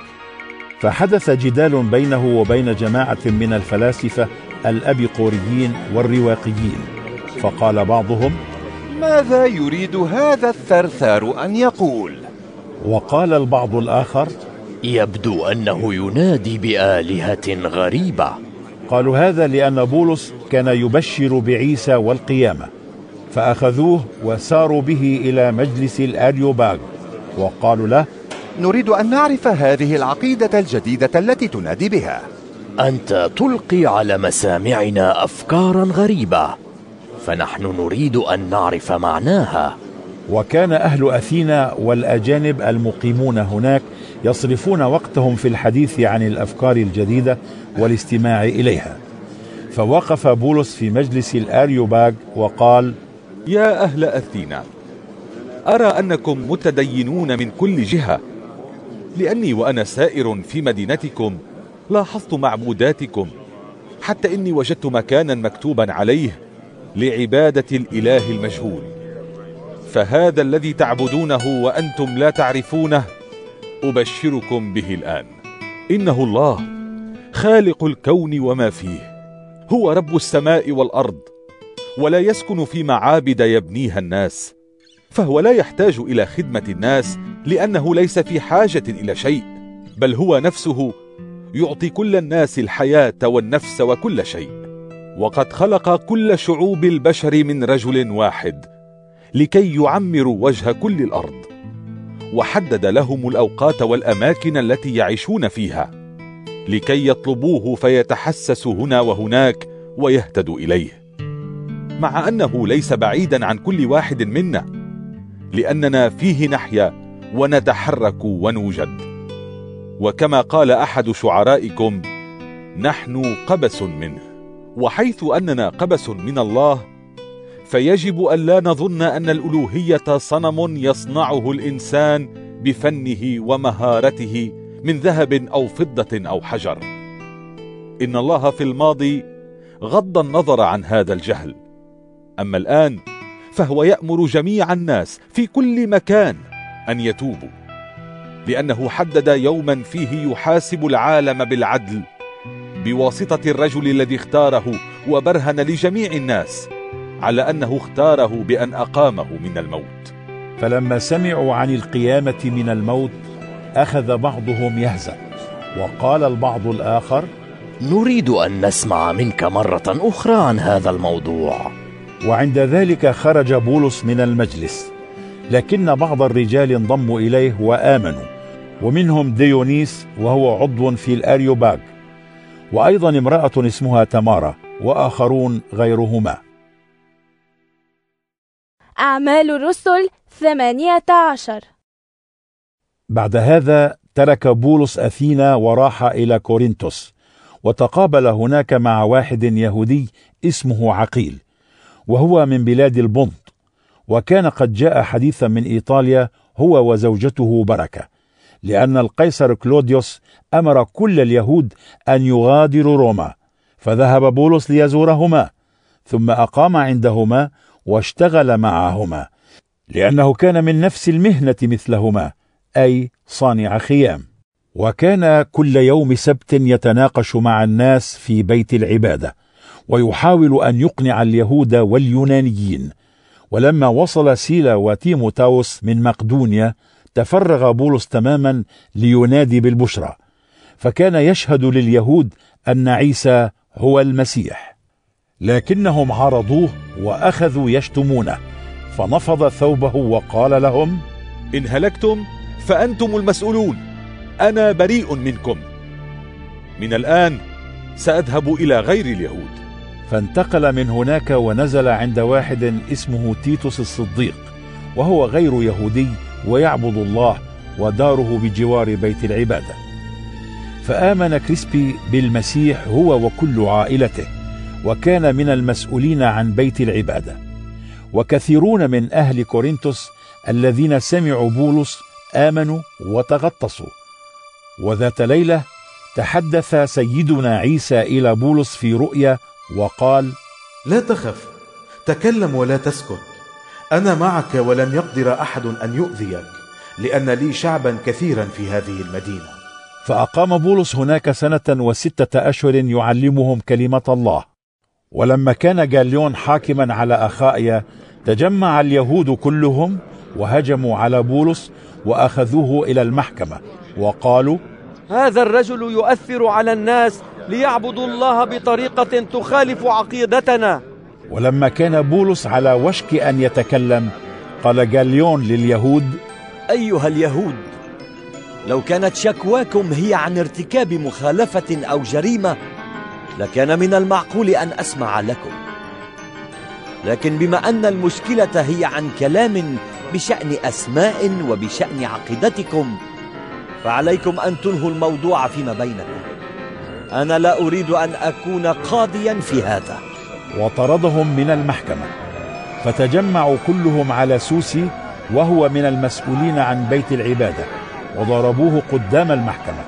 فحدث جدال بينه وبين جماعة من الفلاسفة الأبيقوريين والرواقيين فقال بعضهم ماذا يريد هذا الثرثار أن يقول؟ وقال البعض الآخر يبدو أنه ينادي بآلهة غريبة قالوا هذا لأن بولس كان يبشر بعيسى والقيامة فأخذوه وساروا به إلى مجلس الأريوباغ وقالوا له نريد أن نعرف هذه العقيدة الجديدة التي تنادي بها. أنت تلقي على مسامعنا أفكارا غريبة فنحن نريد أن نعرف معناها. وكان أهل أثينا والأجانب المقيمون هناك يصرفون وقتهم في الحديث عن الأفكار الجديدة والاستماع إليها. فوقف بولس في مجلس الأريوباغ وقال يا أهل أثينا أرى أنكم متدينون من كل جهة لأني وأنا سائر في مدينتكم لاحظت معبوداتكم حتى إني وجدت مكانا مكتوبا عليه لعبادة الإله المجهول. فهذا الذي تعبدونه وأنتم لا تعرفونه أبشركم به الآن. إنه الله خالق الكون وما فيه هو رب السماء والأرض ولا يسكن في معابد يبنيها الناس. فهو لا يحتاج إلى خدمة الناس لأنه ليس في حاجة إلى شيء بل هو نفسه يعطي كل الناس الحياة والنفس وكل شيء. وقد خلق كل شعوب البشر من رجل واحد لكي يعمروا وجه كل الأرض وحدد لهم الأوقات والأماكن التي يعيشون فيها لكي يطلبوه فيتحسسوا هنا وهناك ويهتدوا إليه. مع أنه ليس بعيدا عن كل واحد منا لأننا فيه نحيا ونتحرك ونوجد. وكما قال أحد شعرائكم نحن قبس منه. وحيث أننا قبس من الله فيجب أن لا نظن أن الألوهية صنم يصنعه الإنسان بفنه ومهارته من ذهب أو فضة أو حجر. إن الله في الماضي غض النظر عن هذا الجهل. أما الآن فهو يأمر جميع الناس في كل مكان أن يتوبوا لأنه حدد يوما فيه يحاسب العالم بالعدل بواسطة الرجل الذي اختاره وبرهن لجميع الناس على أنه اختاره بأن أقامه من الموت. فلما سمعوا عن القيامة من الموت أخذ بعضهم يهزأ وقال البعض الآخر نريد أن نسمع منك مرة أخرى عن هذا الموضوع. وعند ذلك خرج بولس من المجلس. لكن بعض الرجال انضموا إليه وآمنوا ومنهم ديونيس وهو عضو في الأريوباغ وأيضا امرأة اسمها تمارا وآخرون غيرهما. أعمال الرسل ثمانية عشر. بعد هذا ترك بولس أثينا وراح إلى كورنثوس وتقابل هناك مع واحد يهودي اسمه عقيل. وهو من بلاد البنط. وكان قد جاء حديثا من إيطاليا هو وزوجته بركة لأن القيصر كلوديوس أمر كل اليهود أن يغادروا روما فذهب بولس ليزورهما ثم أقام عندهما واشتغل معهما لأنه كان من نفس المهنة مثلهما أي صانع خيام. وكان كل يوم سبت يتناقش مع الناس في بيت العبادة. ويحاول أن يقنع اليهود واليونانيين. ولما وصل سيلا وتيموتاوس من مقدونيا تفرغ بولس تماما لينادي بالبشرى. فكان يشهد لليهود أن عيسى هو المسيح. لكنهم عارضوه وأخذوا يشتمونه. فنفض ثوبه وقال لهم إن هلكتم فأنتم المسؤولون. أنا بريء منكم. من الآن سأذهب إلى غير اليهود. فانتقل من هناك ونزل عند واحد اسمه تيتوس الصديق وهو غير يهودي ويعبد الله وداره بجوار بيت العبادة. فآمن كريسبي بالمسيح هو وكل عائلته وكان من المسؤولين عن بيت العبادة. وكثيرون من أهل كورنثوس الذين سمعوا بولس آمنوا وتغطسوا. وذات ليلة تحدث سيدنا عيسى إلى بولس في رؤيا وقال لا تخف تكلم ولا تسكت. أنا معك ولن يقدر أحد أن يؤذيك لأن لي شعبا كثيرا في هذه المدينة. فأقام بولس هناك سنة وستة أشهر يعلمهم كلمة الله. ولما كان جاليون حاكما على اخائيا تجمع اليهود كلهم وهجموا على بولس وأخذوه إلى المحكمة وقالوا هذا الرجل يؤثر على الناس ليعبدوا الله بطريقة تخالف عقيدتنا. ولما كان بولس على وشك أن يتكلم قال جاليون لليهود أيها اليهود لو كانت شكواكم هي عن ارتكاب مخالفة أو جريمة لكان من المعقول أن أسمع لكم. لكن بما أن المشكلة هي عن كلام بشأن أسماء وبشأن عقيدتكم فعليكم أن تنهوا الموضوع فيما بينكم. أنا لا أريد أن أكون قاضيا في هذا. وطردهم من المحكمة. فتجمعوا كلهم على سوسي وهو من المسؤولين عن بيت العبادة وضربوه قدام المحكمة.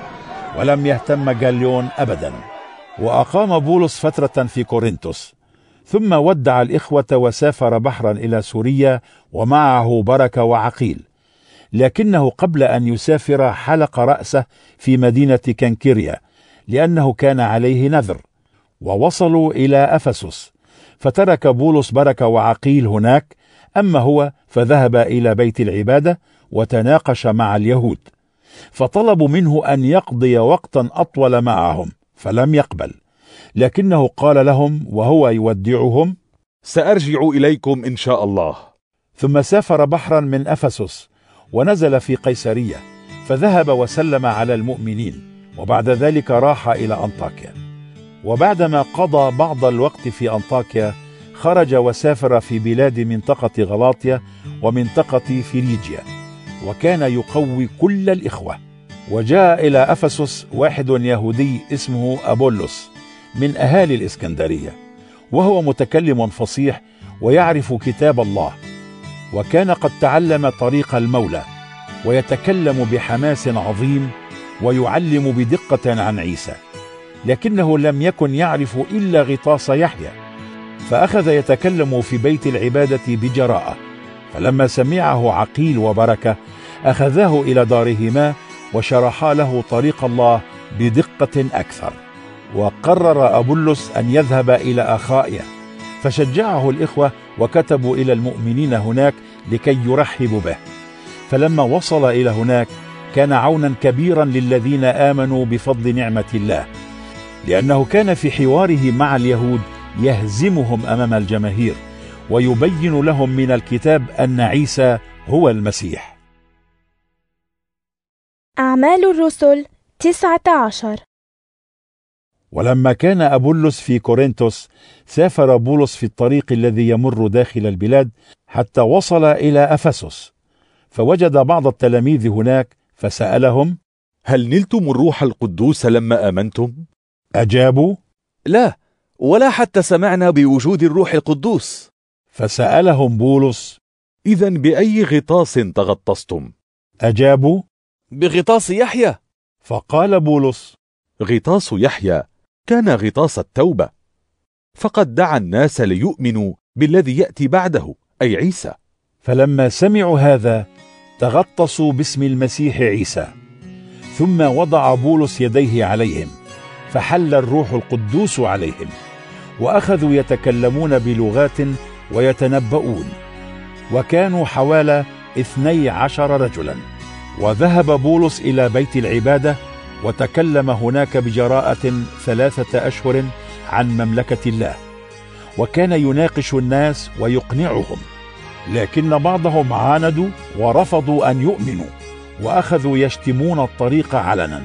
ولم يهتم جاليون ابدا. وأقام بولس فترة في كورنثوس. ثم ودع الإخوة وسافر بحرا إلى سوريا ومعه بركة وعقيل. لكنه قبل أن يسافر حلق رأسه في مدينة كنكريا لأنه كان عليه نذر ووصلوا إلى أفسس فترك بولس بركة وعقيل هناك أما هو فذهب إلى بيت العبادة وتناقش مع اليهود فطلبوا منه أن يقضي وقتا أطول معهم فلم يقبل لكنه قال لهم وهو يودعهم سأرجع إليكم إن شاء الله. ثم سافر بحرا من أفسس ونزل في قيسريه فذهب وسلم على المؤمنين. وبعد ذلك راح إلى أنطاكيا. وبعدما قضى بعض الوقت في أنطاكيا خرج وسافر في بلاد منطقة غلاطيا ومنطقة فريجيا وكان يقوي كل الإخوة. وجاء إلى أفسس واحد يهودي اسمه ابولس من أهالي الإسكندرية وهو متكلم فصيح ويعرف كتاب الله. وكان قد تعلم طريق المولى ويتكلم بحماس عظيم ويعلم بدقة عن عيسى لكنه لم يكن يعرف إلا غطاس يحيى فأخذ يتكلم في بيت العبادة بجراءة فلما سمعه عقيل وبركة أخذاه إلى دارهما وشرحا له طريق الله بدقة أكثر وقرر أبولس أن يذهب إلى اخائيا فشجعه الإخوة وكتبوا إلى المؤمنين هناك لكي يرحبوا به فلما وصل إلى هناك كان عونا كبيرا للذين آمنوا بفضل نعمة الله لأنه كان في حواره مع اليهود يهزمهم أمام الجماهير ويبين لهم من الكتاب أن عيسى هو المسيح. أعمال الرسل تسعة عشر. ولما كان أبولس في كورنثوس سافر بولس في الطريق الذي يمر داخل البلاد حتى وصل إلى أفسس فوجد بعض التلاميذ هناك فسألهم هل نلتم الروح القدوس لما آمنتم؟ أجابوا لا ولا حتى سمعنا بوجود الروح القدوس فسألهم بولس إذا بأي غطاس تغطستم؟ أجابوا بغطاس يحيى فقال بولس غطاس يحيى كان غطاس التوبة فقد دعا الناس ليؤمنوا بالذي يأتي بعده أي عيسى فلما سمعوا هذا تغطسوا باسم المسيح عيسى. ثم وضع بولس يديه عليهم فحل الروح القدوس عليهم وأخذوا يتكلمون بلغات ويتنبؤون. وكانوا حوالي اثني عشر رجلا. وذهب بولس إلى بيت العبادة وتكلم هناك بجراءة ثلاثة أشهر عن مملكة الله. وكان يناقش الناس ويقنعهم. لكن بعضهم عاندوا ورفضوا أن يؤمنوا وأخذوا يشتمون الطريق علنا.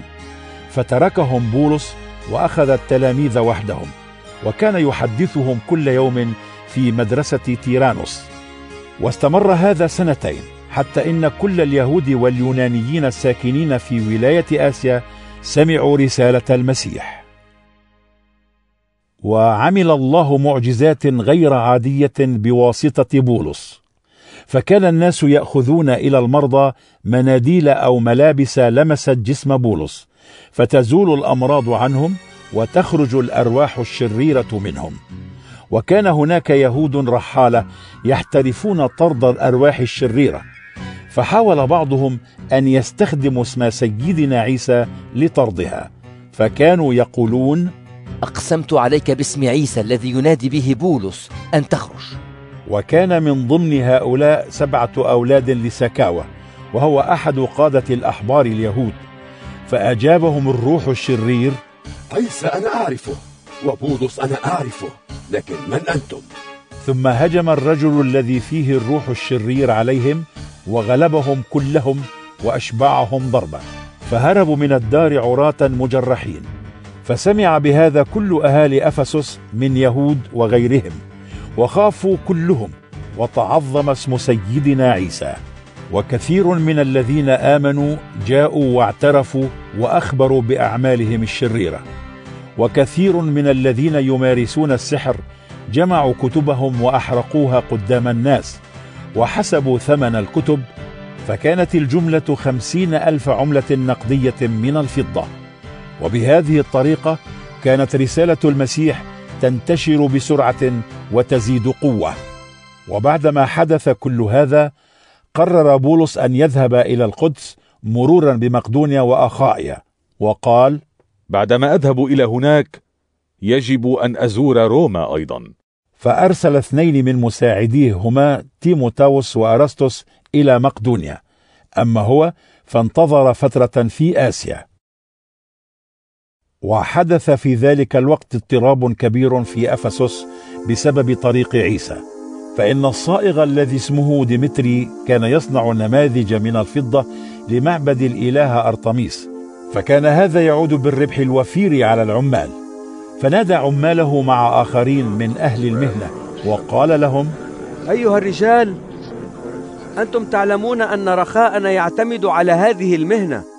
فتركهم بولس وأخذ التلاميذ وحدهم وكان يحدثهم كل يوم في مدرسة تيرانوس. واستمر هذا سنتين حتى إن كل اليهود واليونانيين الساكنين في ولاية آسيا سمعوا رسالة المسيح. وعمل الله معجزات غير عادية بواسطة بولس. فكان الناس يأخذون إلى المرضى مناديل أو ملابس لمست جسم بولس فتزول الأمراض عنهم وتخرج الأرواح الشريرة منهم. وكان هناك يهود رحالة يحترفون طرد الأرواح الشريرة فحاول بعضهم أن يستخدموا اسم سيدنا عيسى لطردها فكانوا يقولون أقسمت عليك باسم عيسى الذي ينادي به بولس أن تخرج. وكان من ضمن هؤلاء سبعة أولاد لسكاوى وهو أحد قادة الأحبار اليهود. فأجابهم الروح الشرير قيس أنا أعرفه؟ وبولس أنا أعرفه لكن من أنتم؟ ثم هجم الرجل الذي فيه الروح الشرير عليهم وغلبهم كلهم وأشبعهم ضربا فهربوا من الدار عراة مجرحين. فسمع بهذا كل أهالي أفسس من يهود وغيرهم. وخافوا كلهم وتعظم اسم سيدنا عيسى. وكثير من الذين آمنوا جاءوا واعترفوا وأخبروا بأعمالهم الشريرة. وكثير من الذين يمارسون السحر جمعوا كتبهم وأحرقوها قدام الناس وحسبوا ثمن الكتب فكانت الجملة خمسين ألف عملة نقدية من الفضة. وبهذه الطريقة كانت رسالة المسيح تنتشر بسرعة وتزيد قوة. وبعدما حدث كل هذا قرر بولس أن يذهب إلى القدس مرورا بمقدونيا وأخائيا وقال بعدما أذهب إلى هناك يجب أن أزور روما أيضا. فأرسل اثنين من مساعديه هما تيموتاوس وأرسطس إلى مقدونيا. أما هو فانتظر فترة في آسيا. وحدث في ذلك الوقت اضطراب كبير في أفسس بسبب طريق عيسى. فإن الصائغ الذي اسمه ديمتري كان يصنع نماذج من الفضة لمعبد الإله أرطميس فكان هذا يعود بالربح الوفير على العمال. فنادى عماله مع آخرين من أهل المهنة وقال لهم أيها الرجال أنتم تعلمون أن رخاءنا يعتمد على هذه المهنة.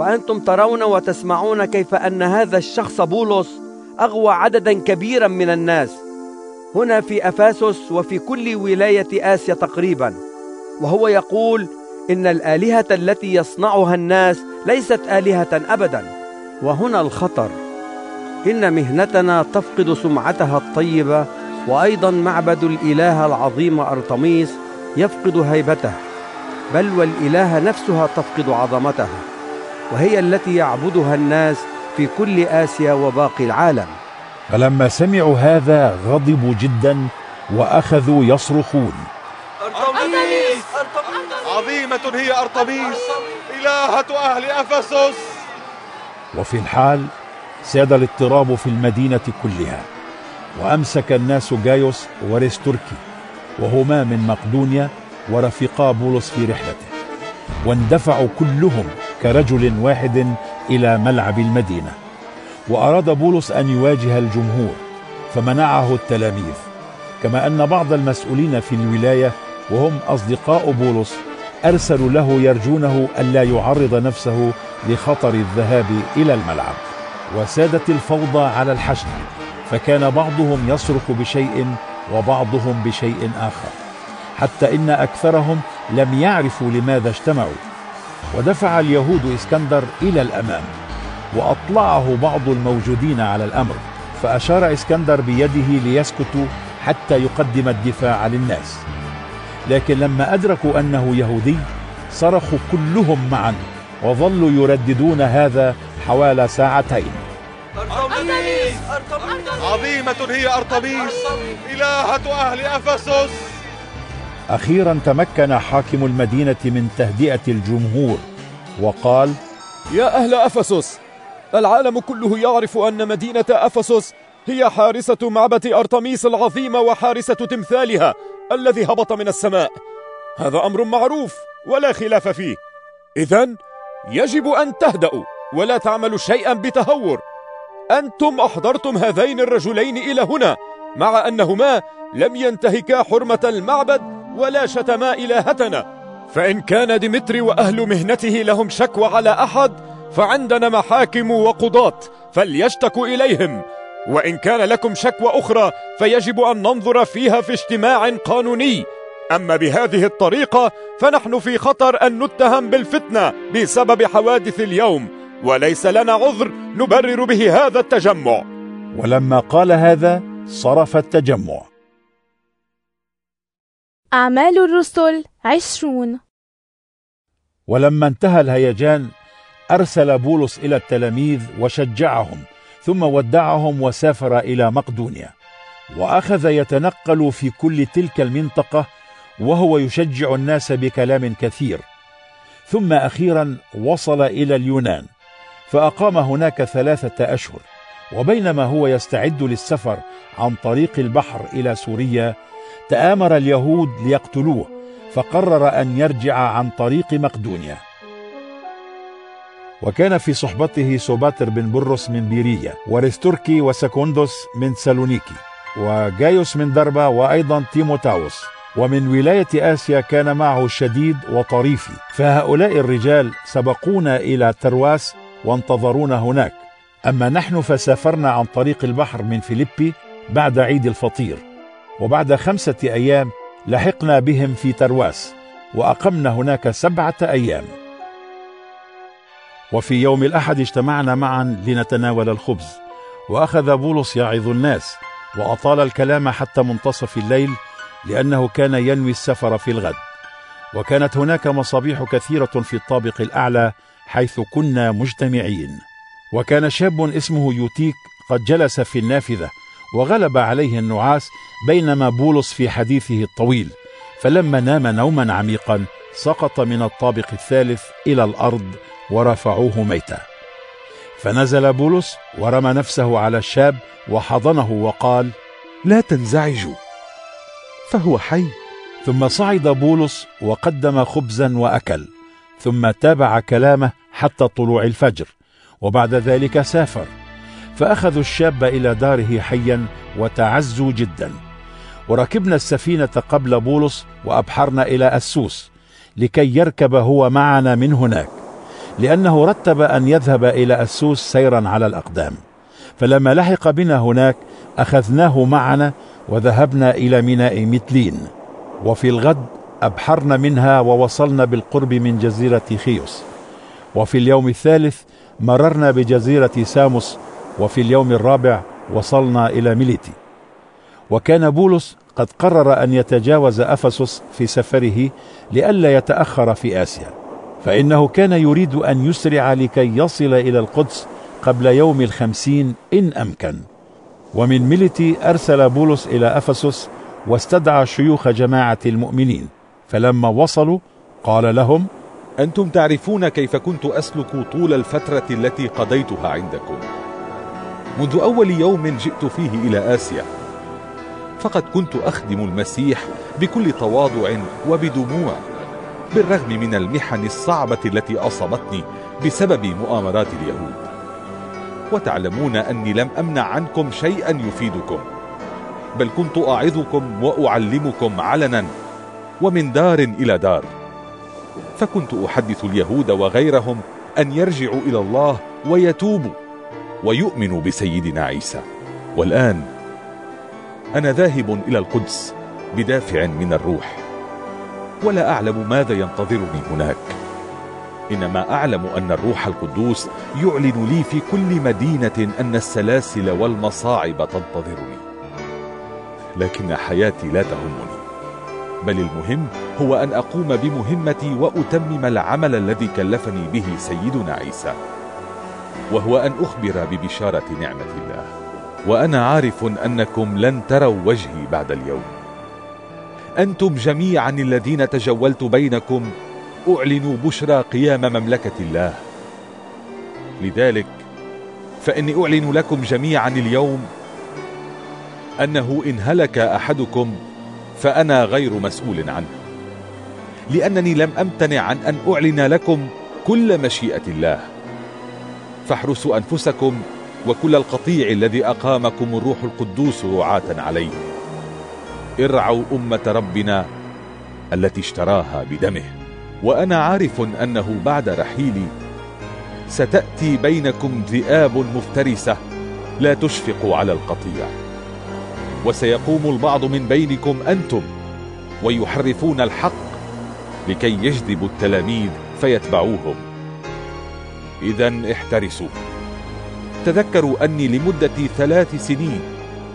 وأنتم ترون وتسمعون كيف أن هذا الشخص بولس أغوى عددا كبيرا من الناس. هنا في أفاسس وفي كل ولاية آسيا تقريبا. وهو يقول إن الآلهة التي يصنعها الناس ليست آلهة أبدا. وهنا الخطر. إن مهنتنا تفقد سمعتها الطيبة وأيضا معبد الإله العظيم أرطميس يفقد هيبته. بل والإله نفسها تفقد عظمتها وهي التي يعبدها الناس في كل آسيا وباقي العالم. فلما سمعوا هذا غضبوا جدا وأخذوا يصرخون. أرطميس! عظيمة هي أرطميس! إلهة أهل أفسس! وفي الحال ساد الاضطراب في المدينة كلها وأمسك الناس جايوس وريستوركي وهما من مقدونيا ورفقا بولس في رحلته. واندفعوا كلهم كرجل واحد إلى ملعب المدينة. وأراد بولس أن يواجه الجمهور فمنعه التلاميذ. كما أن بعض المسؤولين في الولاية وهم أصدقاء بولس أرسلوا له يرجونه ألا يعرض نفسه لخطر الذهاب إلى الملعب. وسادت الفوضى على الحشد فكان بعضهم يصرخ بشيء وبعضهم بشيء آخر. حتى إن أكثرهم لم يعرفوا لماذا اجتمعوا. ودفع اليهود إسكندر إلى الأمام وأطلعه بعض الموجودين على الأمر فأشار إسكندر بيده ليسكتوا حتى يقدم الدفاع للناس. لكن لما أدركوا أنه يهودي صرخوا كلهم معا وظلوا يرددون هذا حوالي ساعتين. أرطميس! عظيمة هي أرطميس! إلهة أهل أفسس! أخيرا تمكن حاكم المدينة من تهدئة الجمهور وقال يا أهل أفسس العالم كله يعرف أن مدينة أفسس هي حارسة معبد أرطميس العظيمة وحارسة تمثالها الذي هبط من السماء. هذا أمر معروف ولا خلاف فيه. إذا يجب أن تهدأوا ولا تعملوا شيئا بتهور. أنتم أحضرتم هذين الرجلين إلى هنا مع أنهما لم ينتهكا حرمة المعبد ولا شتما إلهتنا فإن كان ديمتري وأهل مهنته لهم شكوى على أحد فعندنا محاكم وقضاة فليشتكوا إليهم. وإن كان لكم شكوى أخرى فيجب أن ننظر فيها في اجتماع قانوني. أما بهذه الطريقة فنحن في خطر أن نتهم بالفتنة بسبب حوادث اليوم. وليس لنا عذر نبرر به هذا التجمع. ولما قال هذا صرف التجمع. أعمال الرسل عشرون. ولما انتهى الهيجان أرسل بولس إلى التلاميذ وشجعهم ثم ودعهم وسافر إلى مقدونيا. وأخذ يتنقل في كل تلك المنطقة وهو يشجع الناس بكلام كثير. ثم أخيرا وصل إلى اليونان فأقام هناك ثلاثة أشهر وبينما هو يستعد للسفر عن طريق البحر إلى سوريا تآمر اليهود ليقتلوه فقرر أن يرجع عن طريق مقدونيا. وكان في صحبته سوباتر بن برس من بيرية وأرسترخس وسكوندوس من سالونيكي وجايوس من دربة وأيضا تيموتاوس. ومن ولاية آسيا كان معه شديد وطريفي. فهؤلاء الرجال سبقونا إلى ترواس وانتظرونا هناك. أما نحن فسافرنا عن طريق البحر من فيليبي بعد عيد الفطير. وبعد خمسة أيام لحقنا بهم في ترواس وأقمنا هناك سبعة أيام. وفي يوم الأحد اجتمعنا معا لنتناول الخبز وأخذ بولس يعظ الناس وأطال الكلام حتى منتصف الليل لأنه كان ينوي السفر في الغد. وكانت هناك مصابيح كثيرة في الطابق الأعلى حيث كنا مجتمعين. وكان شاب اسمه يوتيك قد جلس في النافذة وغلب عليه النعاس بينما بولس في حديثه الطويل. فلما نام نوما عميقا سقط من الطابق الثالث إلى الأرض ورفعوه ميتا. فنزل بولس ورمى نفسه على الشاب وحضنه وقال لا تنزعجوا فهو حي. ثم صعد بولس وقدم خبزا وأكل ثم تابع كلامه حتى طلوع الفجر وبعد ذلك سافر. فأخذوا الشاب إلى داره حيا وتعزوا جدا. وركبنا السفينة قبل بولس وأبحرنا إلى أسوس لكي يركب هو معنا من هناك لأنه رتب أن يذهب إلى أسوس سيرا على الأقدام. فلما لحق بنا هناك أخذناه معنا وذهبنا إلى ميناء متلين وفي الغد أبحرنا منها ووصلنا بالقرب من جزيرة خيوس. وفي اليوم الثالث مررنا بجزيرة ساموس وفي اليوم الرابع وصلنا إلى ميليتي. وكان بولس قد قرر أن يتجاوز أفسس في سفره لئلا يتأخر في آسيا فإنه كان يريد أن يسرع لكي يصل إلى القدس قبل يوم الخمسين إن أمكن. ومن ميليتي أرسل بولس إلى أفسس واستدعى شيوخ جماعة المؤمنين فلما وصلوا قال لهم أنتم تعرفون كيف كنت أسلك طول الفترة التي قضيتها عندكم. منذ أول يوم جئت فيه إلى آسيا. فقد كنت أخدم المسيح بكل تواضع وبدموع بالرغم من المحن الصعبة التي أصابتني بسبب مؤامرات اليهود. وتعلمون أني لم أمنع عنكم شيئا يفيدكم بل كنت أعظكم وأعلمكم علنا ومن دار إلى دار. فكنت أحدث اليهود وغيرهم أن يرجعوا إلى الله ويتوبوا. ويؤمنوا بسيدنا عيسى. والآن أنا ذاهب إلى القدس بدافع من الروح. ولا أعلم ماذا ينتظرني هناك. إنما أعلم أن الروح القدوس يعلن لي في كل مدينة أن السلاسل والمصاعب تنتظرني. لكن حياتي لا تهمني. بل المهم هو أن أقوم بمهمتي وأتمم العمل الذي كلفني به سيدنا عيسى. وهو أن أخبر ببشارة نعمة الله. وأنا عارف أنكم لن تروا وجهي بعد اليوم. أنتم جميعا الذين تجولت بينكم أعلنوا بشرى قيام مملكة الله. لذلك فإني أعلن لكم جميعا اليوم أنه إن هلك أحدكم فأنا غير مسؤول عنه. لأنني لم أمتنع عن أن أعلن لكم كل مشيئة الله. فاحرسوا أنفسكم وكل القطيع الذي أقامكم الروح القدوس رعاة عليه. ارعوا أمة ربنا التي اشتراها بدمه. وأنا عارف أنه بعد رحيلي ستأتي بينكم ذئاب مفترسة لا تشفق على القطيع. وسيقوم البعض من بينكم أنتم ويحرفون الحق لكي يجذبوا التلاميذ فيتبعوهم. إذا احترسوا. تذكروا أني لمدة ثلاث سنين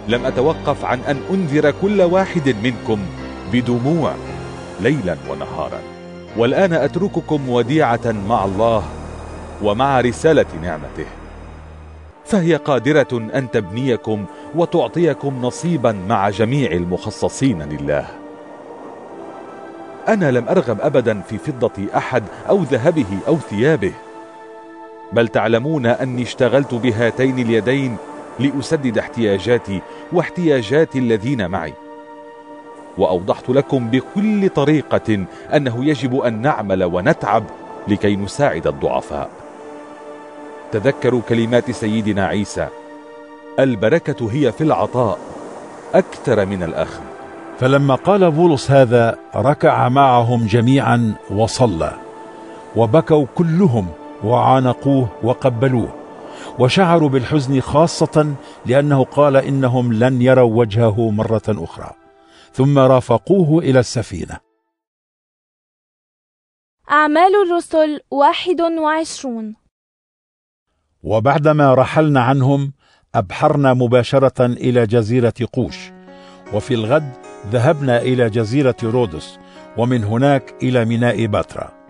لم أتوقف عن أن أنذر كل واحد منكم بدموع ليلا ونهارا. والآن أترككم وديعة مع الله ومع رسالة نعمته. فهي قادرة أن تبنيكم وتعطيكم نصيبا مع جميع المخصصين لله. أنا لم أرغب ابدا في فضة أحد أو ذهبه أو ثيابه. بل تعلمون أني اشتغلت بهاتين اليدين لأسدد احتياجاتي واحتياجات الذين معي. وأوضحت لكم بكل طريقة أنه يجب أن نعمل ونتعب لكي نساعد الضعفاء. تذكروا كلمات سيدنا عيسى البركة هي في العطاء أكثر من الاخذ فلما قال بولس هذا ركع معهم جميعا وصلى وبكوا كلهم وعانقوه وقبلوه وشعروا بالحزن خاصة لأنه قال إنهم لن يروا وجهه مرة أخرى ثم رافقوه إلى السفينة. أعمال الرسل واحد وعشرون. وبعدما رحلنا عنهم أبحرنا مباشرة إلى جزيرة قوش وفي الغد ذهبنا إلى جزيرة رودس ومن هناك إلى ميناء باترا.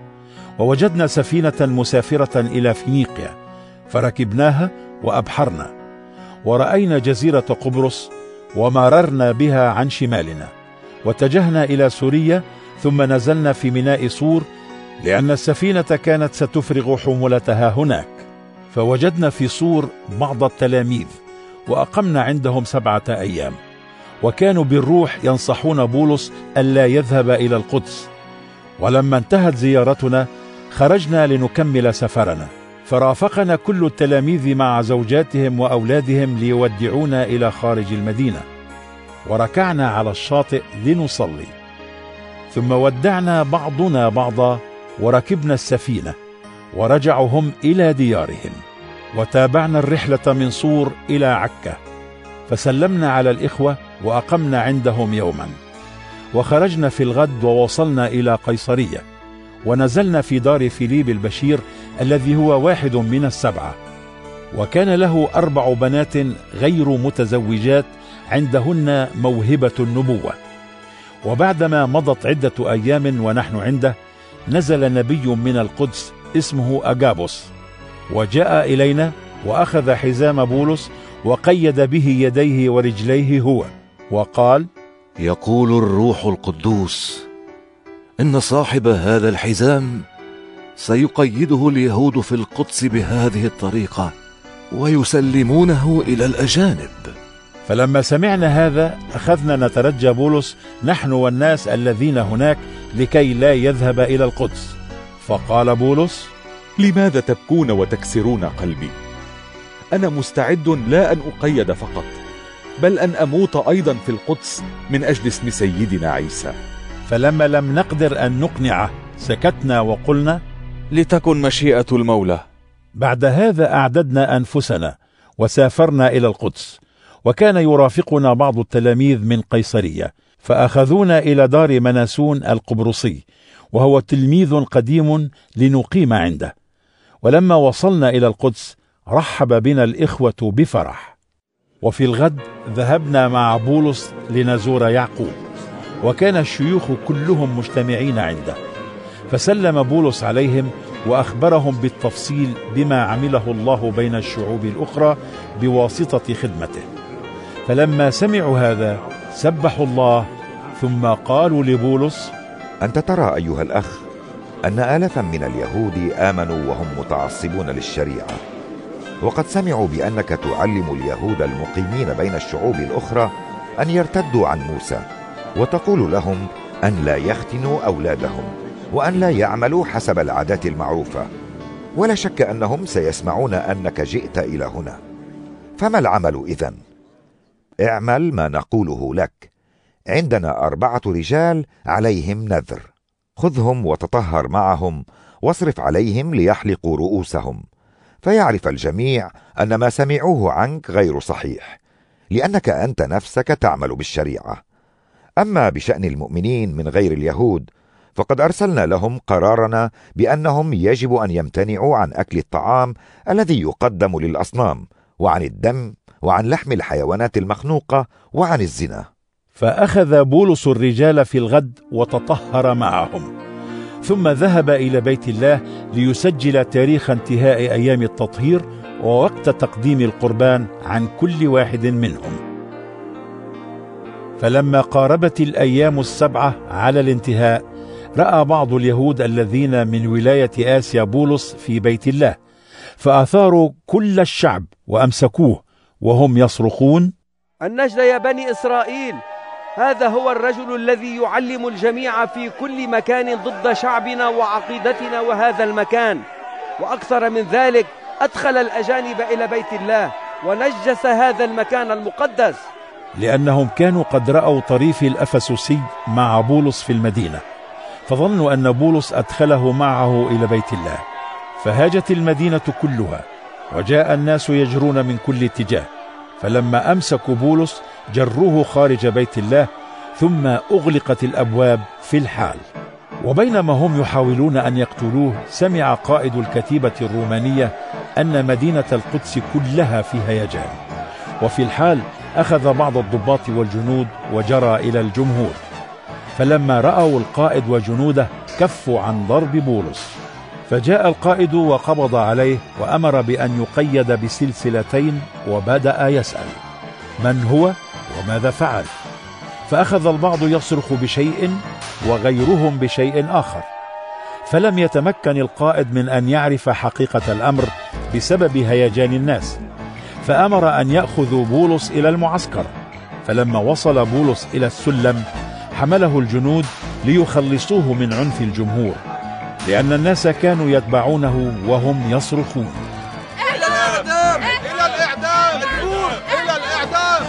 ووجدنا سفينة مسافرة إلى فينيقيا فركبناها وأبحرنا ورأينا جزيرة قبرص ومررنا بها عن شمالنا واتجهنا إلى سوريا ثم نزلنا في ميناء سور لأن السفينة كانت ستفرغ حمولتها هناك. فوجدنا في سور بعض التلاميذ وأقمنا عندهم سبعة أيام وكانوا بالروح ينصحون بولس ألا يذهب إلى القدس. ولما انتهت زيارتنا خرجنا لنكمل سفرنا. فرافقنا كل التلاميذ مع زوجاتهم وأولادهم ليودعونا إلى خارج المدينة. وركعنا على الشاطئ لنصلي. ثم ودعنا بعضنا بعضا وركبنا السفينة. ورجعوا هم إلى ديارهم. وتابعنا الرحلة من صور إلى عكا. فسلمنا على الإخوة وأقمنا عندهم يوما. وخرجنا في الغد ووصلنا إلى قيصرية. ونزلنا في دار فيليب البشير الذي هو واحد من السبعة. وكان له أربع بنات غير متزوجات عندهن موهبة النبوة. وبعدما مضت عدة أيام ونحن عنده نزل نبي من القدس اسمه أجابوس. وجاء إلينا وأخذ حزام بولس وقيد به يديه ورجليه هو وقال يقول الروح القدوس إن صاحب هذا الحزام سيقيده اليهود في القدس بهذه الطريقة ويسلمونه إلى الأجانب. فلما سمعنا هذا أخذنا نترجى بولس نحن والناس الذين هناك لكي لا يذهب إلى القدس. فقال بولس لماذا تبكون وتكسرون قلبي؟ أنا مستعد لا أن أقيد فقط بل أن أموت أيضا في القدس من أجل اسم سيدنا عيسى. فلما لم نقدر أن نقنعه سكتنا وقلنا لتكن مشيئة المولى. بعد هذا أعددنا أنفسنا وسافرنا إلى القدس وكان يرافقنا بعض التلاميذ من قيصرية فأخذونا إلى دار مناسون القبرصي وهو تلميذ قديم لنقيم عنده. ولما وصلنا إلى القدس رحب بنا الإخوة بفرح. وفي الغد ذهبنا مع بولس لنزور يعقوب. وكان الشيوخ كلهم مجتمعين عنده. فسلم بولس عليهم وأخبرهم بالتفصيل بما عمله الله بين الشعوب الأخرى بواسطة خدمته. فلما سمعوا هذا سبحوا الله ثم قالوا لبولس أنت ترى أيها الأخ أن الافا من اليهود آمنوا وهم متعصبون للشريعة. وقد سمعوا بأنك تعلم اليهود المقيمين بين الشعوب الأخرى أن يرتدوا عن موسى. وتقول لهم أن لا يختنوا أولادهم وأن لا يعملوا حسب العادات المعروفة. ولا شك أنهم سيسمعون أنك جئت إلى هنا. فما العمل إذن؟ اعمل ما نقوله لك. عندنا أربعة رجال عليهم نذر. خذهم وتطهر معهم واصرف عليهم ليحلقوا رؤوسهم. فيعرف الجميع أن ما سمعوه عنك غير صحيح لأنك أنت نفسك تعمل بالشريعة. أما بشأن المؤمنين من غير اليهود فقد أرسلنا لهم قرارنا بأنهم يجب أن يمتنعوا عن أكل الطعام الذي يقدم للأصنام وعن الدم وعن لحم الحيوانات المخنوقة وعن الزنا. فأخذ بولس الرجال في الغد وتطهر معهم. ثم ذهب إلى بيت الله ليسجل تاريخ انتهاء أيام التطهير ووقت تقديم القربان عن كل واحد منهم. فلما قاربت الأيام السبعة على الانتهاء رأى بعض اليهود الذين من ولاية آسيا بولس في بيت الله فأثاروا كل الشعب وأمسكوه وهم يصرخون النجد يا بني إسرائيل هذا هو الرجل الذي يعلم الجميع في كل مكان ضد شعبنا وعقيدتنا وهذا المكان. وأكثر من ذلك أدخل الأجانب إلى بيت الله ونجس هذا المكان المقدس. لأنهم كانوا قد رأوا طريف الافسسي مع بولس في المدينة فظنوا أن بولس أدخله معه إلى بيت الله. فهاجت المدينة كلها وجاء الناس يجرون من كل اتجاه. فلما أمسكوا بولس جروه خارج بيت الله ثم أغلقت الأبواب في الحال. وبينما هم يحاولون أن يقتلوه سمع قائد الكتيبة الرومانية أن مدينة القدس كلها في هيجان. وفي الحال أخذ بعض الضباط والجنود وجرى إلى الجمهور فلما رأوا القائد وجنوده كفوا عن ضرب بولس. فجاء القائد وقبض عليه وأمر بأن يقيد بسلسلتين وبدأ يسأل من هو وماذا فعل؟ فأخذ البعض يصرخ بشيء وغيرهم بشيء آخر. فلم يتمكن القائد من أن يعرف حقيقة الأمر بسبب هيجان الناس. فأمر أن يأخذوا بولس إلى المعسكر. فلما وصل بولس إلى السلم حمله الجنود ليخلصوه من عنف الجمهور لأن الناس كانوا يتبعونه وهم يصرخون. إلى الإعدام إلى الإعدام إلى الإعدام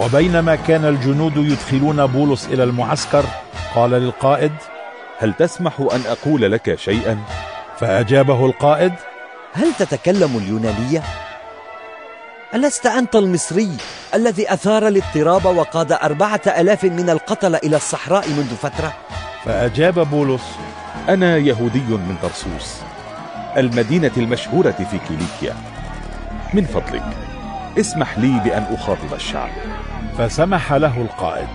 وبينما كان الجنود يدخلون بولس إلى المعسكر قال للقائد هل تسمح أن أقول لك شيئا؟ فأجابه القائد هل تتكلم اليونانية؟ ألست أنت المصري الذي أثار الاضطراب وقاد أربعة ألاف من القتلة إلى الصحراء منذ فترة؟ فأجاب بولس أنا يهودي من طرسوس المدينة المشهورة في كيليكيا. من فضلك اسمح لي بأن أخاطب الشعب. فسمح له القائد.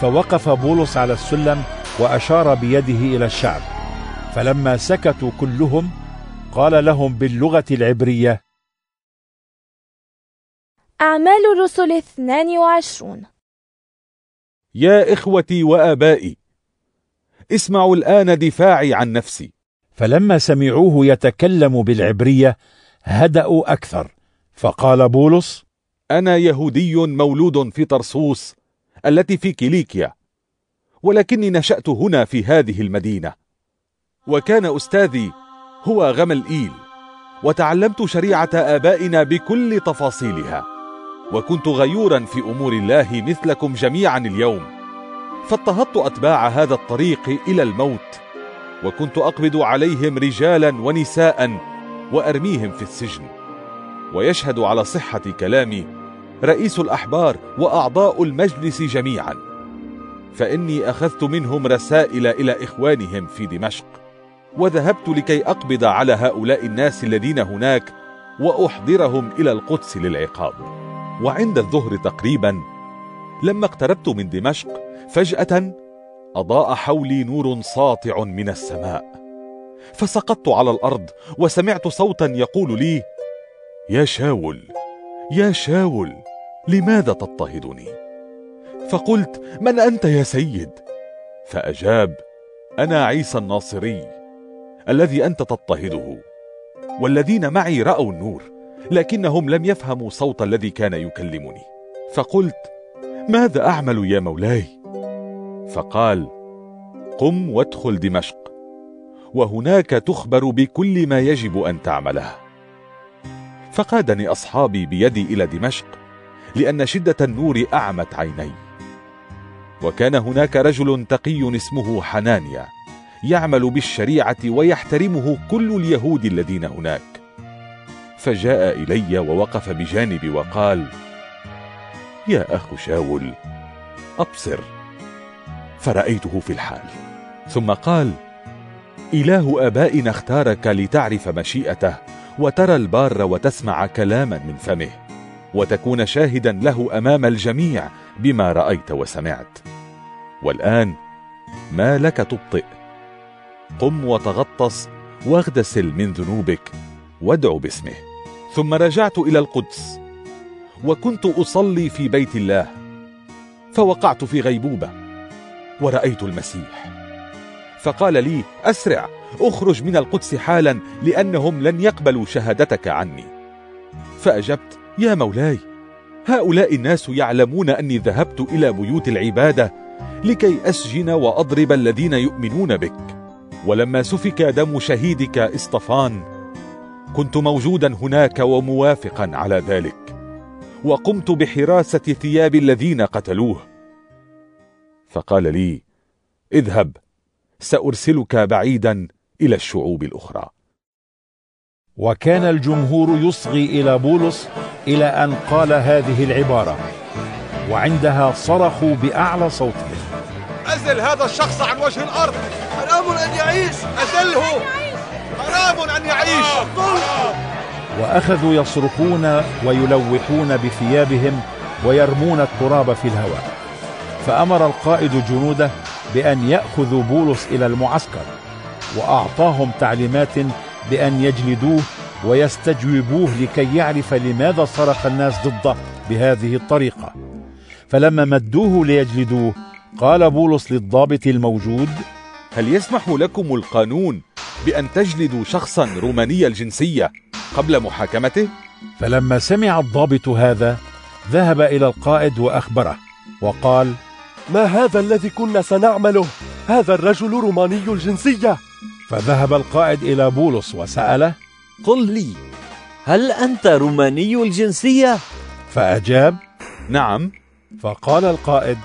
فوقف بولس على السلم وأشار بيده إلى الشعب. فلما سكتوا كلهم قال لهم باللغة العبرية أعمال الرسل 22 يا إخوتي وآبائي اسمعوا الآن دفاعي عن نفسي. فلما سمعوه يتكلم بالعبرية هدأوا أكثر. فقال بولس أنا يهودي مولود في طرسوس التي في كيليكيا ولكني نشأت هنا في هذه المدينة. وكان أستاذي هو غملئيل وتعلمت شريعة آبائنا بكل تفاصيلها. وكنت غيورا في أمور الله مثلكم جميعا اليوم. فاضطهدت أتباع هذا الطريق إلى الموت وكنت أقبض عليهم رجالا ونساء وأرميهم في السجن. ويشهد على صحة كلامي رئيس الأحبار وأعضاء المجلس جميعا. فإني أخذت منهم رسائل إلى إخوانهم في دمشق وذهبت لكي أقبض على هؤلاء الناس الذين هناك وأحضرهم إلى القدس للعقاب. وعند الظهر تقريبا لما اقتربت من دمشق فجأة أضاء حولي نور ساطع من السماء. فسقطت على الأرض وسمعت صوتا يقول لي يا شاول يا شاول لماذا تضطهدني؟ فقلت من أنت يا سيد؟ فأجاب أنا عيسى الناصري الذي أنت تضطهده والذين معي رأوا النور. لكنهم لم يفهموا صوت الذي كان يكلمني. فقلت ماذا أعمل يا مولاي؟ فقال قم وادخل دمشق وهناك تخبر بكل ما يجب أن تعمله. فقادني أصحابي بيدي إلى دمشق لأن شدة النور أعمت عيني. وكان هناك رجل تقي اسمه حنانيا يعمل بالشريعة ويحترمه كل اليهود الذين هناك. فجاء إلي ووقف بجانبي وقال يا أخ شاول أبصر. فرأيته في الحال ثم قال إله آبائنا اختارك لتعرف مشيئته وترى البار وتسمع كلاما من فمه وتكون شاهدا له أمام الجميع بما رأيت وسمعت. والآن ما لك تبطئ قم وتغطس واغتسل من ذنوبك وادع باسمه. ثم رجعت إلى القدس وكنت أصلي في بيت الله فوقعت في غيبوبة ورأيت المسيح. فقال لي أسرع أخرج من القدس حالا لأنهم لن يقبلوا شهادتك عني. فأجبت يا مولاي هؤلاء الناس يعلمون أني ذهبت إلى بيوت العبادة لكي أسجن وأضرب الذين يؤمنون بك. ولما سفك دم شهيدك إسطفان كنت موجودا هناك وموافقا على ذلك. وقمت بحراسة ثياب الذين قتلوه. فقال لي اذهب سأرسلك بعيدا إلى الشعوب الأخرى. وكان الجمهور يصغي إلى بولس إلى أن قال هذه العبارة وعندها صرخوا بأعلى صوتهم. أزل هذا الشخص عن وجه الأرض. حرام أن يعيش. أزله. حرام أن يعيش. وأخذوا يصرخون ويلوحون بثيابهم ويرمون التراب في الهواء. فأمر القائد جنوده بأن يأخذوا بولس إلى المعسكر وأعطاهم تعليمات بأن يجلدوه ويستجوبوه لكي يعرف لماذا صرخ الناس ضده بهذه الطريقة. فلما مدوه ليجلدوه قال بولس للضابط الموجود هل يسمح لكم القانون بأن تجلدوا شخصا روماني الجنسية قبل محاكمته؟ فلما سمع الضابط هذا ذهب إلى القائد وأخبره وقال ما هذا الذي كنا سنعمله؟ هذا الرجل روماني الجنسية فذهب القائد إلى بولس وسأله قل لي هل أنت روماني الجنسية؟ فأجاب نعم فقال القائد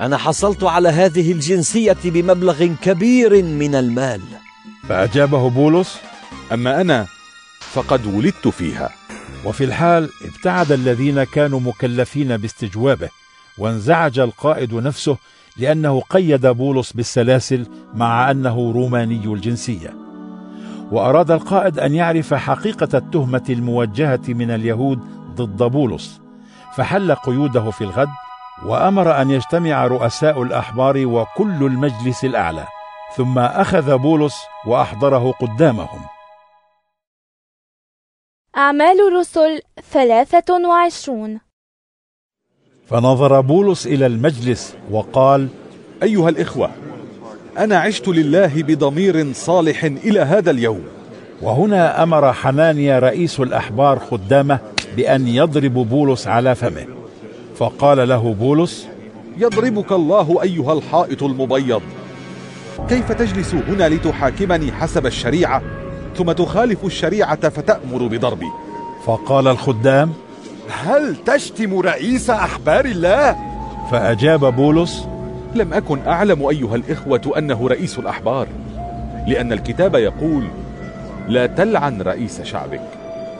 أنا حصلت على هذه الجنسية بمبلغ كبير من المال فأجابه بولس أما أنا فقد ولدت فيها. وفي الحال ابتعد الذين كانوا مكلفين باستجوابه وانزعج القائد نفسه لأنه قيد بولس بالسلاسل مع أنه روماني الجنسية. وأراد القائد أن يعرف حقيقة التهمة الموجهة من اليهود ضد بولس فحل قيوده في الغد وأمر أن يجتمع رؤساء الأحبار وكل المجلس الأعلى. ثم أخذ بولس وأحضره قدامهم. أعمال الرسل ثلاثة وعشرون. فنظر بولس إلى المجلس وقال أيها الإخوة أنا عشت لله بضمير صالح إلى هذا اليوم. وهنا أمر حنانيا رئيس الأحبار خدامه بأن يضرب بولس على فمه. فقال له بولس يضربك الله أيها الحائط المبيض. كيف تجلس هنا لتحاكمني حسب الشريعة؟ ثم تخالف الشريعة فتأمر بضربي. فقال الخدام هل تشتم رئيس أحبار الله؟ فأجاب بولس لم أكن أعلم أيها الإخوة أنه رئيس الأحبار لأن الكتاب يقول لا تلعن رئيس شعبك.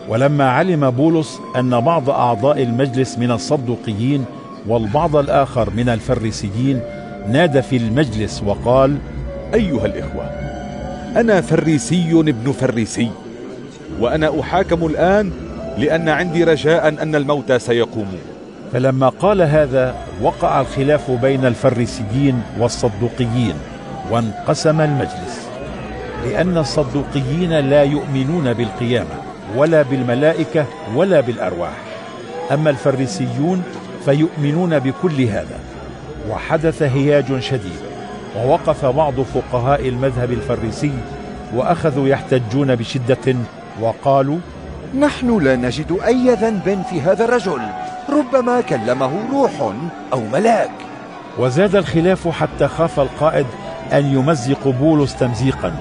ولما علم بولس أن بعض أعضاء المجلس من الصدوقيين والبعض الآخر من الفريسيين نادى في المجلس وقال أيها الإخوة أنا فريسي ابن فريسي وأنا أحاكم الآن لأن عندي رجاء أن الموتى سيقومون فلما قال هذا وقع الخلاف بين الفريسيين والصدوقيين وانقسم المجلس لأن الصدوقيين لا يؤمنون بالقيامة ولا بالملائكة ولا بالأرواح. أما الفريسيون فيؤمنون بكل هذا وحدث هياج شديد. ووقف بعض فقهاء المذهب الفريسي وأخذوا يحتجون بشدة وقالوا نحن لا نجد أي ذنب في هذا الرجل ربما كلمه روح أو ملاك. وزاد الخلاف حتى خاف القائد أن يمزق بولس تمزيقا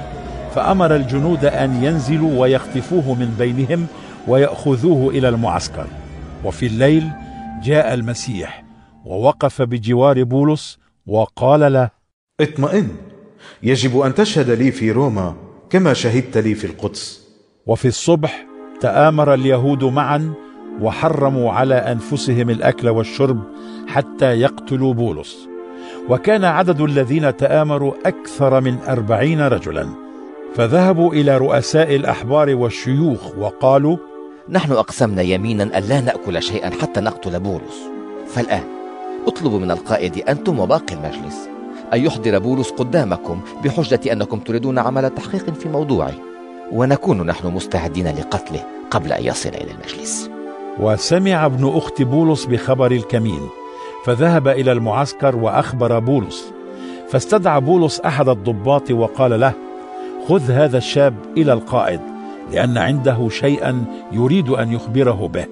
فأمر الجنود أن ينزلوا ويخطفوه من بينهم ويأخذوه إلى المعسكر. وفي الليل جاء المسيح ووقف بجوار بولس وقال له اطمئن. يجب أن تشهد لي في روما كما شهدت لي في القدس. وفي الصبح تآمر اليهود معا وحرموا على أنفسهم الأكل والشرب حتى يقتلوا بولس. وكان عدد الذين تآمروا أكثر من أربعين رجلا. فذهبوا إلى رؤساء الأحبار والشيوخ وقالوا نحن أقسمنا يمينا أن لا نأكل شيئا حتى نقتل بولس. فالآن اطلبوا من القائد أنتم وباقي المجلس. أن يحضر بولس قدامكم بحجة أنكم تريدون عمل تحقيق في موضوعه. ونكون نحن مستعدين لقتله قبل أن يصل إلى المجلس. وسمع ابن أخت بولس بخبر الكمين فذهب إلى المعسكر وأخبر بولس. فاستدعى بولس أحد الضباط وقال له خذ هذا الشاب إلى القائد لأن عنده شيئا يريد أن يخبره به.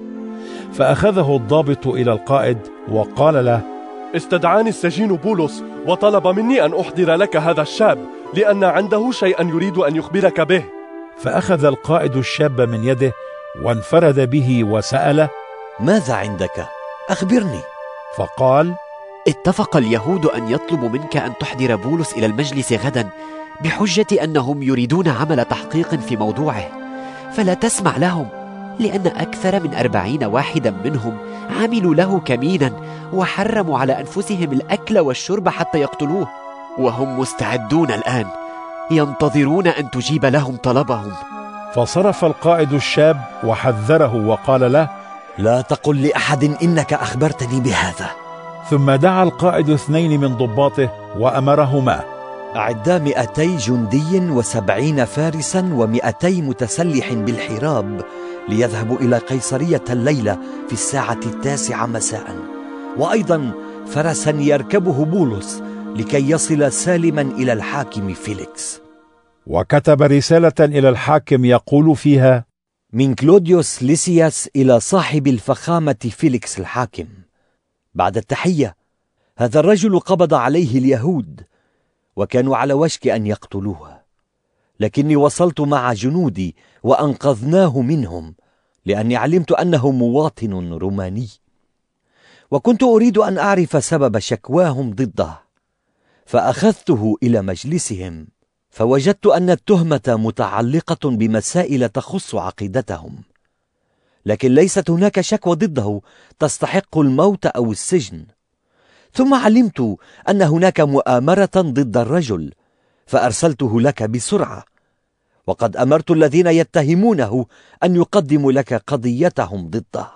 فأخذه الضابط إلى القائد وقال له استدعاني السجين بولس وطلب مني أن أحضر لك هذا الشاب لأن عنده شيئا يريد أن يخبرك به. فأخذ القائد الشاب من يده وانفرد به وسأله ماذا عندك؟ أخبرني. فقال اتفق اليهود أن يطلبوا منك أن تحضر بولس إلى المجلس غدا بحجة أنهم يريدون عمل تحقيق في موضوعه. فلا تسمع لهم لأن أكثر من أربعين واحدا منهم عملوا له كمينا وحرموا على أنفسهم الأكل والشرب حتى يقتلوه. وهم مستعدون الآن ينتظرون أن تجيب لهم طلبهم. فصرف القائد الشاب وحذره وقال له لا تقل لأحد إنك أخبرتني بهذا. ثم دعا القائد اثنين من ضباطه وأمرهما. أعدا مئتي جندي وسبعين فارسا ومئتي متسلح بالحراب ليذهبوا إلى قيصرية الليلة في الساعة التاسعة مساء. وأيضا فرسا يركبه بولس لكي يصل سالما إلى الحاكم فيليكس. وكتب رسالة إلى الحاكم يقول فيها من كلوديوس ليسياس إلى صاحب الفخامة فيليكس الحاكم. بعد التحية هذا الرجل قبض عليه اليهود وكانوا على وشك أن يقتلوه لكني وصلت مع جنودي وأنقذناه منهم لأني علمت أنه مواطن روماني. وكنت أريد أن أعرف سبب شكواهم ضده فأخذته إلى مجلسهم فوجدت أن التهمة متعلقة بمسائل تخص عقيدتهم. لكن ليست هناك شكوى ضده تستحق الموت أو السجن. ثم علمت أن هناك مؤامرة ضد الرجل فأرسلته لك بسرعة. وقد أمرت الذين يتهمونه أن يقدموا لك قضيتهم ضده.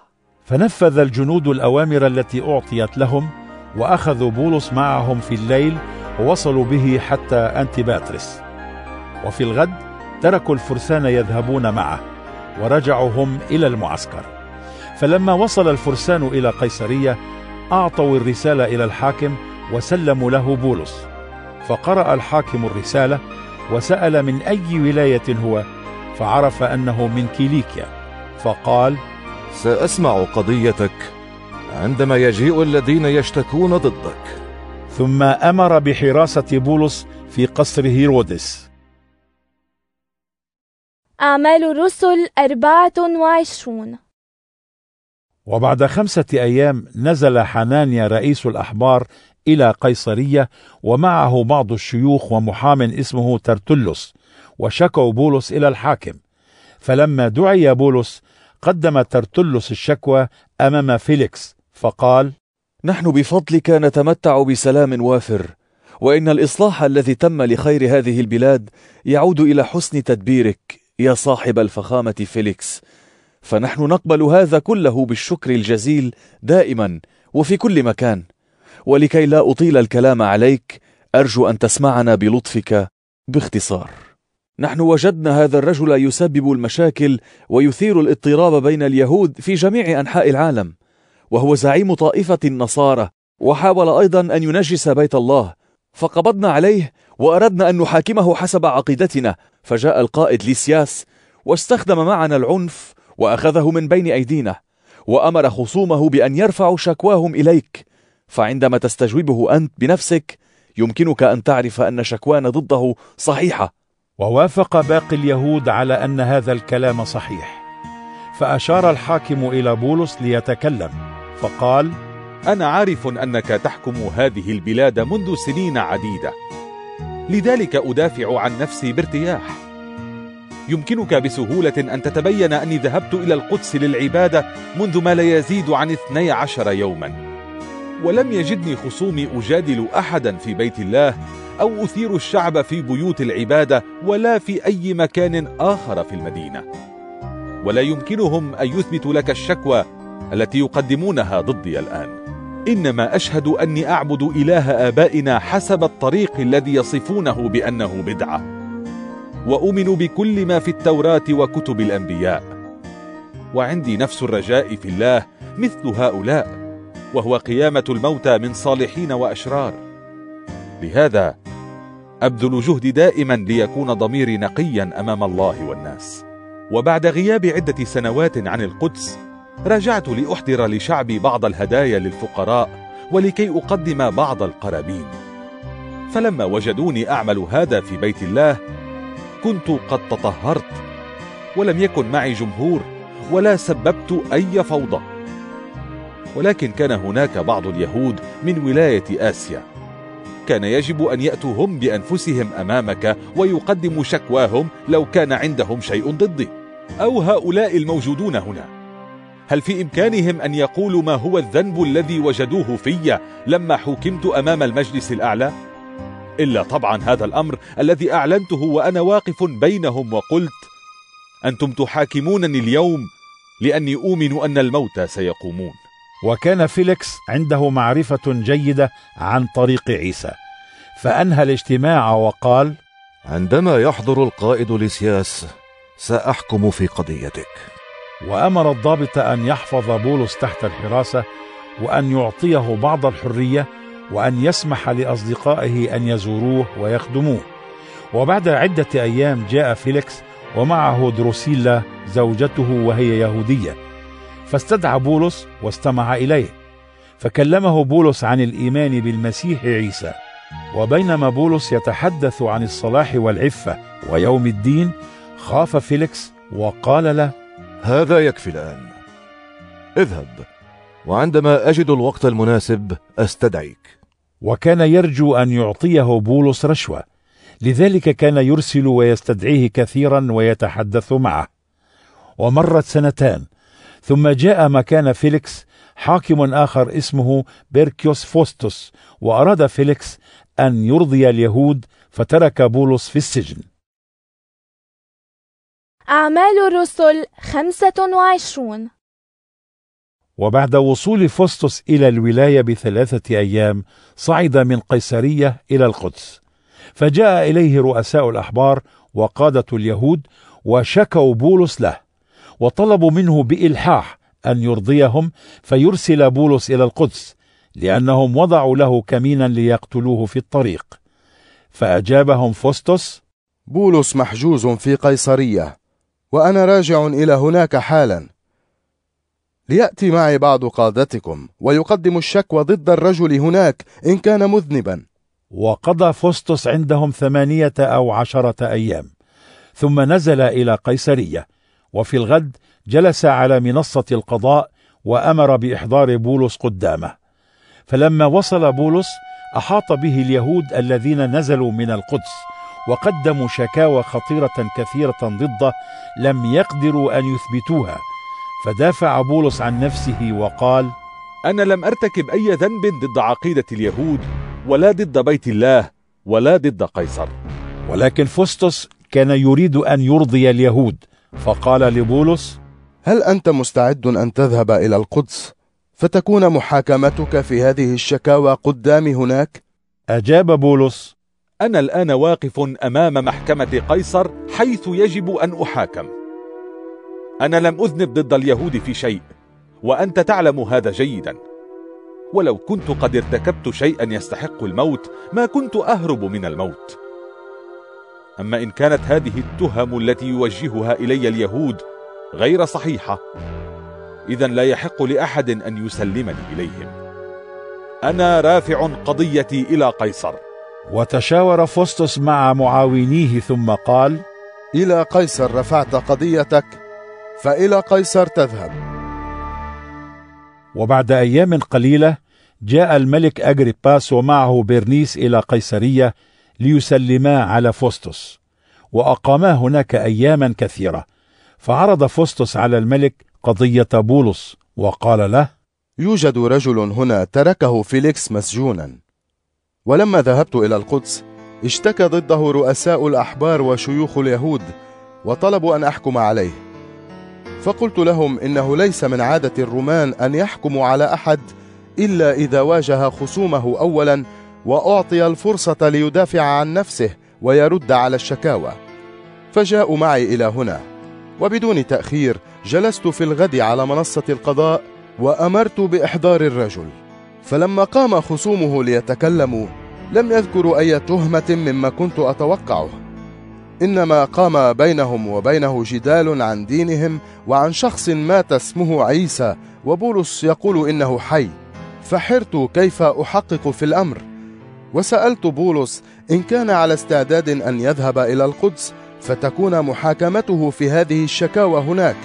فنفذ الجنود الأوامر التي أعطيت لهم وأخذوا بولس معهم في الليل ووصلوا به حتى أنتباترس وفي الغد تركوا الفرسان يذهبون معه ورجعوا هم إلى المعسكر. فلما وصل الفرسان إلى قيصرية أعطوا الرسالة إلى الحاكم وسلموا له بولس. فقرأ الحاكم الرسالة وسأل من أي ولاية هو فعرف أنه من كيليكيا. فقال سأسمع قضيتك عندما يجيء الذين يشتكون ضدك. ثم أمر بحراسة بولس في قصر هيرودس. أعمال الرسل أربعة وعشرون. وبعد خمسة أيام نزل حنانيا رئيس الأحبار إلى قيصرية ومعه بعض الشيوخ ومحام اسمه ترتلس وشكوا بولس إلى الحاكم. فلما دعي بولس قدم ترتلس الشكوى أمام فيليكس فقال نحن بفضلك نتمتع بسلام وافر وإن الإصلاح الذي تم لخير هذه البلاد يعود إلى حسن تدبيرك يا صاحب الفخامة فيليكس. فنحن نقبل هذا كله بالشكر الجزيل دائما وفي كل مكان. ولكي لا أطيل الكلام عليك أرجو أن تسمعنا بلطفك باختصار. نحن وجدنا هذا الرجل يسبب المشاكل ويثير الاضطراب بين اليهود في جميع أنحاء العالم وهو زعيم طائفة النصارى وحاول أيضا أن ينجس بيت الله. فقبضنا عليه وأردنا أن نحاكمه حسب عقيدتنا فجاء القائد ليسياس واستخدم معنا العنف وأخذه من بين أيدينا وأمر خصومه بأن يرفعوا شكواهم إليك. فعندما تستجوبه أنت بنفسك يمكنك أن تعرف أن شكوانا ضده صحيحة. ووافق باقي اليهود على أن هذا الكلام صحيح. فأشار الحاكم إلى بولس ليتكلم فقال أنا عارف أنك تحكم هذه البلاد منذ سنين عديدة. لذلك أدافع عن نفسي بارتياح. يمكنك بسهولة أن تتبين أني ذهبت إلى القدس للعبادة منذ ما لا يزيد عن 12 يوما. ولم يجدني خصومي أجادل أحدا في بيت الله أو أثير الشعب في بيوت العبادة ولا في أي مكان آخر في المدينة. ولا يمكنهم أن يثبتوا لك الشكوى التي يقدمونها ضدي الآن. إنما أشهد أني أعبد إله آبائنا حسب الطريق الذي يصفونه بأنه بدعة. وأؤمن بكل ما في التوراة وكتب الأنبياء. وعندي نفس الرجاء في الله مثل هؤلاء وهو قيامة الموتى من صالحين وأشرار. لهذا أبذل جهدي دائما ليكون ضميري نقيا أمام الله والناس. وبعد غياب عدة سنوات عن القدس رجعت لأحضر لشعبي بعض الهدايا للفقراء ولكي أقدم بعض القرابين. فلما وجدوني أعمل هذا في بيت الله كنت قد تطهرت ولم يكن معي جمهور ولا سببت أي فوضى. ولكن كان هناك بعض اليهود من ولاية آسيا. كان يجب أن يأتوا هم بأنفسهم أمامك ويقدموا شكواهم لو كان عندهم شيء ضدي. أو هؤلاء الموجودون هنا. هل في إمكانهم أن يقولوا ما هو الذنب الذي وجدوه في لما حكمت أمام المجلس الأعلى؟ إلا طبعا هذا الأمر الذي أعلنته وأنا واقف بينهم وقلت أنتم تحاكمونني اليوم لأني أؤمن أن الموتى سيقومون. وكان فيليكس عنده معرفة جيدة عن طريق عيسى فأنهى الاجتماع وقال عندما يحضر القائد لسياس سأحكم في قضيتك. وأمر الضابط أن يحفظ بولس تحت الحراسة وأن يعطيه بعض الحرية وأن يسمح لأصدقائه أن يزوروه ويخدموه. وبعد عدة أيام جاء فيليكس ومعه دروسيلا زوجته وهي يهودية. فاستدعى بولس واستمع إليه. فكلمه بولس عن الإيمان بالمسيح عيسى. وبينما بولس يتحدث عن الصلاح والعفة ويوم الدين خاف فيليكس وقال له هذا يكفي الآن. اذهب وعندما أجد الوقت المناسب أستدعيك. وكان يرجو أن يعطيه بولس رشوة. لذلك كان يرسل ويستدعيه كثيرا ويتحدث معه. ومرت سنتان ثم جاء مكان فيليكس حاكم آخر اسمه بوركيوس فوستوس وأراد فيليكس أن يرضي اليهود فترك بولس في السجن. أعمال الرسل خمسة وعشرون. وبعد وصول فوستوس إلى الولاية بثلاثة أيام صعد من قيصرية إلى القدس. فجاء إليه رؤساء الأحبار وقادة اليهود وشكوا بولس له وطلبوا منه بإلحاح أن يرضيهم فيرسل بولس إلى القدس لأنهم وضعوا له كمينا ليقتلوه في الطريق. فأجابهم فوستوس بولس محجوز في قيصرية وأنا راجع إلى هناك حالا. ليأتي معي بعض قادتكم ويقدم الشكوى ضد الرجل هناك إن كان مذنبا. وقضى فوستوس عندهم ثمانية أو عشرة أيام ثم نزل إلى قيصرية وفي الغد جلس على منصة القضاء وأمر بإحضار بولس قدامه. فلما وصل بولس أحاط به اليهود الذين نزلوا من القدس وقدموا شكاوى خطيرة كثيرة ضده لم يقدروا أن يثبتوها. فدافع بولس عن نفسه وقال أنا لم أرتكب أي ذنب ضد عقيدة اليهود ولا ضد بيت الله ولا ضد قيصر. ولكن فستس كان يريد أن يرضي اليهود فقال لبولس هل أنت مستعد أن تذهب إلى القدس؟ فتكون محاكمتك في هذه الشكاوى قدامي هناك؟ أجاب بولس أنا الآن واقف أمام محكمة قيصر حيث يجب أن أحاكم. أنا لم أذنب ضد اليهود في شيء وأنت تعلم هذا جيدا. ولو كنت قد ارتكبت شيئا يستحق الموت ما كنت أهرب من الموت. أما إن كانت هذه التهم التي يوجهها إلي اليهود غير صحيحة إذا لا يحق لأحد أن يسلمني إليهم. أنا رافع قضيتي إلى قيصر. وتشاور فوستوس مع معاونيه ثم قال إلى قيصر رفعت قضيتك فإلى قيصر تذهب. وبعد أيام قليلة جاء الملك أجريباس ومعه بيرنيس إلى قيصرية ليسلما على فوستوس وأقاما هناك أياما كثيرة فعرض فوستوس على الملك قضية بولس وقال له يوجد رجل هنا تركه فيليكس مسجونا. ولما ذهبت إلى القدس اشتكى ضده رؤساء الأحبار وشيوخ اليهود وطلبوا أن أحكم عليه. فقلت لهم إنه ليس من عادة الرومان أن يحكموا على أحد إلا إذا واجه خصومه أولا وأعطي الفرصة ليدافع عن نفسه ويرد على الشكاوى. فجاءوا معي إلى هنا. وبدون تأخير جلست في الغد على منصة القضاء وأمرت بإحضار الرجل. فلما قام خصومه ليتكلموا لم يذكروا أي تهمة مما كنت أتوقعه. إنما قام بينهم وبينه جدال عن دينهم وعن شخص مات اسمه عيسى وبولس يقول إنه حي. فحرت كيف أحقق في الأمر؟ وسألت بولس إن كان على استعداد أن يذهب إلى القدس فتكون محاكمته في هذه الشكاوى هناك.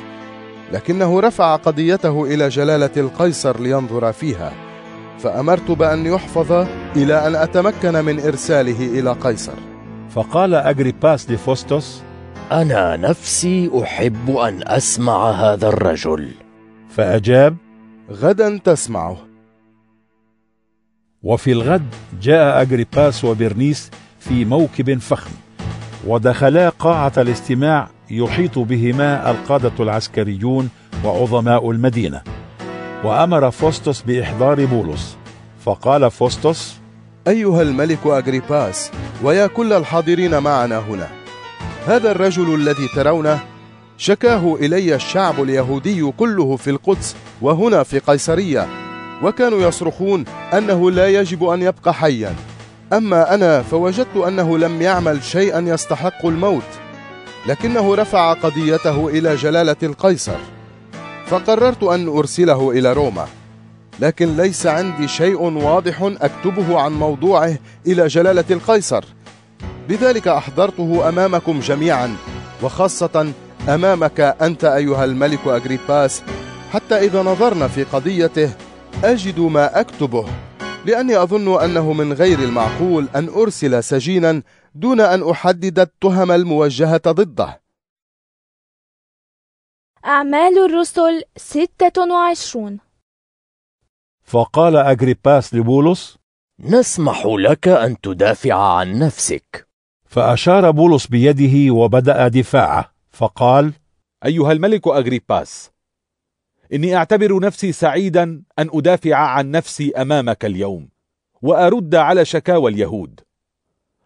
لكنه رفع قضيته إلى جلالة القيصر لينظر فيها. فأمرت بأن يحفظ إلى أن أتمكن من إرساله إلى قيصر. فقال أجريباس لفوستوس أنا نفسي أحب أن أسمع هذا الرجل. فأجاب غدا تسمعه. وفي الغد جاء أجريباس وبرنيس في موكب فخم ودخلا قاعة الاستماع يحيط بهما القادة العسكريون وعظماء المدينة وأمر فوستوس بإحضار بولس فقال فوستوس أيها الملك أجريباس ويا كل الحاضرين معنا هنا. هذا الرجل الذي ترونه شكاه إلي الشعب اليهودي كله في القدس وهنا في قيصرية وكانوا يصرخون أنه لا يجب أن يبقى حيا. أما أنا فوجدت أنه لم يعمل شيئا يستحق الموت لكنه رفع قضيته إلى جلالة القيصر فقررت أن أرسله إلى روما. لكن ليس عندي شيء واضح أكتبه عن موضوعه إلى جلالة القيصر. لذلك أحضرته أمامكم جميعا وخاصة أمامك أنت أيها الملك أجريباس حتى إذا نظرنا في قضيته أجد ما أكتبه. لأني أظن أنه من غير المعقول أن أرسل سجينا دون أن أحدد التهم الموجهة ضده. أعمال الرسل ستة وعشرون. فقال أجريباس لبولس نسمح لك أن تدافع عن نفسك. فأشار بولس بيده وبدأ دفاعه فقال أيها الملك أجريباس إني أعتبر نفسي سعيدا أن أدافع عن نفسي أمامك اليوم وأرد على شكاوى اليهود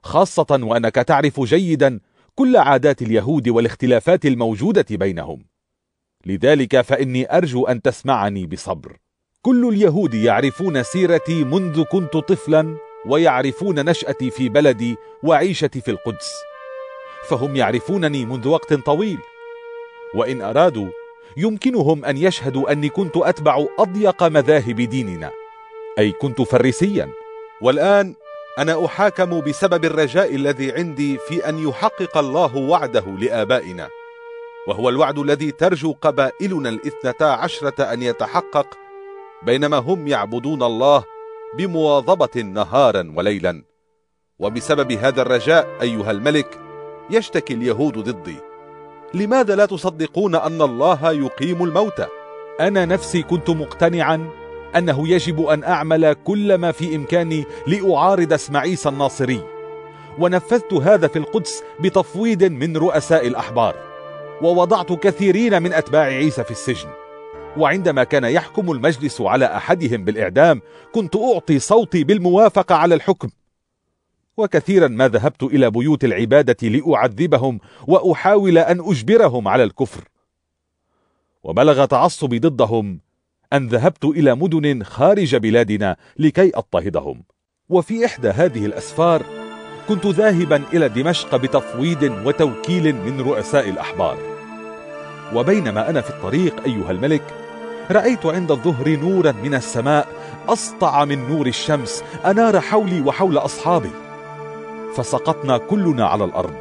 خاصة وأنك تعرف جيدا كل عادات اليهود والاختلافات الموجودة بينهم. لذلك فإني أرجو أن تسمعني بصبر. كل اليهود يعرفون سيرتي منذ كنت طفلا ويعرفون نشأتي في بلدي وعيشتي في القدس. فهم يعرفونني منذ وقت طويل. وإن أرادوا يمكنهم أن يشهدوا أني كنت أتبع أضيق مذاهب ديننا. أي كنت فريسيا. والآن أنا أحاكم بسبب الرجاء الذي عندي في أن يحقق الله وعده لآبائنا. وهو الوعد الذي ترجو قبائلنا الاثنتا عشرة أن يتحقق بينما هم يعبدون الله بمواظبة نهارا وليلا. وبسبب هذا الرجاء أيها الملك يشتكي اليهود ضدي. لماذا لا تصدقون أن الله يقيم الموتى؟ أنا نفسي كنت مقتنعا أنه يجب أن أعمل كل ما في إمكاني لأعارض اسم عيسى الناصري. ونفذت هذا في القدس بتفويض من رؤساء الأحبار. ووضعت كثيرين من أتباع عيسى في السجن. وعندما كان يحكم المجلس على أحدهم بالإعدام كنت أعطي صوتي بالموافقة على الحكم. وكثيرا ما ذهبت إلى بيوت العبادة لأعذبهم وأحاول أن أجبرهم على الكفر. وبلغ تعصبي ضدهم أن ذهبت إلى مدن خارج بلادنا لكي أضطهدهم. وفي إحدى هذه الأسفار كنت ذاهبا إلى دمشق بتفويض وتوكيل من رؤساء الأحبار. وبينما أنا في الطريق أيها الملك رأيت عند الظهر نورا من السماء أسطع من نور الشمس أنار حولي وحول أصحابي. فسقطنا كلنا على الأرض.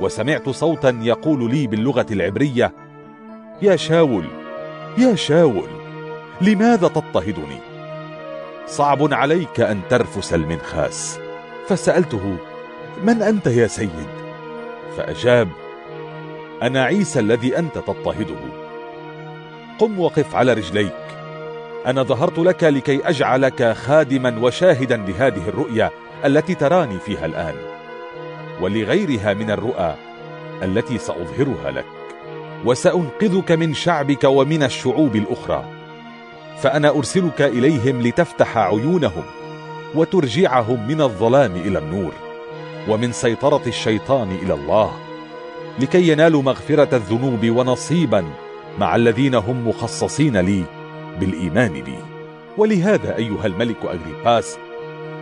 وسمعت صوتا يقول لي باللغة العبرية يا شاول يا شاول لماذا تضطهدني؟ صعب عليك أن ترفس المنخاس. فسألته من أنت يا سيد؟ فأجاب أنا عيسى الذي أنت تضطهده. قم وقف على رجليك. أنا ظهرت لك لكي أجعلك خادما وشاهدا لهذه الرؤيا التي تراني فيها الآن ولغيرها من الرؤى التي سأظهرها لك وسأنقذك من شعبك ومن الشعوب الأخرى. فأنا أرسلك إليهم لتفتح عيونهم وترجعهم من الظلام إلى النور ومن سيطرة الشيطان إلى الله. لكي ينالوا مغفرة الذنوب ونصيبا مع الذين هم مخصصين لي بالإيمان بي. ولهذا أيها الملك أغريباس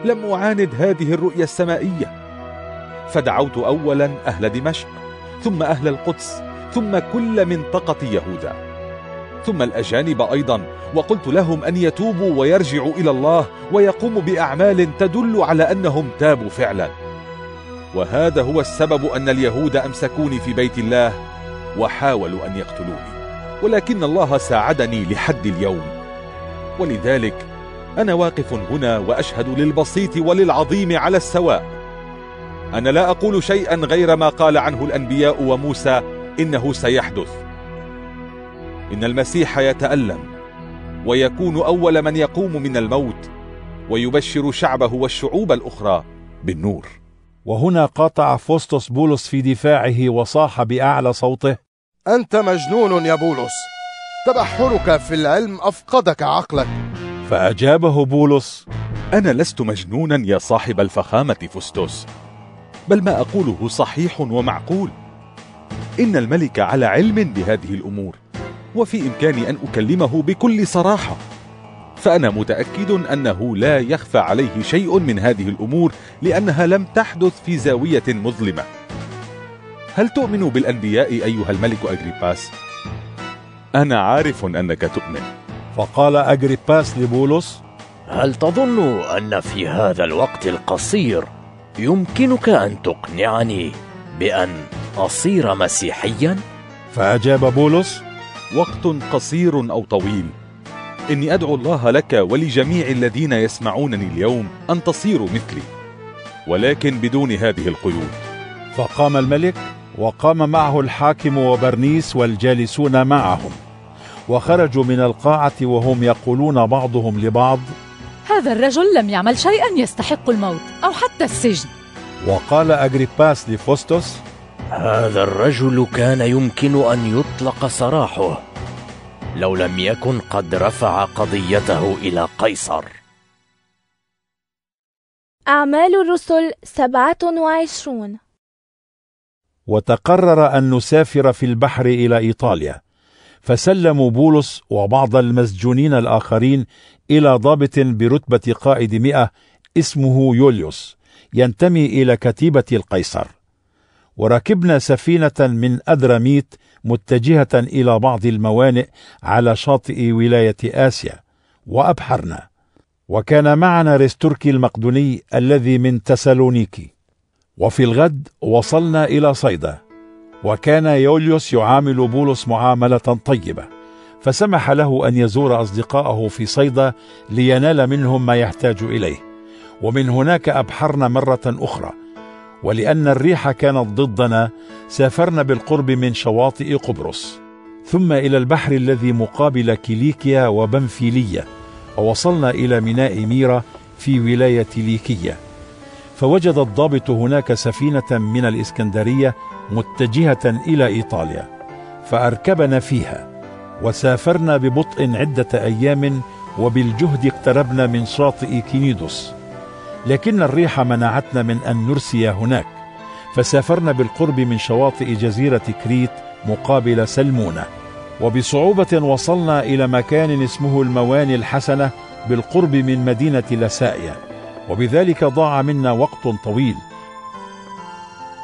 لم أعاند هذه الرؤيا السمائية. فدعوت أولا أهل دمشق ثم أهل القدس ثم كل منطقة يهوذا ثم الأجانب أيضا وقلت لهم أن يتوبوا ويرجعوا إلى الله ويقوموا بأعمال تدل على أنهم تابوا فعلا. وهذا هو السبب أن اليهود أمسكوني في بيت الله وحاولوا أن يقتلوني ولكن الله ساعدني لحد اليوم. ولذلك أنا واقف هنا وأشهد للبسيط وللعظيم على السواء. أنا لا أقول شيئا غير ما قال عنه الأنبياء وموسى إنه سيحدث. إن المسيح يتألم ويكون أول من يقوم من الموت ويبشر شعبه والشعوب الأخرى بالنور. وهنا قاطع فوستوس بولس في دفاعه وصاح بأعلى صوته. أنت مجنون يا بولس. تبحرك في العلم أفقدك عقلك. فأجابه بولس أنا لست مجنونا يا صاحب الفخامة فستوس بل ما أقوله صحيح ومعقول. إن الملك على علم بهذه الأمور وفي إمكاني أن أكلمه بكل صراحة. فأنا متأكد أنه لا يخفى عليه شيء من هذه الأمور لأنها لم تحدث في زاوية مظلمة هل تؤمن بالأنبياء أيها الملك أجريباس؟ أنا عارف أنك تؤمن فقال أجريباس لبولس هل تظن أن في هذا الوقت القصير يمكنك أن تقنعني بأن أصير مسيحيا؟ فأجاب بولس وقت قصير أو طويل إني أدعو الله لك ولجميع الذين يسمعونني اليوم أن تصيروا مثلي ولكن بدون هذه القيود. فقام الملك وقام معه الحاكم وبرنيس والجالسون معهم وخرجوا من القاعة وهم يقولون بعضهم لبعض هذا الرجل لم يعمل شيئا يستحق الموت أو حتى السجن. وقال أجريباس لفوستوس هذا الرجل كان يمكن أن يطلق سراحه. لو لم يكن قد رفع قضيته إلى قيصر. أعمال الرسل سبعة وعشرون. وتقرر أن نسافر في البحر إلى إيطاليا. فسلموا بولس وبعض المسجونين الآخرين إلى ضابط برتبة قائد مئة اسمه يوليوس ينتمي إلى كتيبة القيصر. وركبنا سفينة من أدراميت متجهة إلى بعض الموانئ على شاطئ ولاية آسيا وأبحرنا. وكان معنا ريستوركي المقدوني الذي من تسالونيكي. وفي الغد وصلنا إلى صيدا. وكان يوليوس يعامل بولس معاملة طيبة. فسمح له أن يزور أصدقائه في صيدا لينال منهم ما يحتاج إليه. ومن هناك أبحرنا مرة أخرى. ولأن الريح كانت ضدنا سافرنا بالقرب من شواطئ قبرص ثم إلى البحر الذي مقابل كيليكيا وبنفيلية ووصلنا إلى ميناء ميرا في ولاية ليكية فوجد الضابط هناك سفينة من الإسكندرية متجهة إلى إيطاليا فأركبنا فيها وسافرنا ببطء عدة أيام وبالجهد اقتربنا من شاطئ كينيدوس. لكن الريح منعتنا من أن نرسي هناك. فسافرنا بالقرب من شواطئ جزيرة كريت مقابل سلمونة. وبصعوبة وصلنا إلى مكان اسمه المواني الحسنة بالقرب من مدينة لسائيا وبذلك ضاع منا وقت طويل.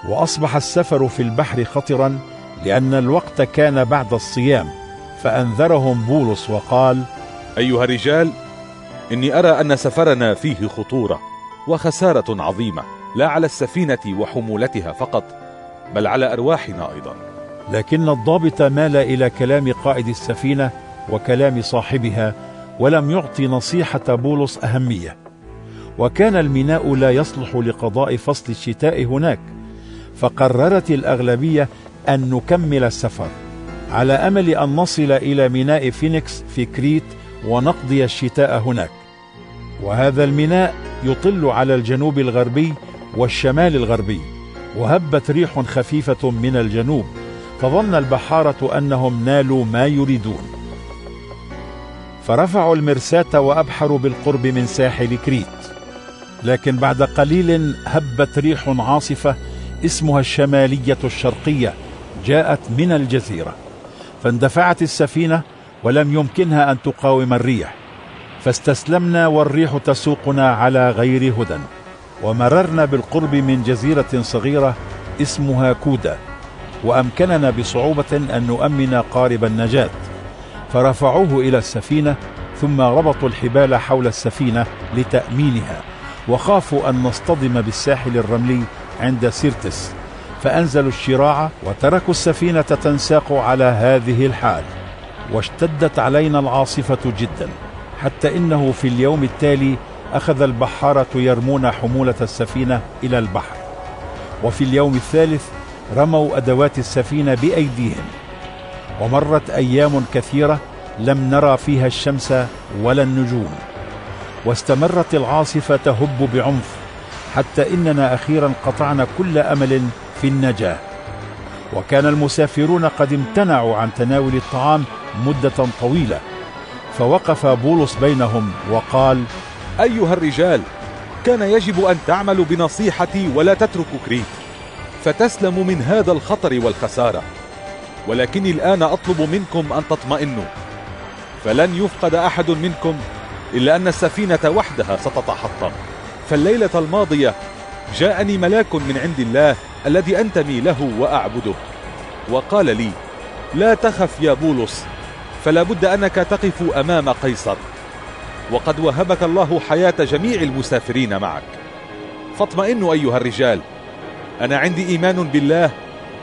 وأصبح السفر في البحر خطرا لأن الوقت كان بعد الصيام. فأنذرهم بولس وقال أيها الرجال إني أرى أن سفرنا فيه خطورة. وخسارة عظيمة لا على السفينة وحمولتها فقط بل على أرواحنا أيضا. لكن الضابط مال إلى كلام قائد السفينة وكلام صاحبها ولم يعطي نصيحة بولس أهمية. وكان الميناء لا يصلح لقضاء فصل الشتاء هناك فقررت الأغلبية أن نكمل السفر على أمل أن نصل إلى ميناء فينيكس في كريت ونقضي الشتاء هناك. وهذا الميناء يطل على الجنوب الغربي والشمال الغربي وهبت ريح خفيفة من الجنوب فظن البحارة أنهم نالوا ما يريدون. فرفعوا المرساة وأبحروا بالقرب من ساحل كريت. لكن بعد قليل هبت ريح عاصفة اسمها الشمالية الشرقية جاءت من الجزيرة. فاندفعت السفينة ولم يمكنها أن تقاوم الريح. فاستسلمنا والريح تسوقنا على غير هدى. ومررنا بالقرب من جزيرة صغيرة اسمها كودا وأمكننا بصعوبة أن نؤمن قارب النجاة. فرفعوه إلى السفينة ثم ربطوا الحبال حول السفينة لتأمينها. وخافوا أن نصطدم بالساحل الرملي عند سيرتس. فأنزلوا الشراع وتركوا السفينة تنساق على هذه الحال. واشتدت علينا العاصفة جدا. حتى إنه في اليوم التالي أخذ البحارة يرمون حمولة السفينة إلى البحر. وفي اليوم الثالث رموا أدوات السفينة بأيديهم. ومرت أيام كثيرة لم نرى فيها الشمس ولا النجوم. واستمرت العاصفة تهب بعنف حتى إننا أخيرا قطعنا كل أمل في النجاة. وكان المسافرون قد امتنعوا عن تناول الطعام مدة طويلة. فوقف بولس بينهم وقال أيها الرجال كان يجب أن تعملوا بنصيحتي ولا تتركوا كريت فتسلموا من هذا الخطر والخسارة ولكني الآن أطلب منكم أن تطمئنوا فلن يفقد أحد منكم إلا أن السفينة وحدها ستتحطم. فالليلة الماضية جاءني ملاك من عند الله الذي أنتمي له وأعبده وقال لي لا تخف يا بولس فلا بد أنك تقف أمام قيصر. وقد وهبك الله حياة جميع المسافرين معك. فاطمئنوا أيها الرجال. أنا عندي إيمان بالله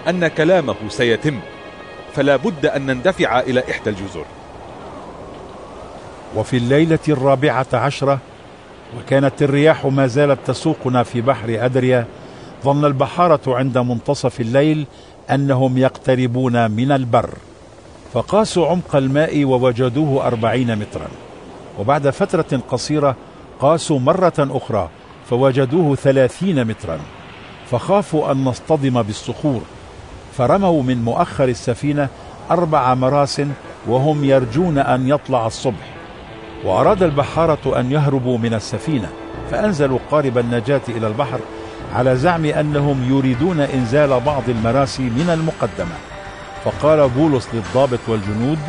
أن كلامه سيتم. فلا بد أن نندفع إلى إحدى الجزر. وفي الليلة الرابعة عشرة وكانت الرياح ما زالت تسوقنا في بحر أدريا ظن البحارة عند منتصف الليل أنهم يقتربون من البر. فقاسوا عمق الماء ووجدوه أربعين مترا. وبعد فترة قصيرة قاسوا مرة أخرى فوجدوه ثلاثين مترا. فخافوا أن نصطدم بالصخور. فرموا من مؤخر السفينة أربع مراس وهم يرجون أن يطلع الصبح. وأراد البحارة أن يهربوا من السفينة فأنزلوا قارب النجاة إلى البحر على زعم أنهم يريدون إنزال بعض المراسي من المقدمة. فقال بولس للضابط والجنود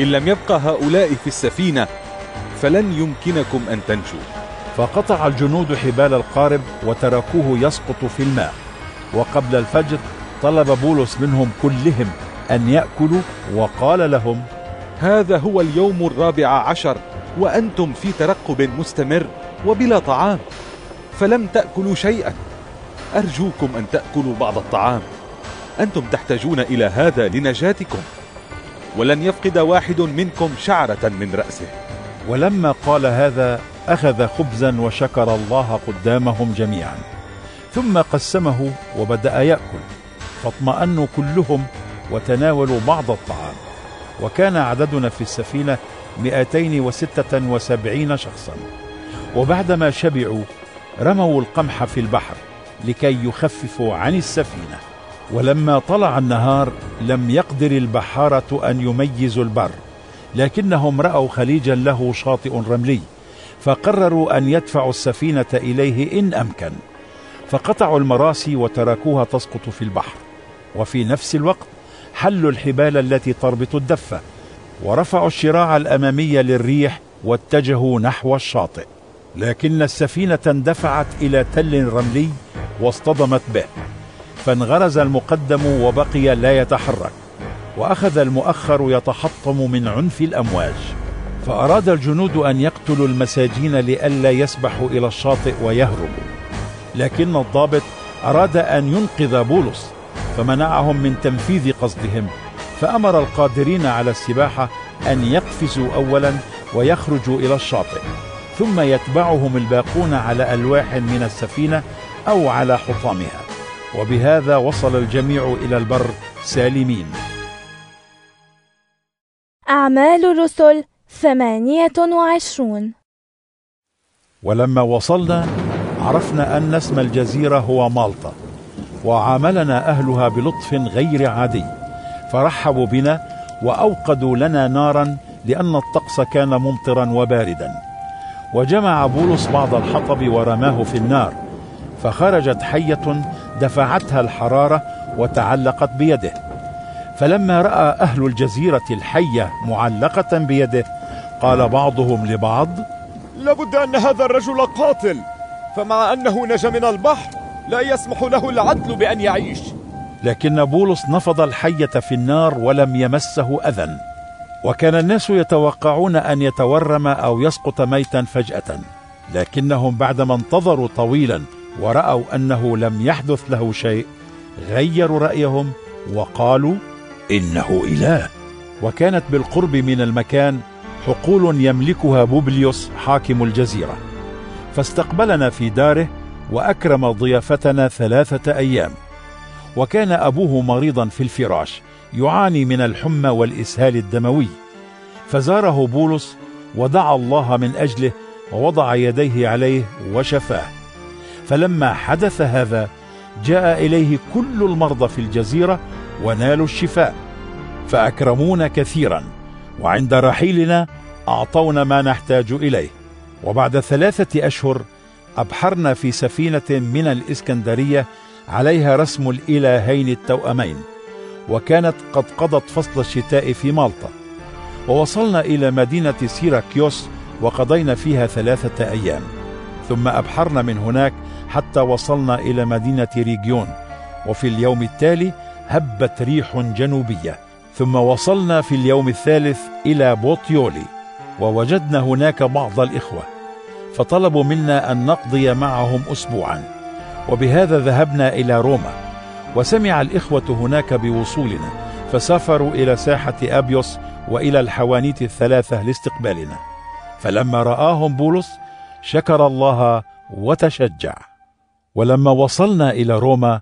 إن لم يبقى هؤلاء في السفينة فلن يمكنكم أن تنجوا. فقطع الجنود حبال القارب وتركوه يسقط في الماء. وقبل الفجر طلب بولس منهم كلهم أن يأكلوا وقال لهم هذا هو اليوم الرابع عشر وأنتم في ترقب مستمر وبلا طعام. فلم تأكلوا شيئا. أرجوكم أن تأكلوا بعض الطعام. أنتم تحتاجون إلى هذا لنجاتكم. ولن يفقد واحد منكم شعرة من رأسه. ولما قال هذا أخذ خبزا وشكر الله قدامهم جميعا. ثم قسمه وبدأ يأكل. فاطمأنوا كلهم وتناولوا بعض الطعام. وكان عددنا في السفينة 276 شخصا. وبعدما شبعوا رموا القمح في البحر لكي يخففوا عن السفينة. ولما طلع النهار لم يقدر البحارة أن يميزوا البر لكنهم رأوا خليجا له شاطئ رملي فقرروا أن يدفعوا السفينة إليه إن أمكن فقطعوا المراسي وتركوها تسقط في البحر وفي نفس الوقت حلوا الحبال التي تربط الدفة ورفعوا الشراع الأمامي للريح واتجهوا نحو الشاطئ. لكن السفينة اندفعت إلى تل رملي واصطدمت به. فانغرز المقدم وبقي لا يتحرك. وأخذ المؤخر يتحطم من عنف الأمواج. فأراد الجنود أن يقتلوا المساجين لئلا يسبحوا إلى الشاطئ ويهربوا. لكن الضابط أراد أن ينقذ بولس فمنعهم من تنفيذ قصدهم. فأمر القادرين على السباحة أن يقفزوا أولا ويخرجوا إلى الشاطئ ثم يتبعهم الباقون على ألواح من السفينة أو على حطامها. وبهذا وصل الجميع إلى البر سالمين. أعمال الرسل ثمانية وعشرون. ولما وصلنا عرفنا أن اسم الجزيرة هو مالطا وعاملنا أهلها بلطف غير عادي فرحبوا بنا وأوقدوا لنا نارا لأن الطقس كان ممطرا وباردا. وجمع بولس بعض الحطب ورماه في النار فخرجت حية دفعتها الحرارة وتعلقت بيده. فلما رأى أهل الجزيرة الحية معلقة بيده قال بعضهم لبعض لابد أن هذا الرجل قاتل فمع أنه نجا من البحر لا يسمح له العدل بأن يعيش. لكن بولس نفض الحية في النار ولم يمسه أذى. وكان الناس يتوقعون أن يتورم أو يسقط ميتا فجأة لكنهم بعدما انتظروا طويلا ورأوا أنه لم يحدث له شيء غيروا رأيهم وقالوا إنه إله. وكانت بالقرب من المكان حقول يملكها بوبليوس حاكم الجزيرة. فاستقبلنا في داره وأكرم ضيافتنا ثلاثة أيام. وكان أبوه مريضا في الفراش يعاني من الحمى والإسهال الدموي. فزاره بولس ودعا الله من أجله ووضع يديه عليه وشفاه. فلما حدث هذا جاء إليه كل المرضى في الجزيرة ونالوا الشفاء فأكرمونا كثيرا وعند رحيلنا أعطونا ما نحتاج إليه. وبعد ثلاثة أشهر أبحرنا في سفينة من الإسكندرية عليها رسم الإلهين التوأمين وكانت قد قضت فصل الشتاء في مالطا. ووصلنا إلى مدينة سيراكيوس وقضينا فيها ثلاثة أيام. ثم أبحرنا من هناك حتى وصلنا إلى مدينة ريجيون وفي اليوم التالي هبت ريح جنوبية ثم وصلنا في اليوم الثالث إلى بوطيولي ووجدنا هناك بعض الإخوة فطلبوا منا أن نقضي معهم اسبوعا وبهذا ذهبنا إلى روما وسمع الإخوة هناك بوصولنا فسافروا إلى ساحة أبيوس وإلى الحوانيت الثلاثة لاستقبالنا فلما رآهم بولس شكر الله وتشجع. ولما وصلنا إلى روما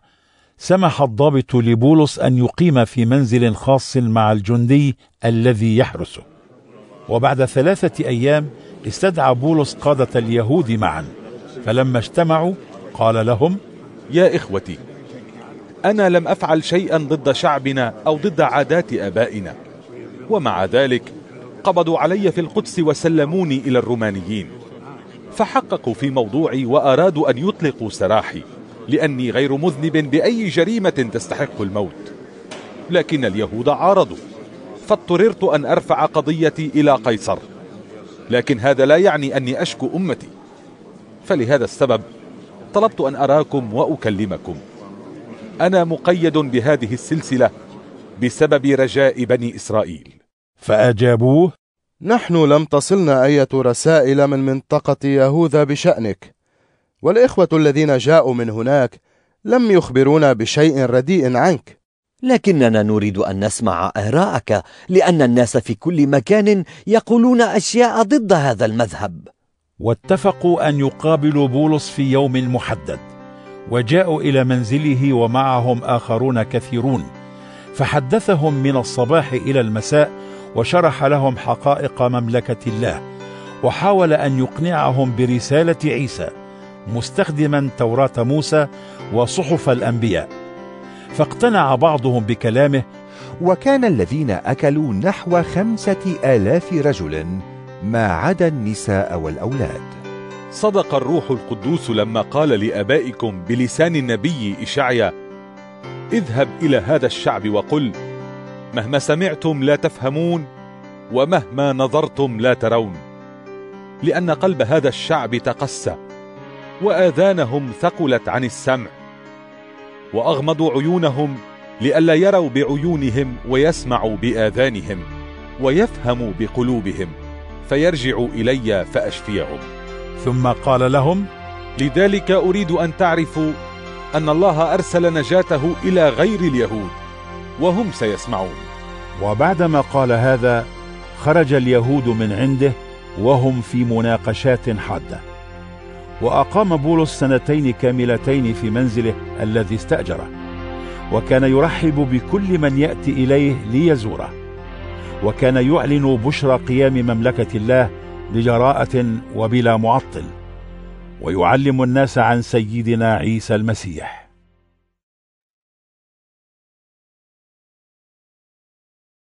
سمح الضابط لبولس أن يقيم في منزل خاص مع الجندي الذي يحرسه. وبعد ثلاثة أيام استدعى بولس قادة اليهود معا. فلما اجتمعوا قال لهم يا إخوتي أنا لم أفعل شيئا ضد شعبنا أو ضد عادات آبائنا. ومع ذلك قبضوا علي في القدس وسلموني إلى الرومانيين. فحققوا في موضوعي وأرادوا أن يطلقوا سراحي لأني غير مذنب بأي جريمة تستحق الموت. لكن اليهود عارضوا فاضطررت أن أرفع قضيتي إلى قيصر. لكن هذا لا يعني أني أشكو أمتي. فلهذا السبب طلبت أن أراكم وأكلمكم. أنا مقيد بهذه السلسلة بسبب رجاء بني إسرائيل. فأجابوه نحن لم تصلنا أية رسائل من منطقة يهوذا بشأنك. والإخوة الذين جاءوا من هناك لم يخبرونا بشيء رديء عنك. لكننا نريد أن نسمع آراءك لأن الناس في كل مكان يقولون أشياء ضد هذا المذهب. واتفقوا أن يقابلوا بولس في يوم محدد وجاءوا إلى منزله ومعهم آخرون كثيرون فحدثهم من الصباح إلى المساء وشرح لهم حقائق مملكة الله وحاول أن يقنعهم برسالة عيسى مستخدما توراة موسى وصحف الأنبياء. فاقتنع بعضهم بكلامه وكان الذين أكلوا نحو خمسة آلاف رجل ما عدا النساء والأولاد. صدق الروح القدوس لما قال لآبائكم بلسان النبي إشعيا اذهب إلى هذا الشعب وقل مهما سمعتم لا تفهمون ومهما نظرتم لا ترون. لأن قلب هذا الشعب تقسى وآذانهم ثقلت عن السمع. واغمضوا عيونهم لئلا يروا بعيونهم ويسمعوا بآذانهم ويفهموا بقلوبهم فيرجعوا إلي فأشفيهم. ثم قال لهم لذلك أريد أن تعرفوا أن الله أرسل نجاته إلى غير اليهود. وهم سيسمعون. وبعدما قال هذا خرج اليهود من عنده وهم في مناقشات حادة. وأقام بولس سنتين كاملتين في منزله الذي استأجره. وكان يرحب بكل من يأتي إليه ليزوره. وكان يعلن بشرى قيام مملكة الله بجراءة وبلا معطل. ويعلم الناس عن سيدنا عيسى المسيح.